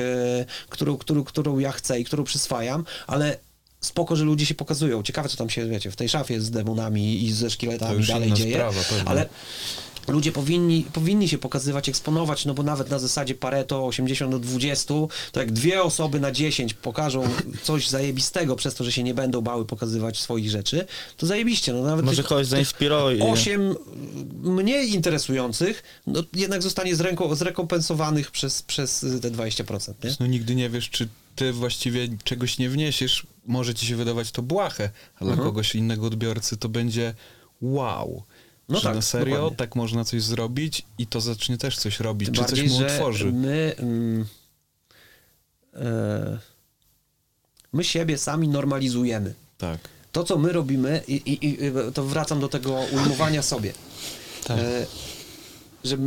którą, którą, którą ja chcę i którą przyswajam, ale spoko, że ludzie się pokazują. Ciekawe, co tam się, wiecie, w tej szafie z demonami i ze szkieletami dalej dzieje. Sprawa, ale ludzie powinni, powinni się pokazywać, eksponować, no bo nawet na zasadzie Pareto 80 do 20, to jak dwie osoby na 10 pokażą coś zajebistego przez to, że się nie będą bały pokazywać swoich rzeczy, to zajebiście. No nawet Może tych, kogoś zainspiruje. 8 mniej interesujących, no jednak zostanie zręko, zrekompensowanych przez, przez te 20%, nie? No nigdy nie wiesz, czy ty właściwie czegoś nie wniesiesz, może ci się wydawać to błahe, a dla Mhm. kogoś innego odbiorcy to będzie wow. No tak, na serio dokładnie. tak można coś zrobić i to zacznie też coś robić, Tym czy bardziej, coś mu utworzy. My, mm, e, my siebie sami normalizujemy. Tak. To, co my robimy, i, i, i to wracam do tego ujmowania sobie. Tak. E, że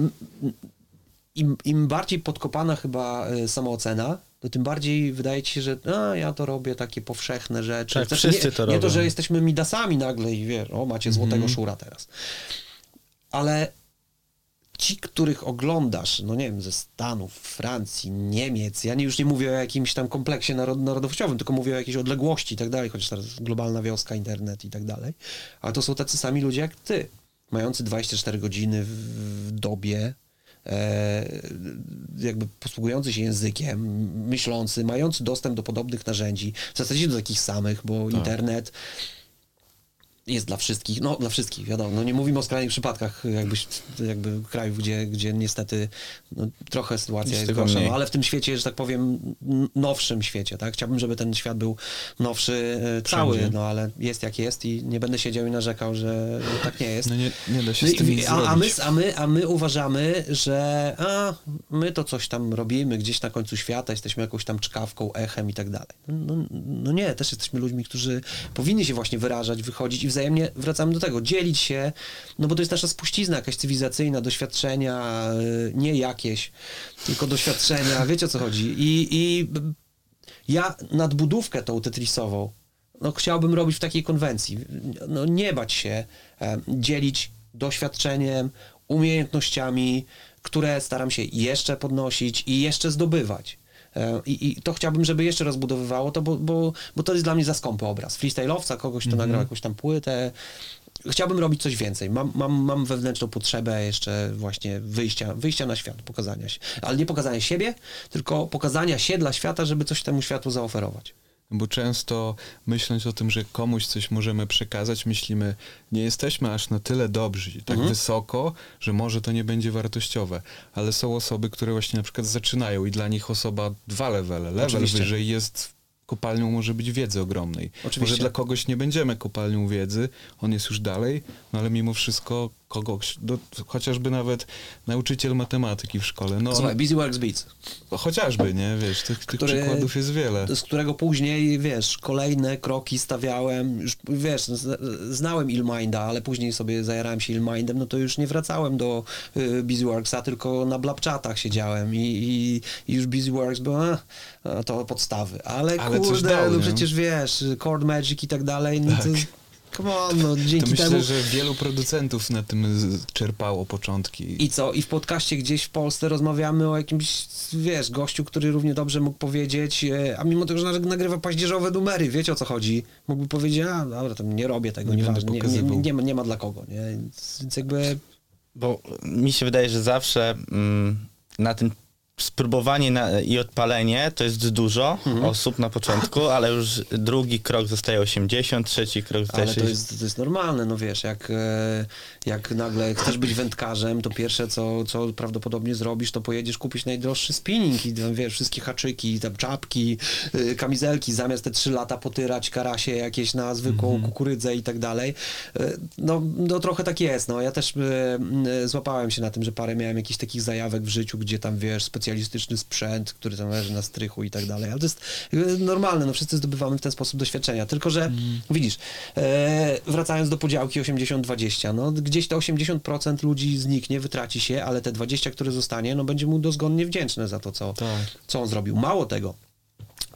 im, im bardziej podkopana chyba e, samoocena, to tym bardziej wydaje ci się, że a, ja to robię takie powszechne rzeczy. Tak, Znaczy, wszyscy nie, to Nie to, robią. że jesteśmy midasami nagle i wiesz, o macie złotego szura teraz. Ale ci, których oglądasz, no nie wiem, ze Stanów, Francji, Niemiec, ja nie, już nie mówię o jakimś tam kompleksie narod, narodowościowym, tylko mówię o jakiejś odległości i tak dalej, chociaż teraz globalna wioska, internet i tak dalej, ale to są tacy sami ludzie jak ty, mający 24 godziny w, dobie, jakby posługujący się językiem, myślący, mający dostęp do podobnych narzędzi, w zasadzie do takich samych, bo internet jest dla wszystkich, no dla wszystkich, wiadomo, no nie mówimy o skrajnych przypadkach jakbyś, jakby krajów, gdzie, gdzie niestety no, trochę sytuacja Jest jest gorsza, no, ale w tym świecie, że tak powiem, nowszym świecie, tak? Chciałbym, żeby ten świat był nowszy e, cały, Wszędzie. no ale jest jak jest i nie będę siedział i narzekał, że tak nie jest. No nie, nie da się No z tym i- nic a, a, my, a, my, a my uważamy, że a, my to coś tam robimy gdzieś na końcu świata, jesteśmy jakąś tam czkawką, echem i tak dalej. No, no, no nie, też jesteśmy ludźmi, którzy powinni się właśnie wyrażać, wychodzić i wzajemnie wracamy do tego, dzielić się, no bo to jest nasza spuścizna jakaś cywilizacyjna, doświadczenia, y, nie jakieś, tylko doświadczenia, wiecie o co chodzi. I, i ja nadbudówkę tą tetrisową no, chciałbym robić w takiej konwencji. No, nie bać się e, dzielić doświadczeniem, umiejętnościami, które staram się jeszcze podnosić i jeszcze zdobywać. E, I, I to chciałbym, żeby jeszcze rozbudowywało to, bo, bo, bo to jest dla mnie za skąpy obraz. Freestyle'owca, kogoś, kto nagrał jakąś tam płytę. Chciałbym robić coś więcej. Mam, mam, mam wewnętrzną potrzebę jeszcze właśnie wyjścia, wyjścia na świat, pokazania się. Ale nie pokazania siebie, tylko pokazania się dla świata, żeby coś temu światu zaoferować. Bo często myśląc o tym, że komuś coś możemy przekazać, myślimy, nie jesteśmy aż na tyle dobrzy, tak Mhm. wysoko, że może to nie będzie wartościowe. Ale są osoby, które właśnie na przykład zaczynają i dla nich osoba dwa levele, level Oczywiście. wyżej jest kopalnią może być wiedzy ogromnej. Oczywiście. Może dla kogoś nie będziemy kopalnią wiedzy, on jest już dalej, no ale mimo wszystko kogoś, do, chociażby nawet nauczyciel matematyki w szkole, no Słuchaj, Busy Works Beats. chociażby, nie, wiesz, tych, tych Który- przykładów jest wiele. z którego później, wiesz, kolejne kroki stawiałem, już, wiesz, znałem Illminda, ale później sobie zajarałem się Illmindem, no to już nie wracałem do y, Busyworksa, tylko na Blapchatach siedziałem i, i, i już Busyworks było, a, a, to podstawy, ale, Ale kurde, dał, no przecież wiesz, Chord Magic i tak dalej, no Tak. to come on, no To dzięki myślę, temu... że wielu producentów na tym czerpało początki. I co? I w podcaście gdzieś w Polsce rozmawiamy o jakimś, wiesz, gościu, który równie dobrze mógł powiedzieć, e, a mimo tego, że nag- nagrywa paździerzowe numery, wiecie o co chodzi, mógłby powiedzieć, a dobra, tam nie robię tego, Nie nie, nie, nie, ma, nie ma dla kogo, nie? Więc, jakby... Bo mi się wydaje, że zawsze mm, na ten spróbowanie na, i odpalenie to jest dużo Mhm. osób na początku, ale już drugi krok zostaje 80, trzeci krok zostaje Ale to 60. jest, to jest normalne, no wiesz, jak, e, jak nagle chcesz być wędkarzem, to pierwsze, co, co prawdopodobnie zrobisz, to pojedziesz kupić najdroższy spinning i wiesz, wszystkie haczyki, tam czapki, y, kamizelki, zamiast te trzy lata potyrać karasie jakieś na zwykłą kukurydzę i tak dalej. E, No, no trochę tak jest, no. Ja też e, złapałem się na tym, że parę miałem jakichś takich zajawek w życiu, gdzie tam, wiesz, specjalistyczny sprzęt, który tam leży na strychu i tak dalej, ale to jest e, normalne, no wszyscy zdobywamy w ten sposób doświadczenia, tylko że widzisz, e, wracając do podziałki 80-20, no gdzieś te 80% ludzi zniknie, wytraci się, ale te 20, które zostanie, no będzie mu dozgonnie wdzięczne za to, co, Tak. co on zrobił. Mało tego,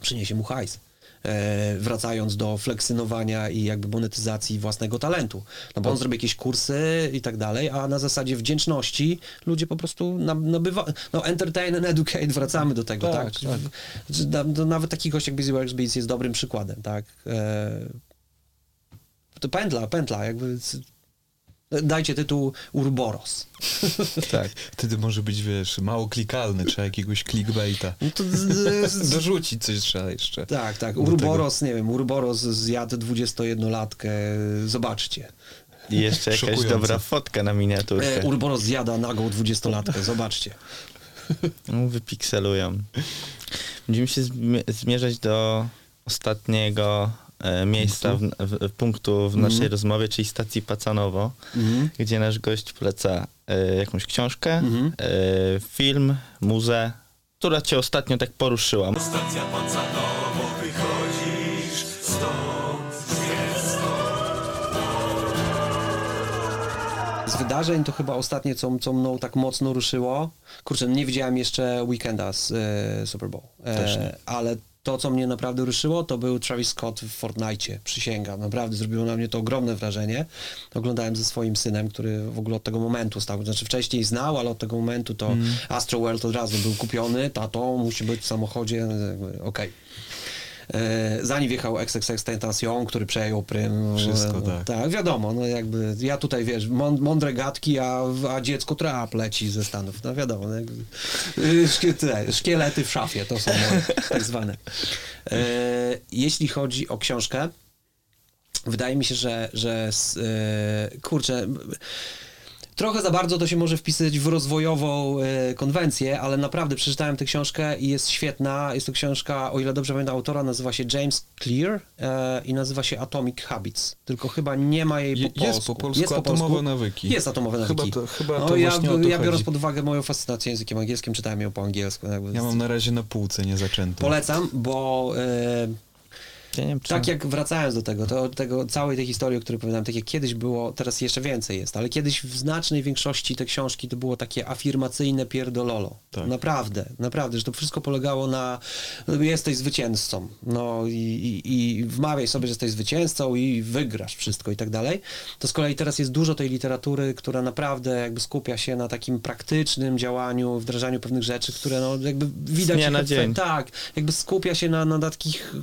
przyniesie mu hajs. E, wracając do fleksynowania i jakby monetyzacji własnego talentu. No bo on zrobi jakieś kursy i tak dalej, a na zasadzie wdzięczności ludzie po prostu na- nabywa... No entertain and educate, wracamy do tego, tak? Tak, tak. No, nawet taki gość jak Busy Workspace jest dobrym przykładem, tak? E, to pętla, pętla, jakby... Dajcie tytuł Urboros. Tak. Wtedy może być, wiesz, mało klikalny, trzeba jakiegoś clickbaita. No to z, z, Dorzucić coś trzeba jeszcze. Tak, tak. Urboros, nie wiem, Urboros zjadł 21-latkę, zobaczcie. I jeszcze jakaś Szokujące. dobra fotka na miniaturkę. E, Urboros zjada nagą 20-latkę, zobaczcie. No, wypikselują. Będziemy się zmie- zmierzać do ostatniego miejsca, w, w, punktu w naszej rozmowie, czyli stacji Pacanowo, gdzie nasz gość poleca e, jakąś książkę, e, film, muzę, która cię ostatnio tak poruszyła. Stacja Pacanowo, wychodzisz stąd Z wydarzeń to chyba ostatnie, co, co mną tak mocno ruszyło. Kurczę, nie widziałem jeszcze weekenda z e, Super Bowl. Też nie. ale to, co mnie naprawdę ruszyło, to był Travis Scott w Fortnite. Przysięgam. Naprawdę zrobiło na mnie to ogromne wrażenie. Oglądałem ze swoim synem, który w ogóle od tego momentu stał. Znaczy wcześniej znał, ale od tego momentu to Mm. Astro World od razu był kupiony. Tato musi być w samochodzie. Okej. E, Zanim wjechał XXX Tentacion, który przejął prym. Wszystko, tak. Tak, wiadomo, no jakby ja tutaj, wiesz, mąd- mądre gadki, a, a dziecko trap leci ze Stanów, no wiadomo. No, jakby, y, szkie, te, szkielety w szafie, to są moje, tak zwane. E, jeśli chodzi o książkę, wydaje mi się, że, że e, kurczę, Trochę za bardzo to się może wpisać w rozwojową e, konwencję, ale naprawdę przeczytałem tę książkę i jest świetna. Jest to książka, o ile dobrze pamiętam autora, nazywa się James Clear e, i nazywa się Atomic Habits. Tylko chyba nie ma jej po Je- polsku. jest po polsku Atomowe nawyki. Jest atomowe Chyba nawyki. to- chyba no, to ja, ja biorąc pod uwagę moją fascynację językiem angielskim, czytałem ją po angielsku. Ja mam na razie na półce nie zaczęte. Polecam, bo e, Czy... tak jak wracając do tego, to tego całej tej historii, o której powiedziałem, tak jak kiedyś było, teraz jeszcze więcej jest, ale kiedyś w znacznej większości te książki to było takie afirmacyjne pierdololo. Tak. Naprawdę, naprawdę, że to wszystko polegało na no, jesteś zwycięzcą, no i, i, i wmawiaj sobie, że jesteś zwycięzcą i wygrasz wszystko i tak dalej. To z kolei teraz jest dużo tej literatury, która naprawdę jakby skupia się na takim praktycznym działaniu, wdrażaniu pewnych rzeczy, które no jakby widać... dnia na dzień. Tak, jakby skupia się na, na takich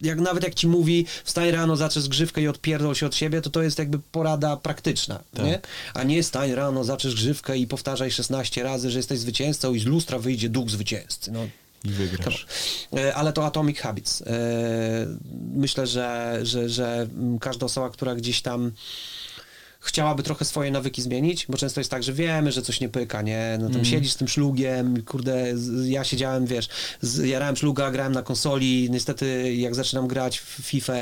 jak nawet jak ci mówi, wstań rano, zaczesz grzywkę i odpierdol się od siebie, to to jest jakby porada praktyczna, Tak. nie? A nie stań rano, zaczesz grzywkę i powtarzaj 16 razy, że jesteś zwycięzcą i z lustra wyjdzie duch zwycięzcy. No, I wygrasz. E, ale to Atomic Habits. E, Myślę, że, że, że każda osoba, która gdzieś tam chciałaby trochę swoje nawyki zmienić, bo często jest tak, że wiemy, że coś nie pyka, nie? No tam siedzisz z tym szlugiem, kurde, ja siedziałem, wiesz, jarałem szluga, grałem na konsoli, niestety jak zaczynam grać w FIFA,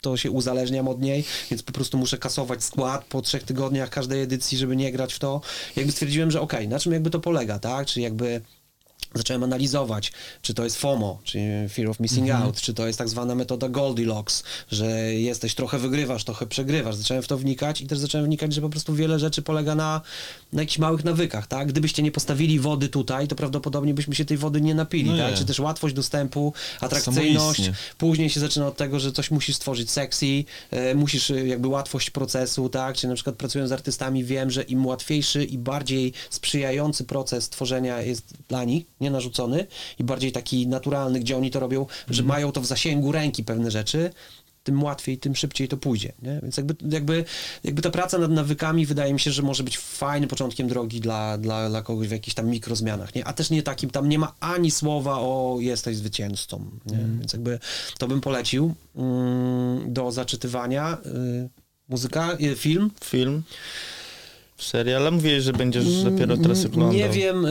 to się uzależniam od niej, więc po prostu muszę kasować skład po trzech tygodniach każdej edycji, żeby nie grać w to. Jakby stwierdziłem, że okej, na czym jakby to polega, tak? Czy jakby zacząłem analizować, czy to jest FOMO, czyli Fear of Missing Out, czy to jest tak zwana metoda Goldilocks, że jesteś, trochę wygrywasz, trochę przegrywasz. Zacząłem w to wnikać i też zacząłem wnikać, że po prostu wiele rzeczy polega na, na jakichś małych nawykach, tak? Gdybyście nie postawili wody tutaj, to prawdopodobnie byśmy się tej wody nie napili, No tak? Czy też łatwość dostępu, atrakcyjność. Później się zaczyna od tego, że coś musisz stworzyć sexy, e, musisz e, jakby łatwość procesu, tak? Czy na przykład pracując z artystami wiem, że im łatwiejszy i bardziej sprzyjający proces tworzenia jest dla nich, nie narzucony i bardziej taki naturalny, gdzie oni to robią, że mają to w zasięgu ręki pewne rzeczy, tym łatwiej, tym szybciej to pójdzie. Nie? Więc jakby, jakby, jakby ta praca nad nawykami wydaje mi się, że może być fajnym początkiem drogi dla, dla, dla kogoś w jakichś tam mikrozmianach. Nie? A też nie takim, tam nie ma ani słowa o jesteś zwycięzcą. Nie? Więc jakby to bym polecił mm, do zaczytywania. Y, muzyka, y, film. Film. Serial, a mówiłeś, że będziesz dopiero teraz Mm, oglądał. Nie wiem, e,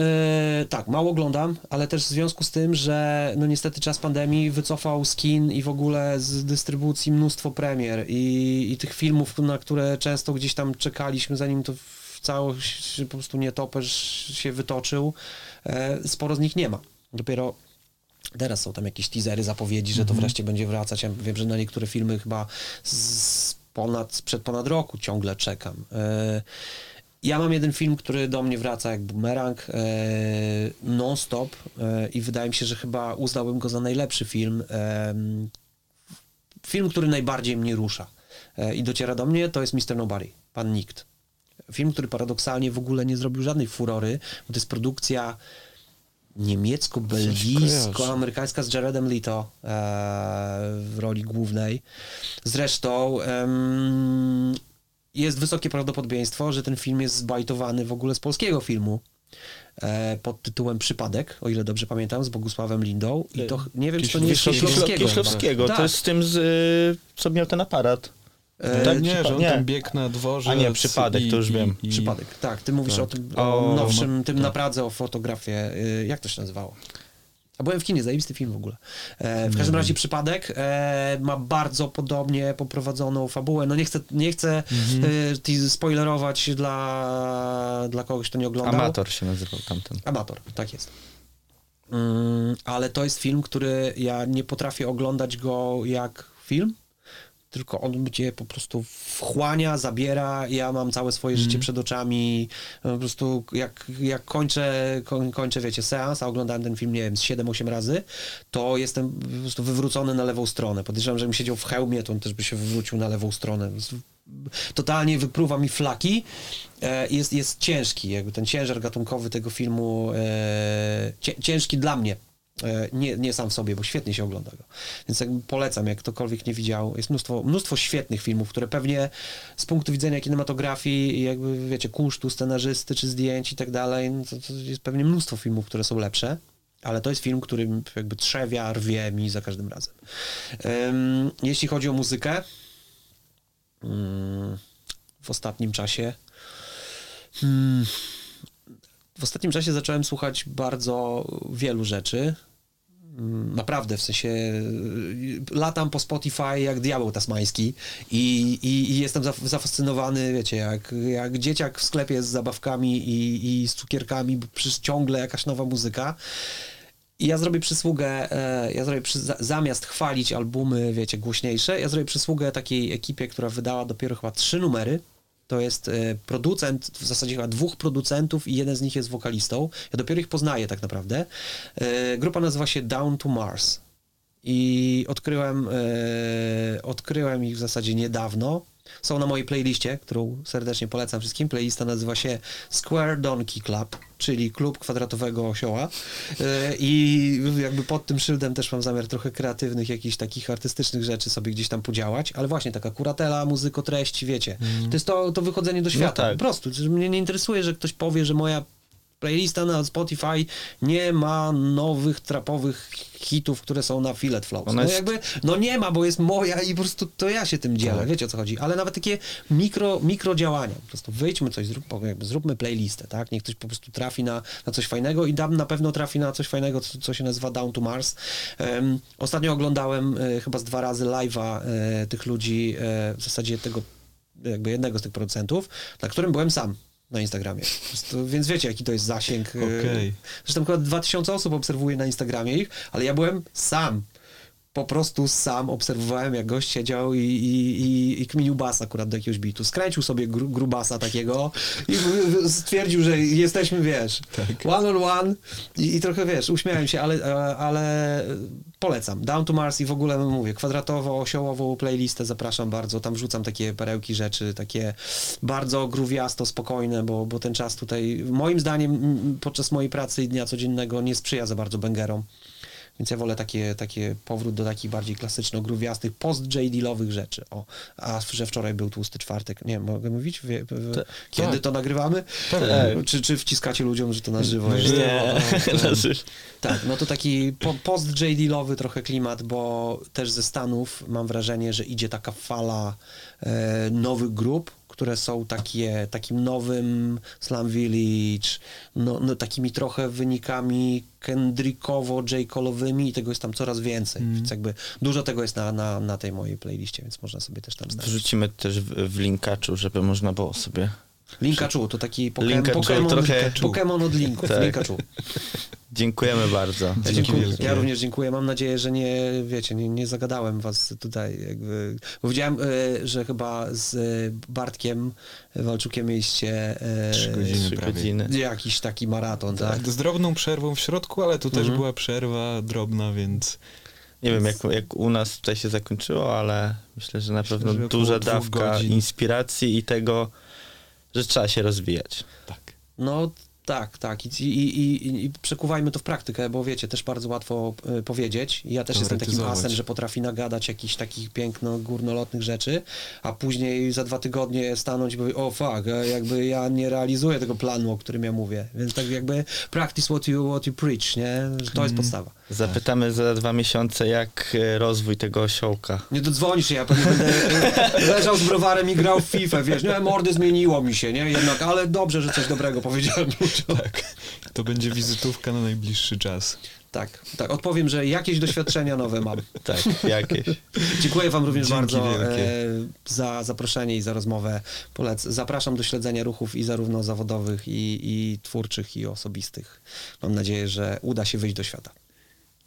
tak, mało oglądam, ale też w związku z tym, że no niestety czas pandemii wycofał z kin i w ogóle z dystrybucji mnóstwo premier i, i tych filmów, na które często gdzieś tam czekaliśmy, zanim to w całość po prostu nietoperz się wytoczył, e, sporo z nich nie ma. Dopiero Teraz są tam jakieś teasery, zapowiedzi, że to wreszcie będzie wracać. Ja wiem, że na niektóre filmy chyba z ponad, sprzed ponad roku ciągle czekam. E, Ja mam jeden film, który do mnie wraca jak bumerang, e, non-stop e, i wydaje mi się, że chyba uznałbym go za najlepszy film. em, film, który najbardziej mnie rusza e, i dociera do mnie, to jest Mr. Nobody, Pan Nikt. Film, który paradoksalnie w ogóle nie zrobił żadnej furory, bo to jest produkcja niemiecko-belgijsko-amerykańska z Jaredem Leto e, w roli głównej. Zresztą jest wysokie prawdopodobieństwo, że ten film jest zbajtowany w ogóle z polskiego filmu e, pod tytułem Przypadek, o ile dobrze pamiętam, z Bogusławem Lindą. I to nie wiem, czy to nie jest Kieślowskiego. Kieślowskiego. Kieślowskiego. Tak. To jest z tym, z, y, co miał ten aparat. E, tak? nie, że on nie. tam biegł na dworze. A nie, przypadek, to już wiem. Przypadek, tak. Ty mówisz Tak. o tym O, o nowszym, no, tym tak. na Pradze o fotografię. Y, Jak to się nazywało? A byłem w kinie, zajebisty film w ogóle. E, w każdym razie przypadek e, ma bardzo podobnie poprowadzoną fabułę. No nie chcę, nie chcę Mhm. e, spoilerować dla, dla kogoś, kto nie oglądał. Amator się nazywał tamten. Amator, tak jest. Mm, ale to jest film, który ja nie potrafię oglądać go jak film, tylko on mnie po prostu wchłania, zabiera. Ja mam całe swoje życie przed oczami. Po prostu jak, jak kończę, koń, kończę, wiecie, seans, a oglądałem ten film, nie wiem, z 7-8 razy, to jestem po prostu wywrócony na lewą stronę. Podejrzewam, że jakbym siedział w hełmie, to on też by się wywrócił na lewą stronę. Totalnie wypruwa mi flaki. E, jest, jest ciężki, jakby ten ciężar gatunkowy tego filmu, e, cię, ciężki dla mnie. E, Nie, nie sam w sobie, bo świetnie się ogląda go. Więc jakby polecam, jak ktokolwiek nie widział. Jest mnóstwo, mnóstwo świetnych filmów, które pewnie z punktu widzenia kinematografii jakby, wiecie, kunsztu, scenarzysty czy zdjęć i tak dalej, no to, to jest pewnie mnóstwo filmów, które są lepsze. Ale to jest film, który jakby trzewia, rwie mi za każdym razem. Em, jeśli chodzi o muzykę, mm, w ostatnim czasie. Hmm, w ostatnim czasie zacząłem słuchać bardzo wielu rzeczy. Mm, Naprawdę, w sensie y, latam po Spotify jak diabeł tasmański i, i, i jestem zaf- zafascynowany, wiecie, jak, jak dzieciak w sklepie z zabawkami i, i z cukierkami, przecież ciągle jakaś nowa muzyka. I ja zrobię przysługę, e, ja zrobię przy, za, zamiast chwalić albumy, wiecie, głośniejsze, ja zrobię przysługę takiej ekipie, która wydała dopiero chyba trzy numery. To jest e, producent, w zasadzie chyba dwóch producentów i jeden z nich jest wokalistą. Ja dopiero ich poznaję tak naprawdę. E, grupa nazywa się Down to Mars. I odkryłem, e, odkryłem ich w zasadzie niedawno. Są na mojej playliście, którą serdecznie polecam wszystkim. Playlista nazywa się Square Donkey Club, czyli klub kwadratowego osioła. E, I jakby pod tym szyldem też mam zamiar trochę kreatywnych, jakichś takich artystycznych rzeczy sobie gdzieś tam podziałać, ale właśnie taka kuratela, muzyko, treść, wiecie. To jest to, to wychodzenie do świata. tak. Po prostu. Mnie nie interesuje, że ktoś powie, że moja playlista na Spotify nie ma nowych trapowych hitów, które są na Fillet Flows. Ona No jest- jakby, no nie ma, bo jest moja i po prostu to ja się tym dzielę, Tak. wiecie o co chodzi. Ale nawet takie mikro, mikro działania, po prostu wyjdźmy coś, zrób, jakby zróbmy playlistę, tak? Niech ktoś po prostu trafi na, na coś fajnego i dam na pewno trafi na coś fajnego, co, co się nazywa Down to Mars. Em, ostatnio oglądałem e, chyba z dwa razy live'a e, tych ludzi, e, w zasadzie tego jakby jednego z tych producentów, na którym byłem sam. Na Instagramie. Prostu, więc wiecie, jaki to jest zasięg. e, Okej. Zresztą chyba 2000 osób obserwuje na Instagramie ich, ale ja byłem sam. Po prostu sam obserwowałem, jak gość siedział i, i, i, i kminił bas akurat do jakiegoś bitu. Skręcił sobie gru, grubasa takiego i stwierdził, że jesteśmy, wiesz, one on one I, i trochę, wiesz, uśmiałem się, ale, ale polecam. Down to Mars i w ogóle no, mówię, kwadratowo-osiołową playlistę zapraszam bardzo. Tam wrzucam takie perełki rzeczy, takie bardzo gruwiasto, spokojne, bo, bo ten czas tutaj, moim zdaniem, podczas mojej pracy i dnia codziennego nie sprzyja za bardzo bęgerom. Więc ja wolę takie, takie powrót do takich bardziej klasyczno-gruwiastych, post-JD-lowych rzeczy. O, a że wczoraj był tłusty czwartek. Nie, mogę mówić? Wie, w- kiedy tak. to nagrywamy? Tak. Czy, czy wciskacie ludziom, że to na żywo? Jest? Nie, to- na żywo. tak, no to taki po, post-JD-lowy trochę klimat, bo też ze Stanów mam wrażenie, że idzie taka fala e, nowych grup, które są takie, takim nowym Slam Village, no, no takimi trochę wynikami Kendrickowo-J. Cole'owymi i tego jest tam coraz więcej, więc jakby dużo tego jest na, na, na tej mojej playliście, więc można sobie też tam znaleźć. Wrzucimy też w, w linkaczu, żeby można było sobie... Linkachu to taki poke- Linkachu Pokemon, trochę- Pokemon od linków, Tak. Linkachu. Dziękujemy bardzo. Ja, dziękuję. ja również dziękuję. Mam nadzieję, że nie, wiecie, nie, nie zagadałem was tutaj. Jakby. Bo widziałem, e, że chyba z e, Bartkiem Walczukiem mieliście e, Trzy godziny. Trzy prawie. godziny. jakiś taki maraton, tak? Tak, z drobną przerwą w środku, ale tu też była przerwa drobna, więc Nie wiem, jak, jak u nas tutaj się zakończyło, ale myślę, że na Myślę, pewno że duża dawka godzin. inspiracji i tego, że trzeba się rozwijać. tak. No tak, tak. I, i, i, I przekuwajmy to w praktykę, bo wiecie, też bardzo łatwo e, powiedzieć. Ja też jestem takim asem, że potrafi nagadać jakichś takich piękno górnolotnych rzeczy, a później za dwa tygodnie stanąć i powiedzieć, o fuck, e, jakby ja nie realizuję tego planu, o którym ja mówię. Więc tak jakby practice what you, what you preach, nie? Że To jest podstawa. Zapytamy za dwa miesiące, jak e, rozwój tego osiołka. Nie dodzwonisz się, ja pewnie będę leżał z browarem i grał w FIFA, wiesz, nie, mordy zmieniło mi się, nie, jednak, ale dobrze, że coś dobrego powiedziałem. Tak. To będzie wizytówka na najbliższy czas. Tak, tak, odpowiem, że jakieś doświadczenia nowe mam. Tak, jakieś. Dziękuję Wam również Dzięki bardzo wielkie. e, za zaproszenie i za rozmowę. Polec zapraszam do śledzenia ruchów i zarówno zawodowych, i, i twórczych, i osobistych. Mam nadzieję, że uda się wyjść do świata.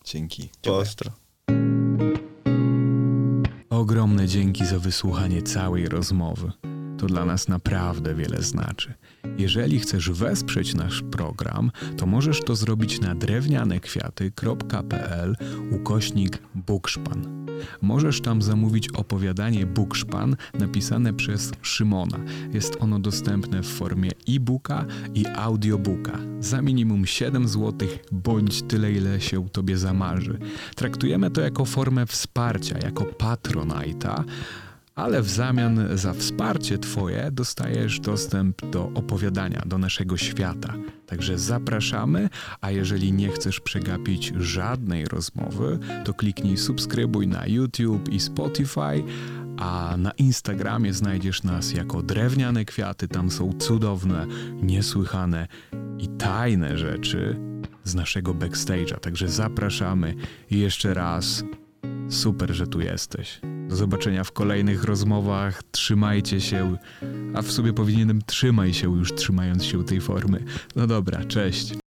Dzięki. Postro. Ogromne dzięki za wysłuchanie całej rozmowy. To dla nas naprawdę wiele znaczy. Jeżeli chcesz wesprzeć nasz program, to możesz to zrobić na drewnianekwiaty.pl ukośnik Bukszpan. Możesz tam zamówić opowiadanie Bukszpan napisane przez Szymona. Jest ono dostępne w formie e-booka i audiobooka za minimum 7 zł bądź tyle, ile się tobie zamarzy. Traktujemy to jako formę wsparcia, jako patronajta, ale w zamian za wsparcie Twoje dostajesz dostęp do opowiadania, do naszego świata. Także zapraszamy, a jeżeli nie chcesz przegapić żadnej rozmowy, to kliknij subskrybuj na YouTube i Spotify, a na Instagramie znajdziesz nas jako drewniane kwiaty. Tam są cudowne, niesłychane i tajne rzeczy z naszego backstage'a. Także zapraszamy i jeszcze raz Super, że tu jesteś. Do zobaczenia w kolejnych rozmowach. Trzymajcie się, a w sobie powinienem trzymaj się już trzymając się tej formy. No dobra, cześć.